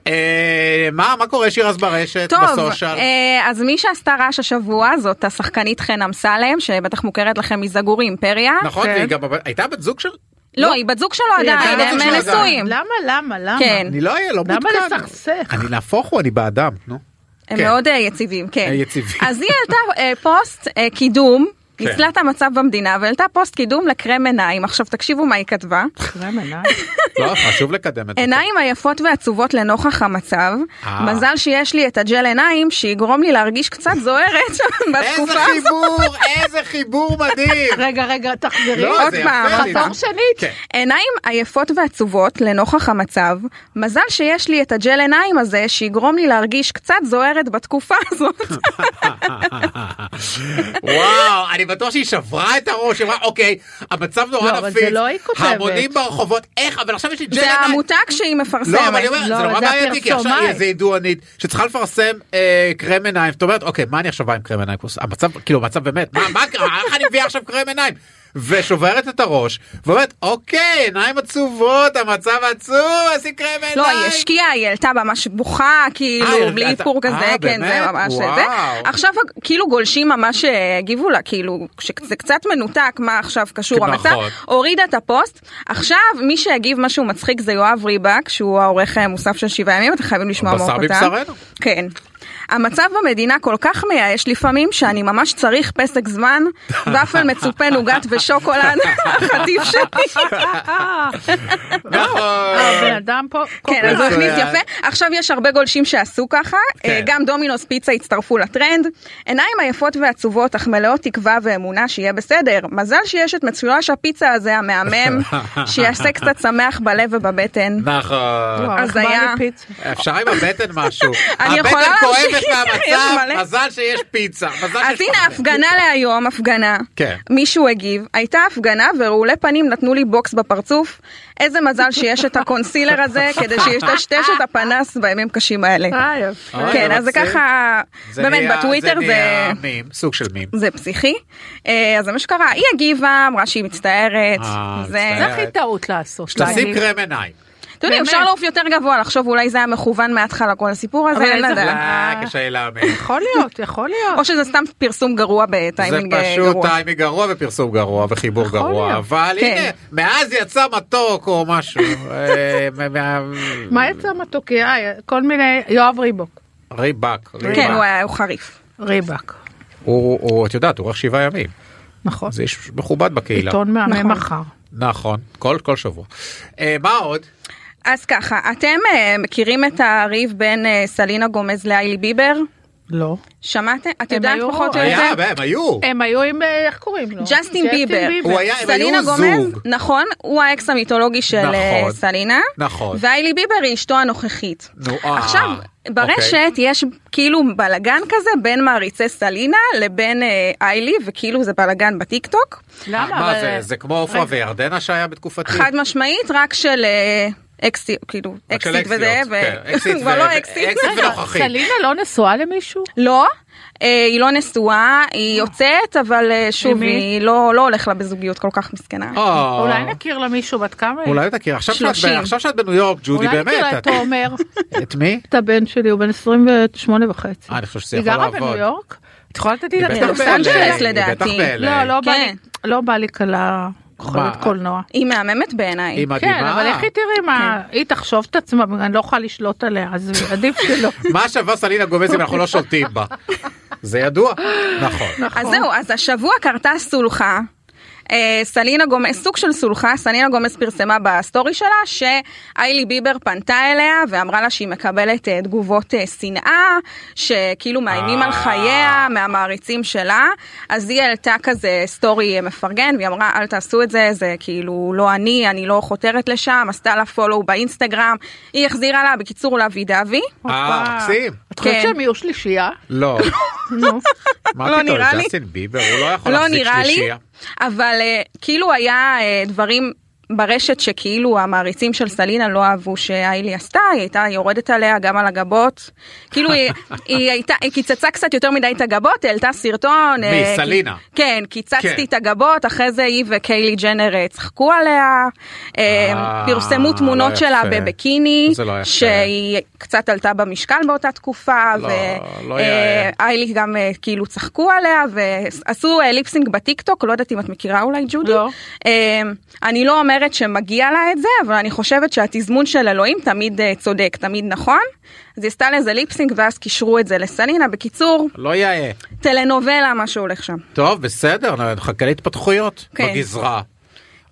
אה, מה מה קורה שירז ברשת, טוב, בסושיאל? אה, אז מי שעשתה רעש השבוע זאת השחקנית חן אמסלם, שבטח מוכרת לכם מזגורי אימפריה. נכון, כן. והיא גם הייתה בת זוג של... לא, היא בת זוג שלו עדיין, הם נשואים. למה, למה, למה? כן. אני לא אהיה, לא למה מעודכן. לסכסך? אני נהפוך הוא, אני באדם, נו. הם כן. מאוד אה, יציבים, כן. אה, יציבים. אז היא העלתה אה, פוסט קידום. כן. ניצלה את המצב במדינה והעלתה פוסט קידום לקרם עיניים. עכשיו תקשיבו מה היא כתבה. לא, חשוב לקדם את זה. עיניים עייפות ועצובות לנוכח המצב. אה. מזל שיש לי את הג'ל עיניים שיגרום לי להרגיש קצת זוהרת איזה בתקופה הזאת. חיבור, איזה חיבור מדהים. רגע, רגע, תחזרי. לא, עוד פעם, חזור זה- שנית. כן. עיניים עייפות ועצובות לנוכח המצב, מזל שיש לי את הג'ל עיניים הזה שיגרום לי להרגיש קצת זוהרת בתקופה הזאת. וואו, אני בטוח שהיא שברה את הראש, אמרה, אוקיי, המצב נורא לא, אבל נפיץ, זה לא היא כותבת. המונים ברחובות, איך, אבל עכשיו יש לי ג'ל זה עיניים. המותג שהיא מפרסמת. לא, אבל אני אומר, זה לא, נורא זה בעייתי, כי עכשיו היא. איזה ידוענית שצריכה לפרסם אה, קרם עיניים, זאת אומרת, אוקיי, מה אני עכשיו בא עם קרם עיניים? המצב, כאילו, המצב באמת, מה, מה, איך אני מביאה עכשיו קרם עיניים? ושוברת את הראש, ואומרת, אוקיי, עיניים עצובות, המצב עצוב, עשי קרם עיניים. לא, היא השקיעה, היא העלתה ממש בוכה, אה, כאילו, העלתה- בלי איפור כזה, אה, כן, זה באמת? ממש וואו. זה. עכשיו כאילו גולשים ממש אה, הגיבו לה, כאילו, שזה קצת מנותק, מה עכשיו קשור נכון. המצב, הורידה את הפוסט. עכשיו, מי שהגיב משהו מצחיק זה יואב ריבק, שהוא העורך אה, מוסף של שבעה ימים, אתם חייבים לשמוע בשר מורקותם. מבשרנו. כן. המצב במדינה כל כך מייאש לפעמים, שאני ממש צריך פסק זמן, ופל מצופה נוגת ושוקולד, החטיף שלי. נכון. הבן אדם פה, כן, אז הוא. הכניס יפה. עכשיו יש הרבה גולשים שעשו ככה, כן. אה, גם דומינוס פיצה הצטרפו לטרנד. עיניים עייפות ועצובות, אך מלאות תקווה ואמונה שיהיה בסדר. מזל שיש את מגש הפיצה הזה המהמם, שיעשה קצת שמח בלב ובבטן. נכון. אז היה... אפשר עם הבטן משהו. אני יכולה הבטן כואבת להמשיך, יש מהמצב. מזל שיש פיצה. מזל אז הנה הפגנה להיום, הפגנה. כן. מישהו הגיב, הייתה הפגנה ורעולי פנים נתנו לי בוקס בפרצוף. איזה מזל שיש את הקונסילר הזה, כדי שישטשטש את הפנס בימים קשים האלה. אה, אוי, כן, אז זה. ככה, באמת בטוויטר זה... נהיה מים, סוג של מים. זה פסיכי. אה, אז זה מה שקרה, היא הגיבה, אמרה שהיא מצטערת. אה, זה... זה הכי טעות לעשות. שתשים. קרם עיניים. אתם יודעים, אפשר לעוף יותר גבוה, לחשוב אולי זה היה מכוון מההתחלה כל הסיפור הזה, אבל אין איזה- לדעת. אה, קשה להאמין. יכול להיות, יכול להיות. או שזה סתם פרסום גרוע זה בטיימינג אה, פשוט גרוע. טיימינג גרוע ופרסום גרוע וחיבור גרוע. אבל כן. הנה, מאז יצא מתוק או משהו. אה, מה- יצא מתוקי? אה, כל מיני, יואב ריבוק. ריבק. כן. הוא היה חריף. ריבק. הוא, את יודעת, הוא עורך שבעה ימים. נכון. זה איש מכובד בקהילה. עיתון מהמם נכון. מחר. נכון, כל כל שבוע. אה, מה עוד? אז ככה, אתם אה, מכירים את הריב בין אה, סלינה גומז להיילי ביבר? לא. שמעתם? את יודעת היו- פחות או היה, יותר? הם היו. הם היו עם, אה, איך קוראים לו? ג'סטין ביבר. הוא היה- הם סלינה היו גומז, זוג. נכון, הוא האקס המיתולוגי של נכון. סלינה, נכון. והיילי ביבר היא אשתו הנוכחית. נו, אה, עכשיו, ברשת אוקיי. יש כאילו בלגן כזה בין מעריצי סלינה לבין היילי, וכאילו זה בלגן בטיקטוק. למה? מה אבל- זה, זה כמו עופרה. וירדנה שהיה בתקופתי? חד משמעית, רק של אקסי, כאילו, אקסיט וזה, כן, כבר לא אקסיט. אקסיט רגע, ונוכחית. סלינה לא נשואה למישהו? לא, אה, היא לא נשואה, היא יוצאת, אבל אה, שוב? היא לא לא הולך לה בזוגיות כל כך מסכנה. אה. אולי נכיר לה מישהו בת כמה היא? אולי תכיר, עכשיו שאת בניו יורק, ג'ודי, אולי נכיר לה באמת. את תומר, את- מי? את הבן שלי, הוא בן 28 וחצי. אה, אני חושב שזה היא יכול גרה לעבוד. בניו יורק? את יכולה לתת לי היא את שלה? אנג'לס, היא לדעתי. לא, לא בא לי- כן. לא בא לי כלה אוכלת קולנוע. היא מהממת בעיניי. היא מדהימה. כן, אבל איך היא תראי מה, היא תחשוב את עצמה, אני לא יכולה לשלוט עליה, אז עדיף שלא. מה שווה סלינה גומז אם אנחנו לא שולטים בה? זה ידוע. נכון. אז זהו, אז השבוע קרתה סולחה. אה, סלינה גומז, סוג של סולחה, סלינה גומז פרסמה בסטורי שלה שהיילי ביבר פנתה אליה ואמרה לה שהיא מקבלת אה, תגובות אה, שנאה, שכאילו מאיימים על. חייה מהמעריצים שלה, אז היא העלתה כזה סטורי מפרגן והיא אמרה אל תעשו את זה, זה כאילו לא אני, אני לא חותרת לשם, עשתה לה follow באינסטגרם, היא החזירה לה, בקיצור lovey dovey. אה, מקסים. את חושבת כן. שהם יהיו שלישייה? לא. נו. מה לא נראה לי. ג'סטין ביבר, הוא לא יכול לא להחזיק נראה לי, שלישייה. אבל אה, כאילו היה אה, דברים ברשת שכאילו המעריצים של סלינה לא אהבו שהאיילי עשתה, היא הייתה יורדת עליה גם על הגבות. כאילו היא, היא הייתה, היא קיצצה קצת יותר מדי את הגבות, העלתה סרטון. אה, מי, סלינה? כי- כן, קיצצתי כן. את הגבות, אחרי זה היא וקיילי ג'נר אה, צחקו עליה. אה, פרסמו תמונות לא שלה. בביקיני, לא. שהיא קצת עלתה במשקל באותה תקופה. לא, ו- לא גם כאילו צחקו עליה ועשו ליפסינג בטיקטוק, לא יודעת אם את מכירה אולי ג'ודי. לא. אני לא אומרת שמגיע לה את זה, אבל אני חושבת שהתזמון של אלוהים תמיד אה, צודק, תמיד נכון. אז היא עשתה לזה ליפסינג ואז קישרו את זה לסלינה. בקיצור, לא יאה. טלנובלה מה שהולך שם. טוב, בסדר, נחכה להתפתחויות כן. בגזרה.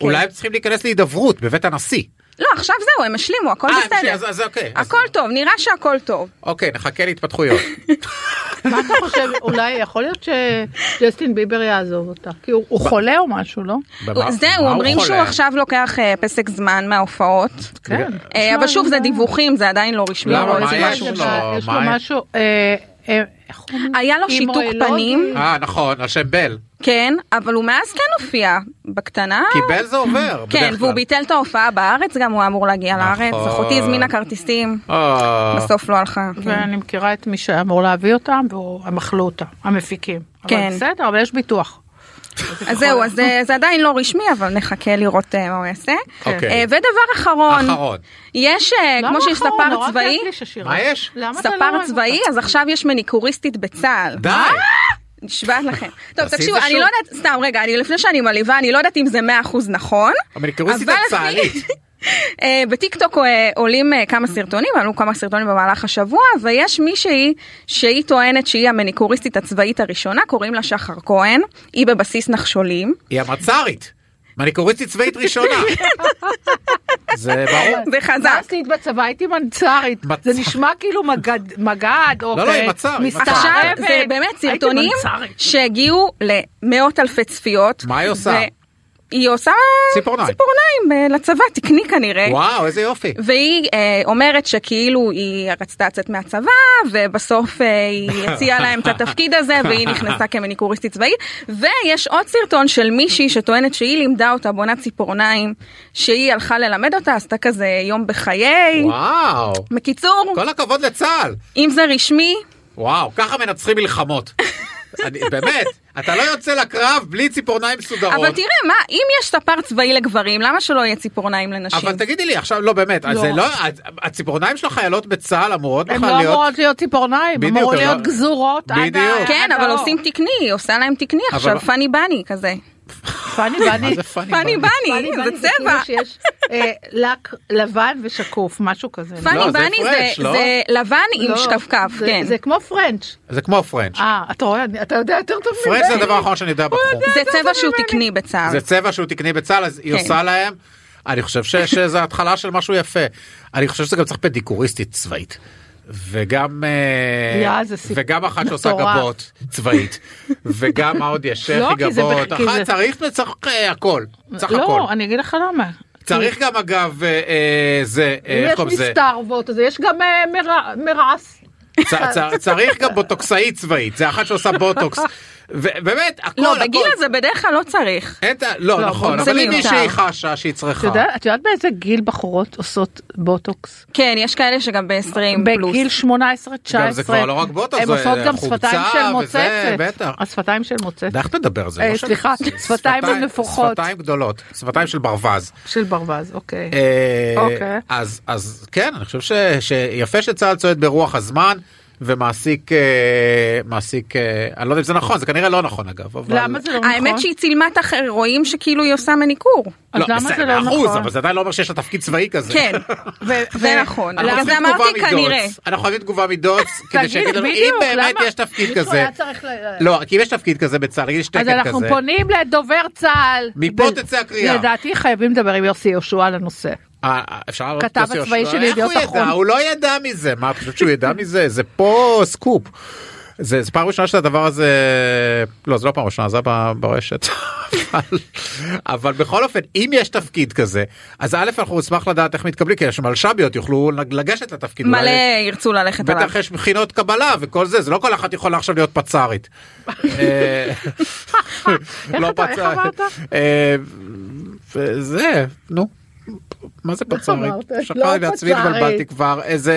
אולי הם צריכים להיכנס להידברות בבית הנשיא. לא, עכשיו זהו, הם השלימו, הכל אה, בסדר. אז- אז אוקיי. אז- הכל טוב, נראה שהכל טוב. אוקיי, נחכה להתפתחויות. מה אתה חושב, אולי יכול להיות שג'סטין ביבר יעזוב אותה? כי הוא הוא חולה או משהו, לא? זהו, אומרים שהוא? עכשיו לוקח אה, פסק זמן מההופעות. כן. אה, אבל שוב, זה דיווחים, זה עדיין לא רשמי. למה? מה יש לו? יש לו? משהו, היה לו שיתוק. פנים. אה, נכון, על שם בל. כן, אבל הוא מאז כן הופיע בקטנה. כי בל זה עובר, כן, והוא. ביטל את ההופעה בארץ, גם הוא אמור להגיע נכון. לארץ. אחותי הזמינה כרטיסים, אה, בסוף לא הלכה. כן. ואני מכירה את מי שהיה אמור להביא אותם, והם אכלו אותם, המפיקים. אבל כן. בסדר, אבל יש ביטוח. אז זהו, אז זה- זה עדיין לא רשמי, אבל נחכה לראות אה, מה הוא יעשה. אוקיי. אה, ודבר אחרון, אחרון. יש, אה, כמו שיש? ספר צבאי. מה יש? לא ספר צבאי? אז עכשיו יש מניקוריסטית בצה"ל. די. נשבעת לכם. טוב, תקשיבו, אני. לא יודעת, סתם, רגע, אני לפני שאני מעליבה, אני לא יודעת אם זה 100% נכון. המניקוריסטית הצה"לית. אה, בטיקטוק אה, עולים אה, כמה סרטונים, עלו כמה סרטונים במהלך השבוע, ויש מישהי שהיא טוענת שהיא המניקוריסטית הצבאית הראשונה, קוראים לה שחר כהן, היא בבסיס נחשולים. היא המצ"רית. מניקוריסטית צבאית ראשונה. זה ברור. זה מה חזק. עשית בצבא? הייתי מנצרית. זה נשמע כאילו מגד, מגד, או לא, לא, היא מצר, היא מצר. עכשיו. זה באמת סרטונים. שהגיעו למאות אלפי צפיות. מה היא עושה? היא עושה ציפורניים. ציפורניים אה, לצבא, תקני כנראה. וואו, איזה יופי. והיא אה, אומרת שכאילו היא רצתה לצאת מהצבא ובסוף אה, היא הציעה להם את התפקיד הזה והיא נכנסה כמניקוריסטית צבאית ויש עוד סרטון של מישהי שטוענת שהיא לימדה אותה בונה ציפורניים שהיא הלכה ללמד אותה עשתה כזה יום בחיי. וואו. בקיצור כל הכבוד לצה"ל. אם זה רשמי וואו, ככה מנצחים מלחמות. אני, באמת, אתה לא יוצא לקרב בלי ציפורניים מסודרות. אבל תראה מה אם יש ספר צבאי לגברים למה שלא יהיה ציפורניים לנשים. אבל תגידי לי עכשיו, לא באמת, אז לא. זה לא, הציפורניים של החיילות בצה"ל אמורות הן בכלל לא להיות, אמורות להיות ציפורניים, הן אמורות הן להיות לא- גזורות בדיוק. כן עד אבל האור. עושים תקני עושה להם תקני עכשיו אבל- פאני בני כזה. פאני בני. פאני בני? זה כאילו צבע. שיש אה, לק לבן ושקוף, משהו כזה. לא, פאני זה בני זה- לא? זה לבן עם לא, שקפקף, כן. זה כמו פרנץ'. זה כמו פרנץ'. אה, אתה רואה, אתה יודע יותר טוב ממני. פרנץ' זה הדבר האחרון שאני יודע בתחום. זה צבע שהוא תקני בצה"ל. זה צבע שהוא תקני בצה"ל, אז היא כן. עושה להם, אני חושב ש- שזה התחלה של משהו יפה. אני חושב שזה גם צריך פדיקוריסטית צבאית. וגם אה, וגם אחת שעושה. גבות צבאית. וגם מה עוד יש? לא, שפי כי זה גבות. אחת זה- צריך צריך אה, הכל. צריך הכל. לא, אני אגיד לך למה. צריך גם אגב אה, אה, זה אה, יש מסתערבות, אז יש גם אה, מרע- מרעס. צריך גם בוטוקסאית צבאית. זה אחת שעושה בוטוקס ובאמת הכל לא, הכל. בגיל הזה בדרך כלל לא צריך. את לא לא, נכון אבל אם. מישהי חשה שהיא את צריכה יודעת- את יודעת באיזה גיל בחורות עושות בוטוקס? כן, יש כאלה שגם ב-20 פלוס. בגיל 18, 19. גם זה כבר לא רק בוטוקס, הן זה עושות גם שפתיים של מוצצת. בטח. השפתיים של מוצצת. איך נדבר על זה? אה, לא של- סליחה, שפתיים נפוחות. שפתיים גדולות שפתיים של ברווז. של ברווז, אוקיי. אה, אוקיי. אז כן אני חושב שיפה שצה"ל צועד ברוח הזמן ומעסיק אה, מעסיק אה, אני לא יודע אם זה נכון זה כנראה לא נכון אגב. אבל- למה זה לא נכון? האמת שהיא צילמה את רואים שכאילו היא עושה מניקור. אז לא, למה זה לא מאה אחוז, נכון? אבל זה עדיין לא אומר שיש לה תפקיד צבאי כזה. כן, זה נכון. אנחנו בגלל זה אמרתי כנראה. אנחנו חייבים תגובה מדוץ כדי שיגידו לנו אם באמת למה? יש תפקיד כזה. לא כי אם יש תפקיד כזה בצה"ל יש אז תקן אנחנו כזה. פונים לדובר צה"ל. מפה תצא הקריאה. לדעתי חייבים לדבר עם יוסי יהושע על הנושא. אה, אפשר להעלות כתב יהושע? של איך ידיעות? אחרונות. הוא לא ידע מזה מה חושבת שהוא ידע מזה זה פה סקופ. זה זה פעם ראשונה שהדבר הזה לא זה לא פעם ראשונה זה ברשת אבל, אבל בכל אופן אם יש תפקיד כזה אז א' אנחנו נשמח לדעת איך מתקבלים כי שמלש"ביות יוכלו לגשת לתפקיד. מלא אולי- ירצו ללכת עליו. בטח יש מכינות קבלה וכל זה זה לא כל אחת יכולה עכשיו להיות פצ"רית. אה, לא אתה- איך פצ"רית. אמרת? אה, וזה נו. מה זה פצ"רית? אמרת? שכחתי לא פצ"רית. התבלבלתי כבר איזה.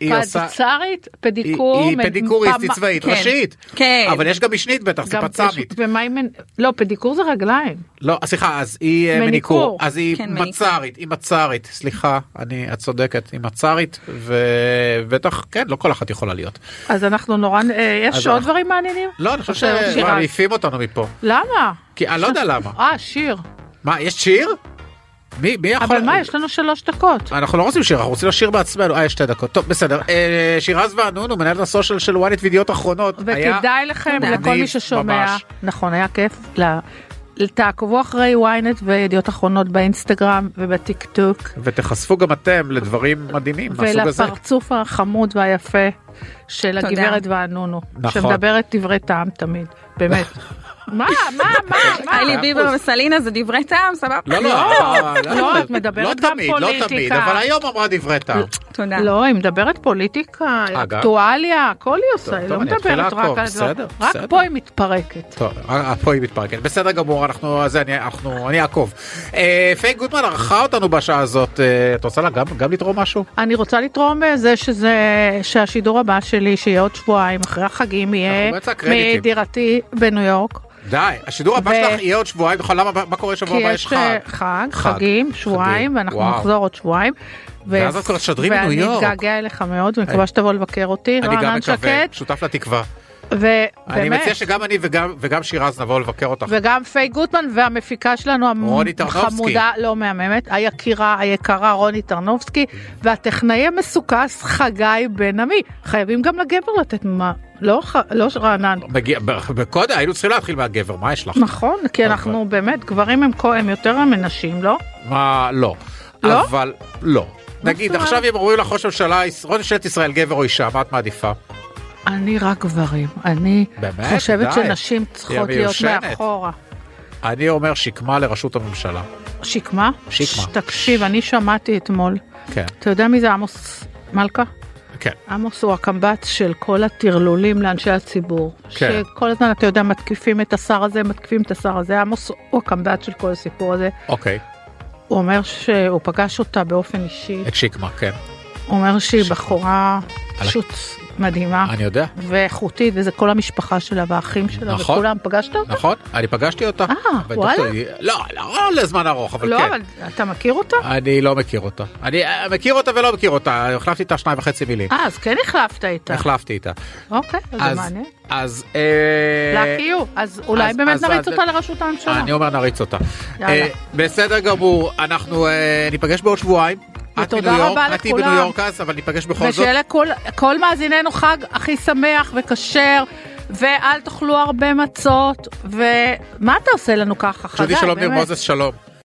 היא עושה- פצ"רית, פדיקור. היא פדיקוריסטית צבאית כן. ראשית. כן. אבל יש גם משנית בטח זה גם פצ"מית. יש- ומה עם... לא, פדיקור זה רגליים. לא סליחה אז היא אה, מניקור. אז היא כן. מצ"רית היא מצ"רית סליחה אני את צודקת היא מצ"רית ובטח כן לא כל אחת יכולה להיות. אז אנחנו נורא... אה, יש עוד דברים מעניינים? לא אני חושב? שמעיפים אותנו מפה. למה? כי אני לא יודע למה. אה, שיר. מה יש שיר? מי מי יכול? אבל מה, יש לנו שלוש דקות. אנחנו לא רוצים שיר, אנחנו רוצים לשיר בעצמנו. אה, יש שתי דקות. טוב, בסדר. אה, שירז וענונו, מנהלת הסושיאל של וואנט וידיעות אחרונות. היה וכדאי לכם, לכל מי ששומע, ממש. נכון, היה כיף. ל- תעקבו אחרי ynet וידיעות אחרונות באינסטגרם ובטיק טוק. ותחשפו גם אתם לדברים מדהימים מהסוג הזה. ולפרצוף החמוד והיפה של תודה. הגברת וענונו. נכון. שמדברת דברי טעם תמיד, באמת. מה, מה, מה, מה? היילי ביבר וסלינה זה דברי טעם, סבבה? לא, לא, לא, לא, את מדברת לא גם תמיד, לא תמיד, פוליטיקה. אבל היום אמרה דברי טעם. תודה. לא, היא מדברת פוליטיקה. אקטואליה, הכל היא עושה, טוב, היא לא מדברת רק על דברים. רק. פה היא מתפרקת. טוב, אה, פה היא מתפרקת. בסדר גמור, אנחנו, אני, אנחנו, אני אעקוב. אה, פיי גוטמן ערכה אותנו בשעה הזאת. אה, את רוצה גם, לתרום משהו? אני רוצה לתרום בזה שזה, שהשידור הבא שלי, שיהיה עוד שבועיים אחרי החגים, יהיה. מדירתי בניו יורק. די, השידור הבא שלך יהיה עוד שבועיים? למה, מה קורה שבוע כי הבא יש יש חג? אה, חג, חג. חגים, שבועיים. ואנחנו. נחזור עוד שבועיים. ואז את כבר תשדרי מניו ואני יורק. אתגעגע אליך מאוד, ומקווה שתבוא לבקר אותי, אני גם מקווה, שותף לתקווה. אני ובאמת, מציע שגם אני וגם, וגם שירז נבוא לבקר אותך. וגם פיי גוטמן והמפיקה שלנו. החמודה, לא מהממת, היקירה, היקרה רוני טרנובסקי, והטכנאי המסוכס חגי בן עמי. חייבים גם לגבר לתת מה, לא, ח- לא רענן. מגיע, בקודם היינו צריכים להתחיל מהגבר, מה יש לך? נכון, כי אנחנו באמת, גברים הם הם יותר מנשים, לא? מה, לא. לא? אבל לא. נגיד עכשיו אם אומרים לך ראש הממשלה, ראש ממשלת ישראל גבר או אישה, מה את מעדיפה? אני רק גברים. אני באמת? חושבת די. שנשים צריכות להיות. מאחורה. אני אומר שקמה לראשות הממשלה. שקמה? שקמה. ש- תקשיב, אני שמעתי אתמול. כן, אתה יודע מי זה עמוס מלכה? כן. עמוס הוא הקמב"ץ של כל הטרלולים לאנשי הציבור. כן. שכל הזמן, אתה יודע, מתקיפים את השר הזה, מתקיפים את השר הזה. עמוס הוא הקמב"ץ של כל הסיפור הזה. אוקיי. הוא אומר שהוא פגש אותה באופן אישי. את שקמה, כן. הוא אומר שהיא בחורה פשוט מדהימה. אני יודע. ואיכותית, וזה כל המשפחה שלה והאחים שלה נכון. וכולם. פגשת אותה? נכון, אני פגשתי אותה. אה, וואלה? לא, לא לזמן ארוך, אבל לא, כן. אבל אתה מכיר אותה? אני לא מכיר אותה. אני אה, מכיר אותה ולא מכיר אותה, החלפתי איתה שניים וחצי מילים. אה, אז כן החלפת איתה. החלפתי איתה. אוקיי, אז אז- זה מעניין. אז... אה, להכירו, אז אולי אז- באמת אז- נריץ אז- אותה לראשות הממשלה. אני אומר נריץ אותה. אה, בסדר גמור, אנחנו אה, ניפגש בעוד שבועיים. את ותודה רבה את לכולם. בניו יורק אז, אבל ניפגש בכל זאת. ושיהיה לכל כל מאזיננו חג הכי שמח וכשר, ואל תאכלו הרבה מצות, ומה אתה עושה לנו ככה, חגי? ג'ודי שלום ניר באמת? מוזס שלום.